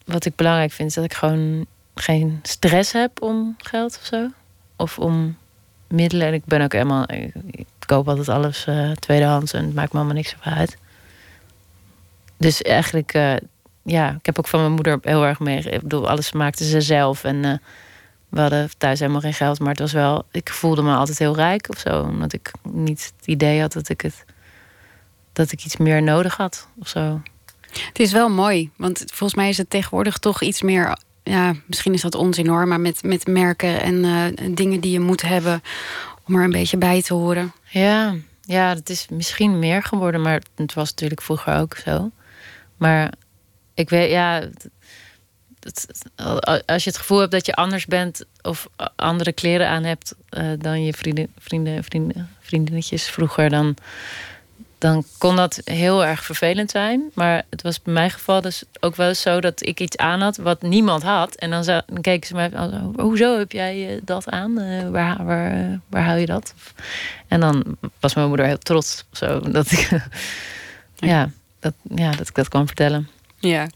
wat ik belangrijk vind is dat ik gewoon geen stress heb om geld of zo. Of om middelen. En ik ben ook helemaal. Ik, koop altijd alles tweedehands en het maakt me allemaal niks uit. Dus eigenlijk, ja, ik heb ook van mijn moeder heel erg mee. Ik bedoel, alles maakte ze zelf. En we hadden thuis helemaal geen geld, maar het was wel. Ik voelde me altijd heel rijk of zo. Omdat ik niet het idee had dat ik het. dat ik iets meer nodig had of zo. Het is wel mooi, want volgens mij is het tegenwoordig toch iets meer. Ja, misschien is dat onzin hoor, maar met, met merken en uh, dingen die je moet hebben om er een beetje bij te horen. Ja, ja, het is misschien meer geworden, maar het was natuurlijk vroeger ook zo. Maar ik weet, ja, als je het gevoel hebt dat je anders bent of andere kleren aan hebt uh, dan je vrienden, vrienden, vrienden, vriendinnetjes vroeger, dan, dan kon dat heel erg vervelend zijn. Maar het was bij mijn geval dus ook wel eens zo dat ik iets aan had wat niemand had. En dan, zou, dan keken ze mij van, hoezo heb jij eh, dat aan? Eh, waar, waar, eh, waar haal je dat? En dan was mijn moeder heel trots zo, dat ik, ja, dat, ja, dat ik dat kwam vertellen. Ja,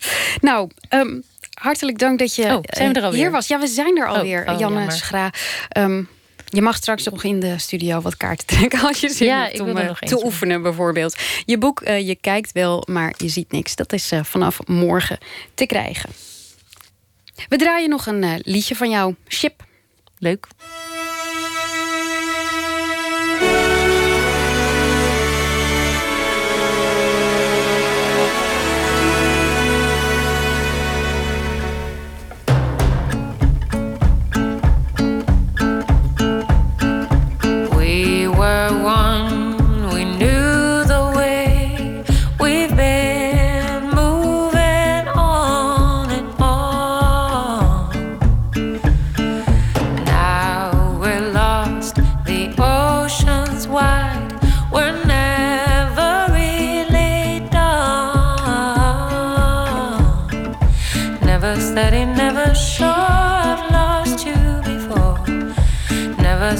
nou, ehm, hartelijk dank dat je Oh, zijn we er eh, alweer? hier was. Ja, we zijn er alweer, oh, Janne. Schra. Ehm, je mag straks nog in de studio wat kaarten trekken als je zin Ja, hebt om eh, te oefenen bijvoorbeeld. Je boek eh, Je kijkt wel, maar je ziet niks. Dat is vanaf morgen te krijgen. We draaien nog een liedje van jou, Chip. Leuk.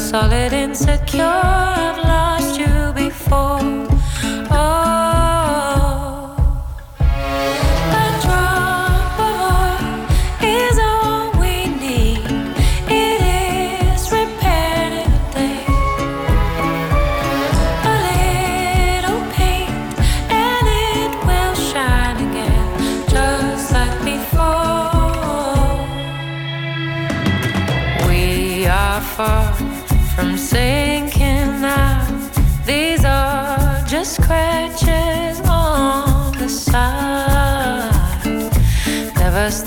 Solid, insecure.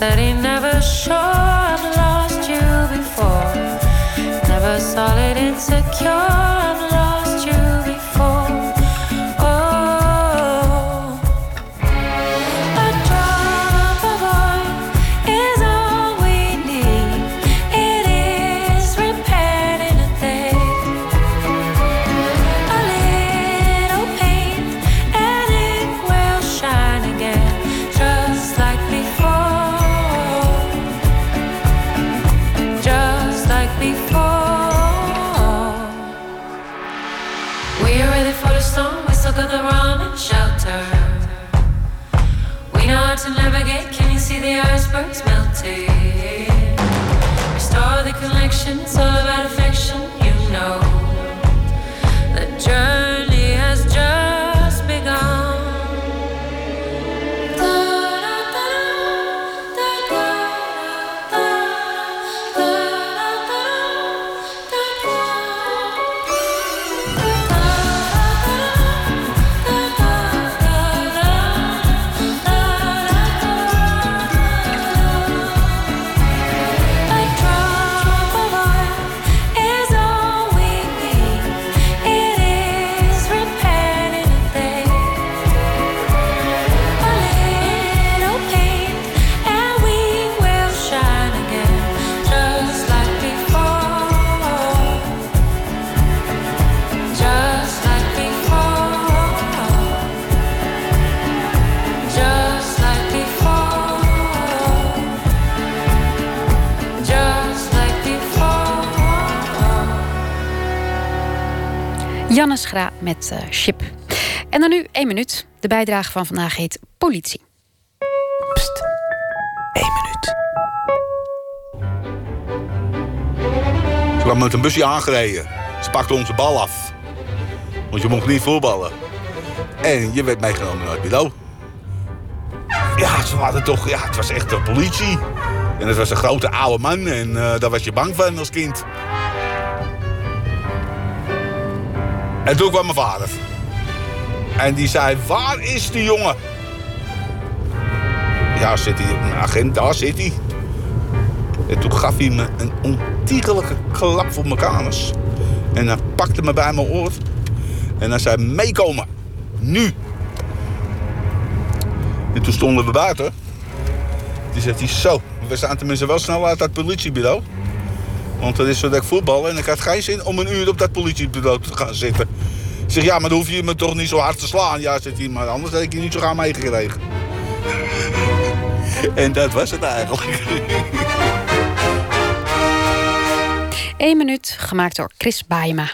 Never steady, never sure. I've lost you before. Never solid, insecure. Shelter. We know how to navigate. Can you see the icebergs melting? Restore the connection. It's all about Met eh, Chip. En dan nu één minuut. De bijdrage van vandaag heet Politie. Ze kwam met een busje aangereden. Ze pakte onze bal af. Want je mocht niet voetballen. En je werd meegenomen naar het bureau. Ja, ze hadden toch... Ja, het was echt de politie. En het was een grote oude man. En eh, daar was je bang van als kind. En toen kwam mijn vader. En die zei, waar is die jongen? Ja, zit hij, een agent, daar zit hij. En toen gaf hij me een ontiegelijke klap voor mijn kanus. En hij pakte me bij mijn oor. En hij zei, meekomen. Nu. En toen stonden we buiten. Toen zegt hij, zo, we staan tenminste wel snel uit dat politiebureau. Want dat is zo ik voetbal en ik had geen zin om een uur op dat politiebureau te gaan zitten. Ik zeg, ja, maar dan hoef je me toch niet zo hard te slaan. Ja, zegt hij, maar anders had ik je niet zo gaan meegekregen. en dat was het eigenlijk. Eén minuut, gemaakt door Chris Baayema.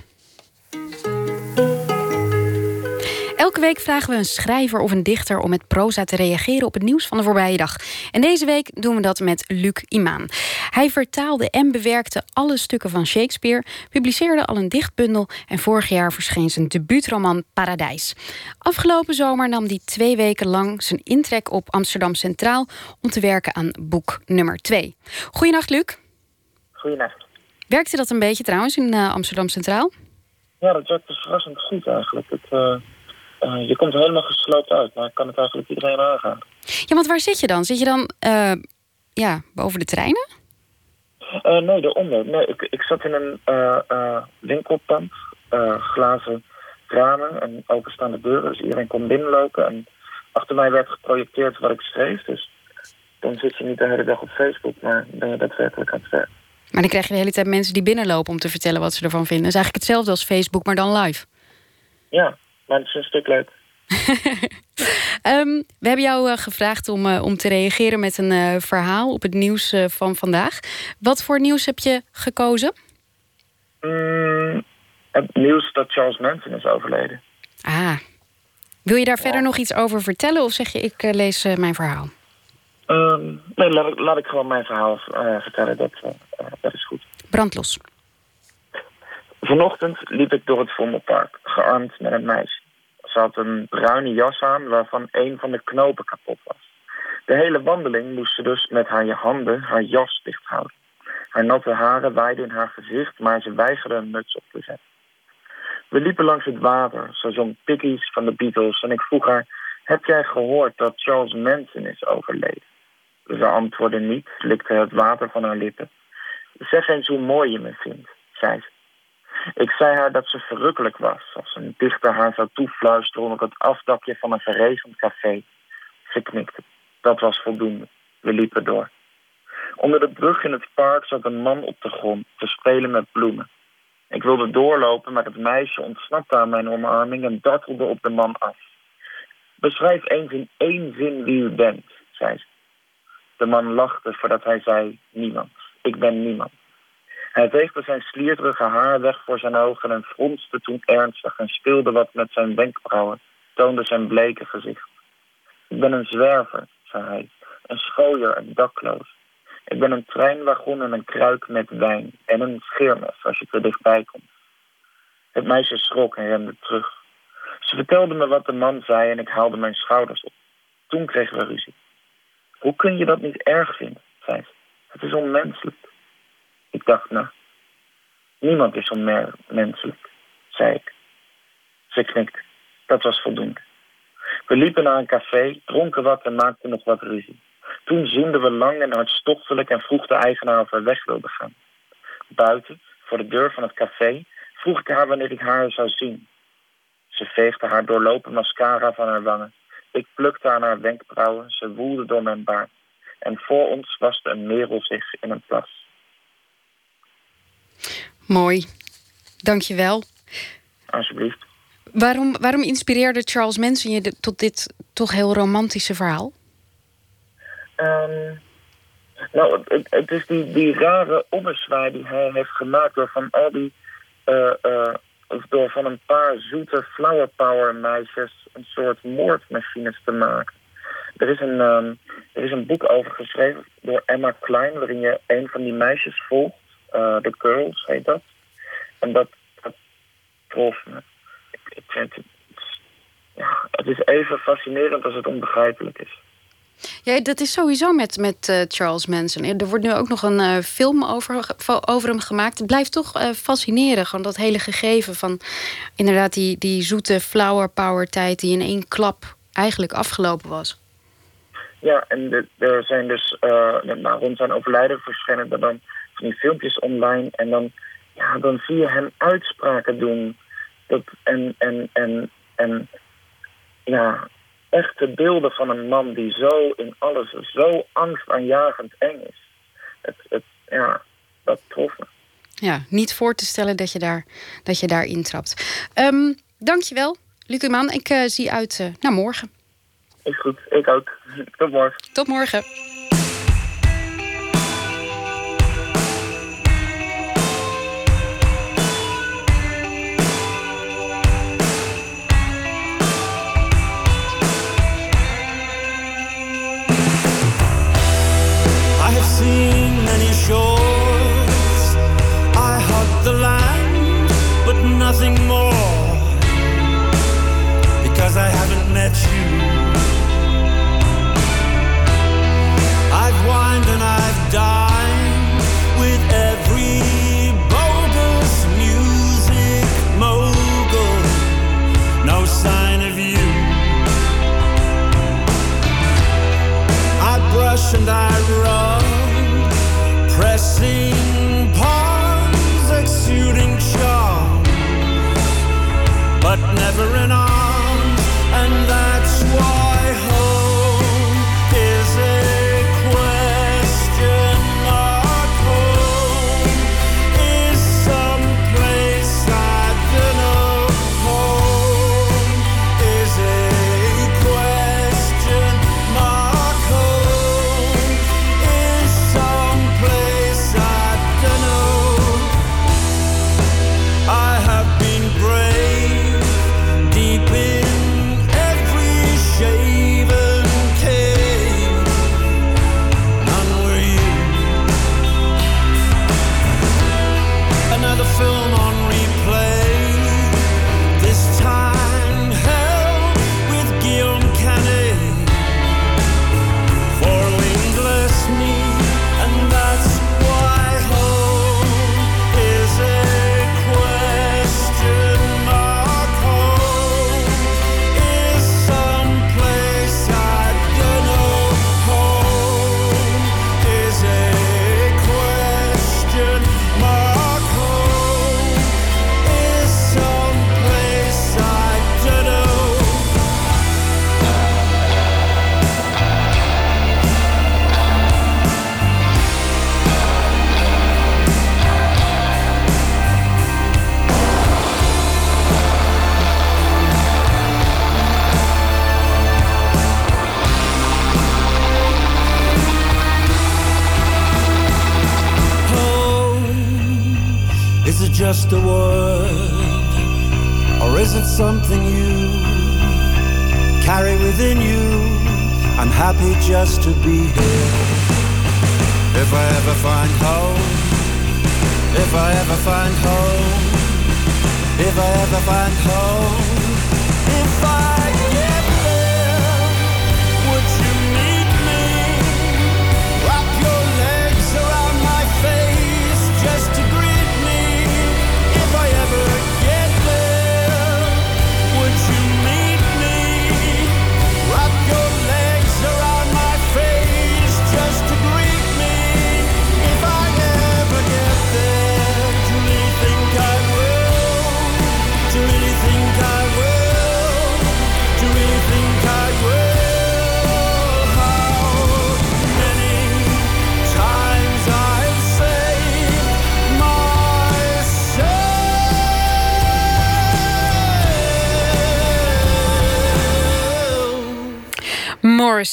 Elke week vragen we een schrijver of een dichter om met proza te reageren op het nieuws van de voorbije dag. En deze week doen we dat met Luc Imaan. Hij vertaalde en bewerkte alle stukken van Shakespeare, publiceerde al een dichtbundel en vorig jaar verscheen zijn debuutroman Paradijs. Afgelopen zomer nam hij twee weken lang zijn intrek op Amsterdam Centraal om te werken aan boek nummer 2. Goedenacht, Luc. Goedenacht. Werkte dat een beetje trouwens in uh, Amsterdam Centraal? Ja, dat werkt dus verrassend goed eigenlijk. Het, uh, uh, je komt helemaal gesloopt uit, maar ik kan het eigenlijk iedereen aangaan. Ja, want waar zit je dan? Zit je dan ja, boven de treinen? nee, daaronder. Nee, ik, ik zat in een winkelpand, glazen ramen en openstaande deuren. Dus iedereen kon binnenlopen. En achter mij werd geprojecteerd wat ik schreef. Dus dan zit je niet de hele dag op Facebook, maar ben je daadwerkelijk aan het werk. Maar dan krijg je de hele tijd mensen die binnenlopen om te vertellen wat ze ervan vinden. Dat is eigenlijk hetzelfde als Facebook, maar dan live. Ja, maar het is een stuk leuk. um, we hebben jou uh, gevraagd om, uh, om te reageren met een uh, verhaal op het nieuws van vandaag. Wat voor nieuws heb je gekozen? Mm, het nieuws dat Charles Manson is overleden. Ah. Wil je daar ja. verder nog iets over vertellen of zeg je ik lees mijn verhaal? Um, nee, laat ik, laat ik gewoon mijn verhaal vertellen. Dat, dat is goed. Brandlos. Vanochtend liep ik door het Vondelpark, gearmd met een meisje. Ze had een bruine jas aan waarvan een van de knopen kapot was. De hele wandeling moest ze dus met haar handen haar jas dicht houden. Haar natte haren waaiden in haar gezicht, maar ze weigerde een muts op te zetten. We liepen langs het water, zo zong Piggies van de Beatles, en ik vroeg haar... Heb jij gehoord dat Charles Manson is overleden? Ze antwoordde niet, likte het water van haar lippen. Zeg eens hoe mooi je me vindt, zei ze. Ik zei haar dat ze verrukkelijk was, als een dichter haar zou toefluisteren onder het afdakje van een verregend café. Ze knikte. Dat was voldoende. We liepen door. Onder de brug in het park zat een man op de grond te spelen met bloemen. Ik wilde doorlopen, maar het meisje ontsnapte aan mijn omarming en dartelde op de man af. Beschrijf eens in één zin wie u bent, zei ze. De man lachte voordat hij zei, niemand. Ik ben niemand. Hij veegde zijn slierterige haar weg voor zijn ogen en fronste toen ernstig en speelde wat met zijn wenkbrauwen, toonde zijn bleke gezicht. Ik ben een zwerver, zei hij, een schooier en dakloos. Ik ben een treinwagon en een kruik met wijn en een scheermes als je te dichtbij komt. Het meisje schrok en rende terug. Ze vertelde me wat de man zei en ik haalde mijn schouders op. Toen kregen we ruzie. Hoe kun je dat niet erg vinden, zei ze. Het is onmenselijk. Ik dacht, nou, niemand is onmenselijk, zei ik. Ze knikte. Dat was voldoende. We liepen naar een café, dronken wat en maakten nog wat ruzie. Toen zoenden we lang en hartstochtelijk en vroeg de eigenaar of we weg wilden gaan. Buiten, voor de deur van het café, vroeg ik haar wanneer ik haar zou zien. Ze veegde haar doorlopen mascara van haar wangen. Ik plukte aan haar wenkbrauwen, ze woelde door mijn baard. En voor ons waste een merel zich in een plas. Mooi. Dank je wel. Alsjeblieft. Waarom, waarom inspireerde Charles Manson je tot dit toch heel romantische verhaal? Um, nou, het, het, is die, die rare ommezwaai die hij heeft gemaakt door van al die... Uh, uh, of door van een paar zoete flower power meisjes een soort moordmachines te maken. Er is een, um, er is een boek over geschreven door Emma Klein, waarin je een van die meisjes volgt. Uh, The Girls heet dat. En dat, dat trof me. Ik, ik vind het, ja, het is even fascinerend als het onbegrijpelijk is. Ja, dat is sowieso met, met uh, Charles Manson. Er wordt nu ook nog een uh, film over, over hem gemaakt. Het blijft toch uh, fascineren, gewoon dat hele gegeven van... inderdaad die, die zoete flower power tijd die in één klap eigenlijk afgelopen was. Ja, en de, er zijn dus nou, rond zijn overlijden verschijnen er dan van die filmpjes online. En dan, ja, dan zie je hem uitspraken doen. Dat, en, en, en, en ja, echte beelden van een man die zo in alles zo angstaanjagend eng is. Het, het, ja, dat trof me. Ja, niet voor te stellen dat je daar, dat je daar intrapt. Um, dankjewel, Luc Man. Ik zie zie uit eh, naar morgen. Is goed, ik ook. Tot morgen. Tot morgen.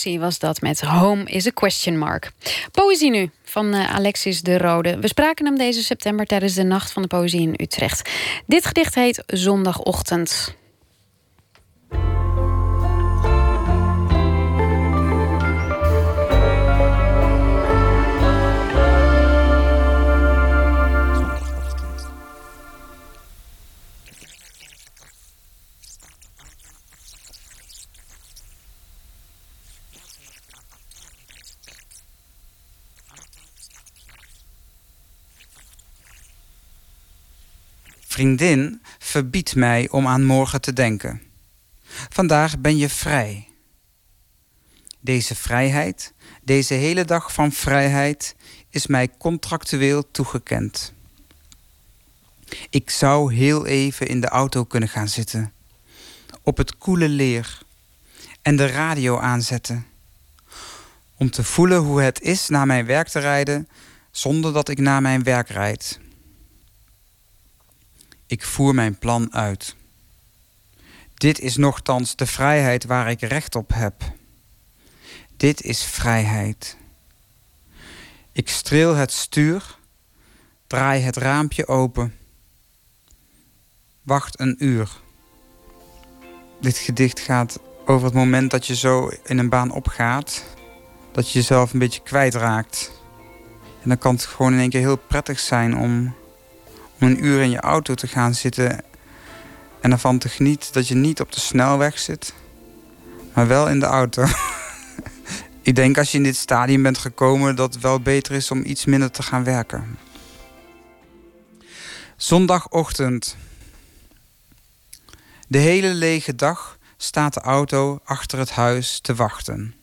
Was dat met Home is a Question Mark. Poëzie nu van eh, Alexis de Rode. We spraken hem deze september tijdens de Nacht van de Poëzie in Utrecht. Dit gedicht heet Zondagochtend. Vriendin, verbied mij om aan morgen te denken. Vandaag ben je vrij. Deze vrijheid, deze hele dag van vrijheid, is mij contractueel toegekend. Ik zou heel even in de auto kunnen gaan zitten, op het koele leer en de radio aanzetten. Om te voelen hoe het is naar mijn werk te rijden zonder dat ik naar mijn werk rijd. Ik voer mijn plan uit. Dit is nochtans de vrijheid waar ik recht op heb. Dit is vrijheid. Ik streel het stuur, draai het raampje open. Wacht een uur. Dit gedicht gaat over het moment dat je zo in een baan opgaat, dat je jezelf een beetje kwijtraakt. En dan kan het gewoon in één keer heel prettig zijn om om een uur in je auto te gaan zitten en ervan te genieten dat je niet op de snelweg zit, maar wel in de auto. Ik denk als je in dit stadium bent gekomen dat het wel beter is om iets minder te gaan werken. Zondagochtend. De hele lege dag staat de auto achter het huis te wachten.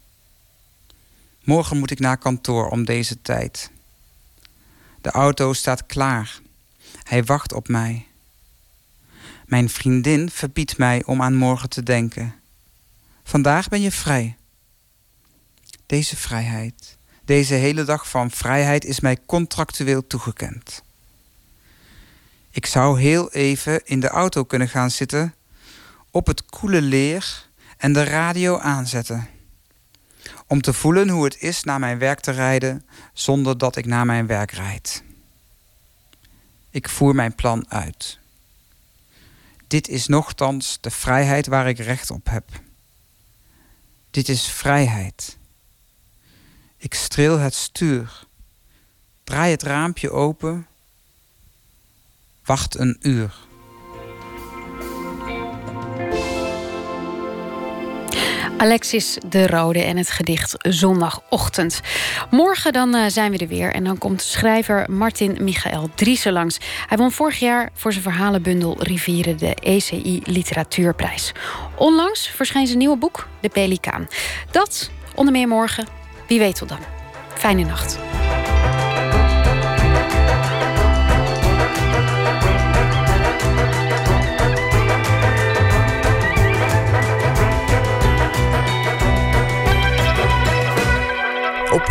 Morgen moet ik naar kantoor om deze tijd. De auto staat klaar. Hij wacht op mij. Mijn vriendin verbiedt mij om aan morgen te denken. Vandaag ben je vrij. Deze vrijheid, deze hele dag van vrijheid is mij contractueel toegekend. Ik zou heel even in de auto kunnen gaan zitten, op het koele leer en de radio aanzetten. Om te voelen hoe het is naar mijn werk te rijden zonder dat ik naar mijn werk rijd. Ik voer mijn plan uit. Dit is nochtans de vrijheid waar ik recht op heb. Dit is vrijheid. Ik streel het stuur. Draai het raampje open. Wacht een uur. Alexis de Rode en het gedicht Zondagochtend. Morgen dan uh, zijn we er weer en dan komt schrijver Martin Michael Driessen langs. Hij won vorig jaar voor zijn verhalenbundel Rivieren de ECI Literatuurprijs. Onlangs verscheen zijn nieuwe boek De Pelikaan. Dat onder meer morgen. Wie weet tot dan. Fijne nacht.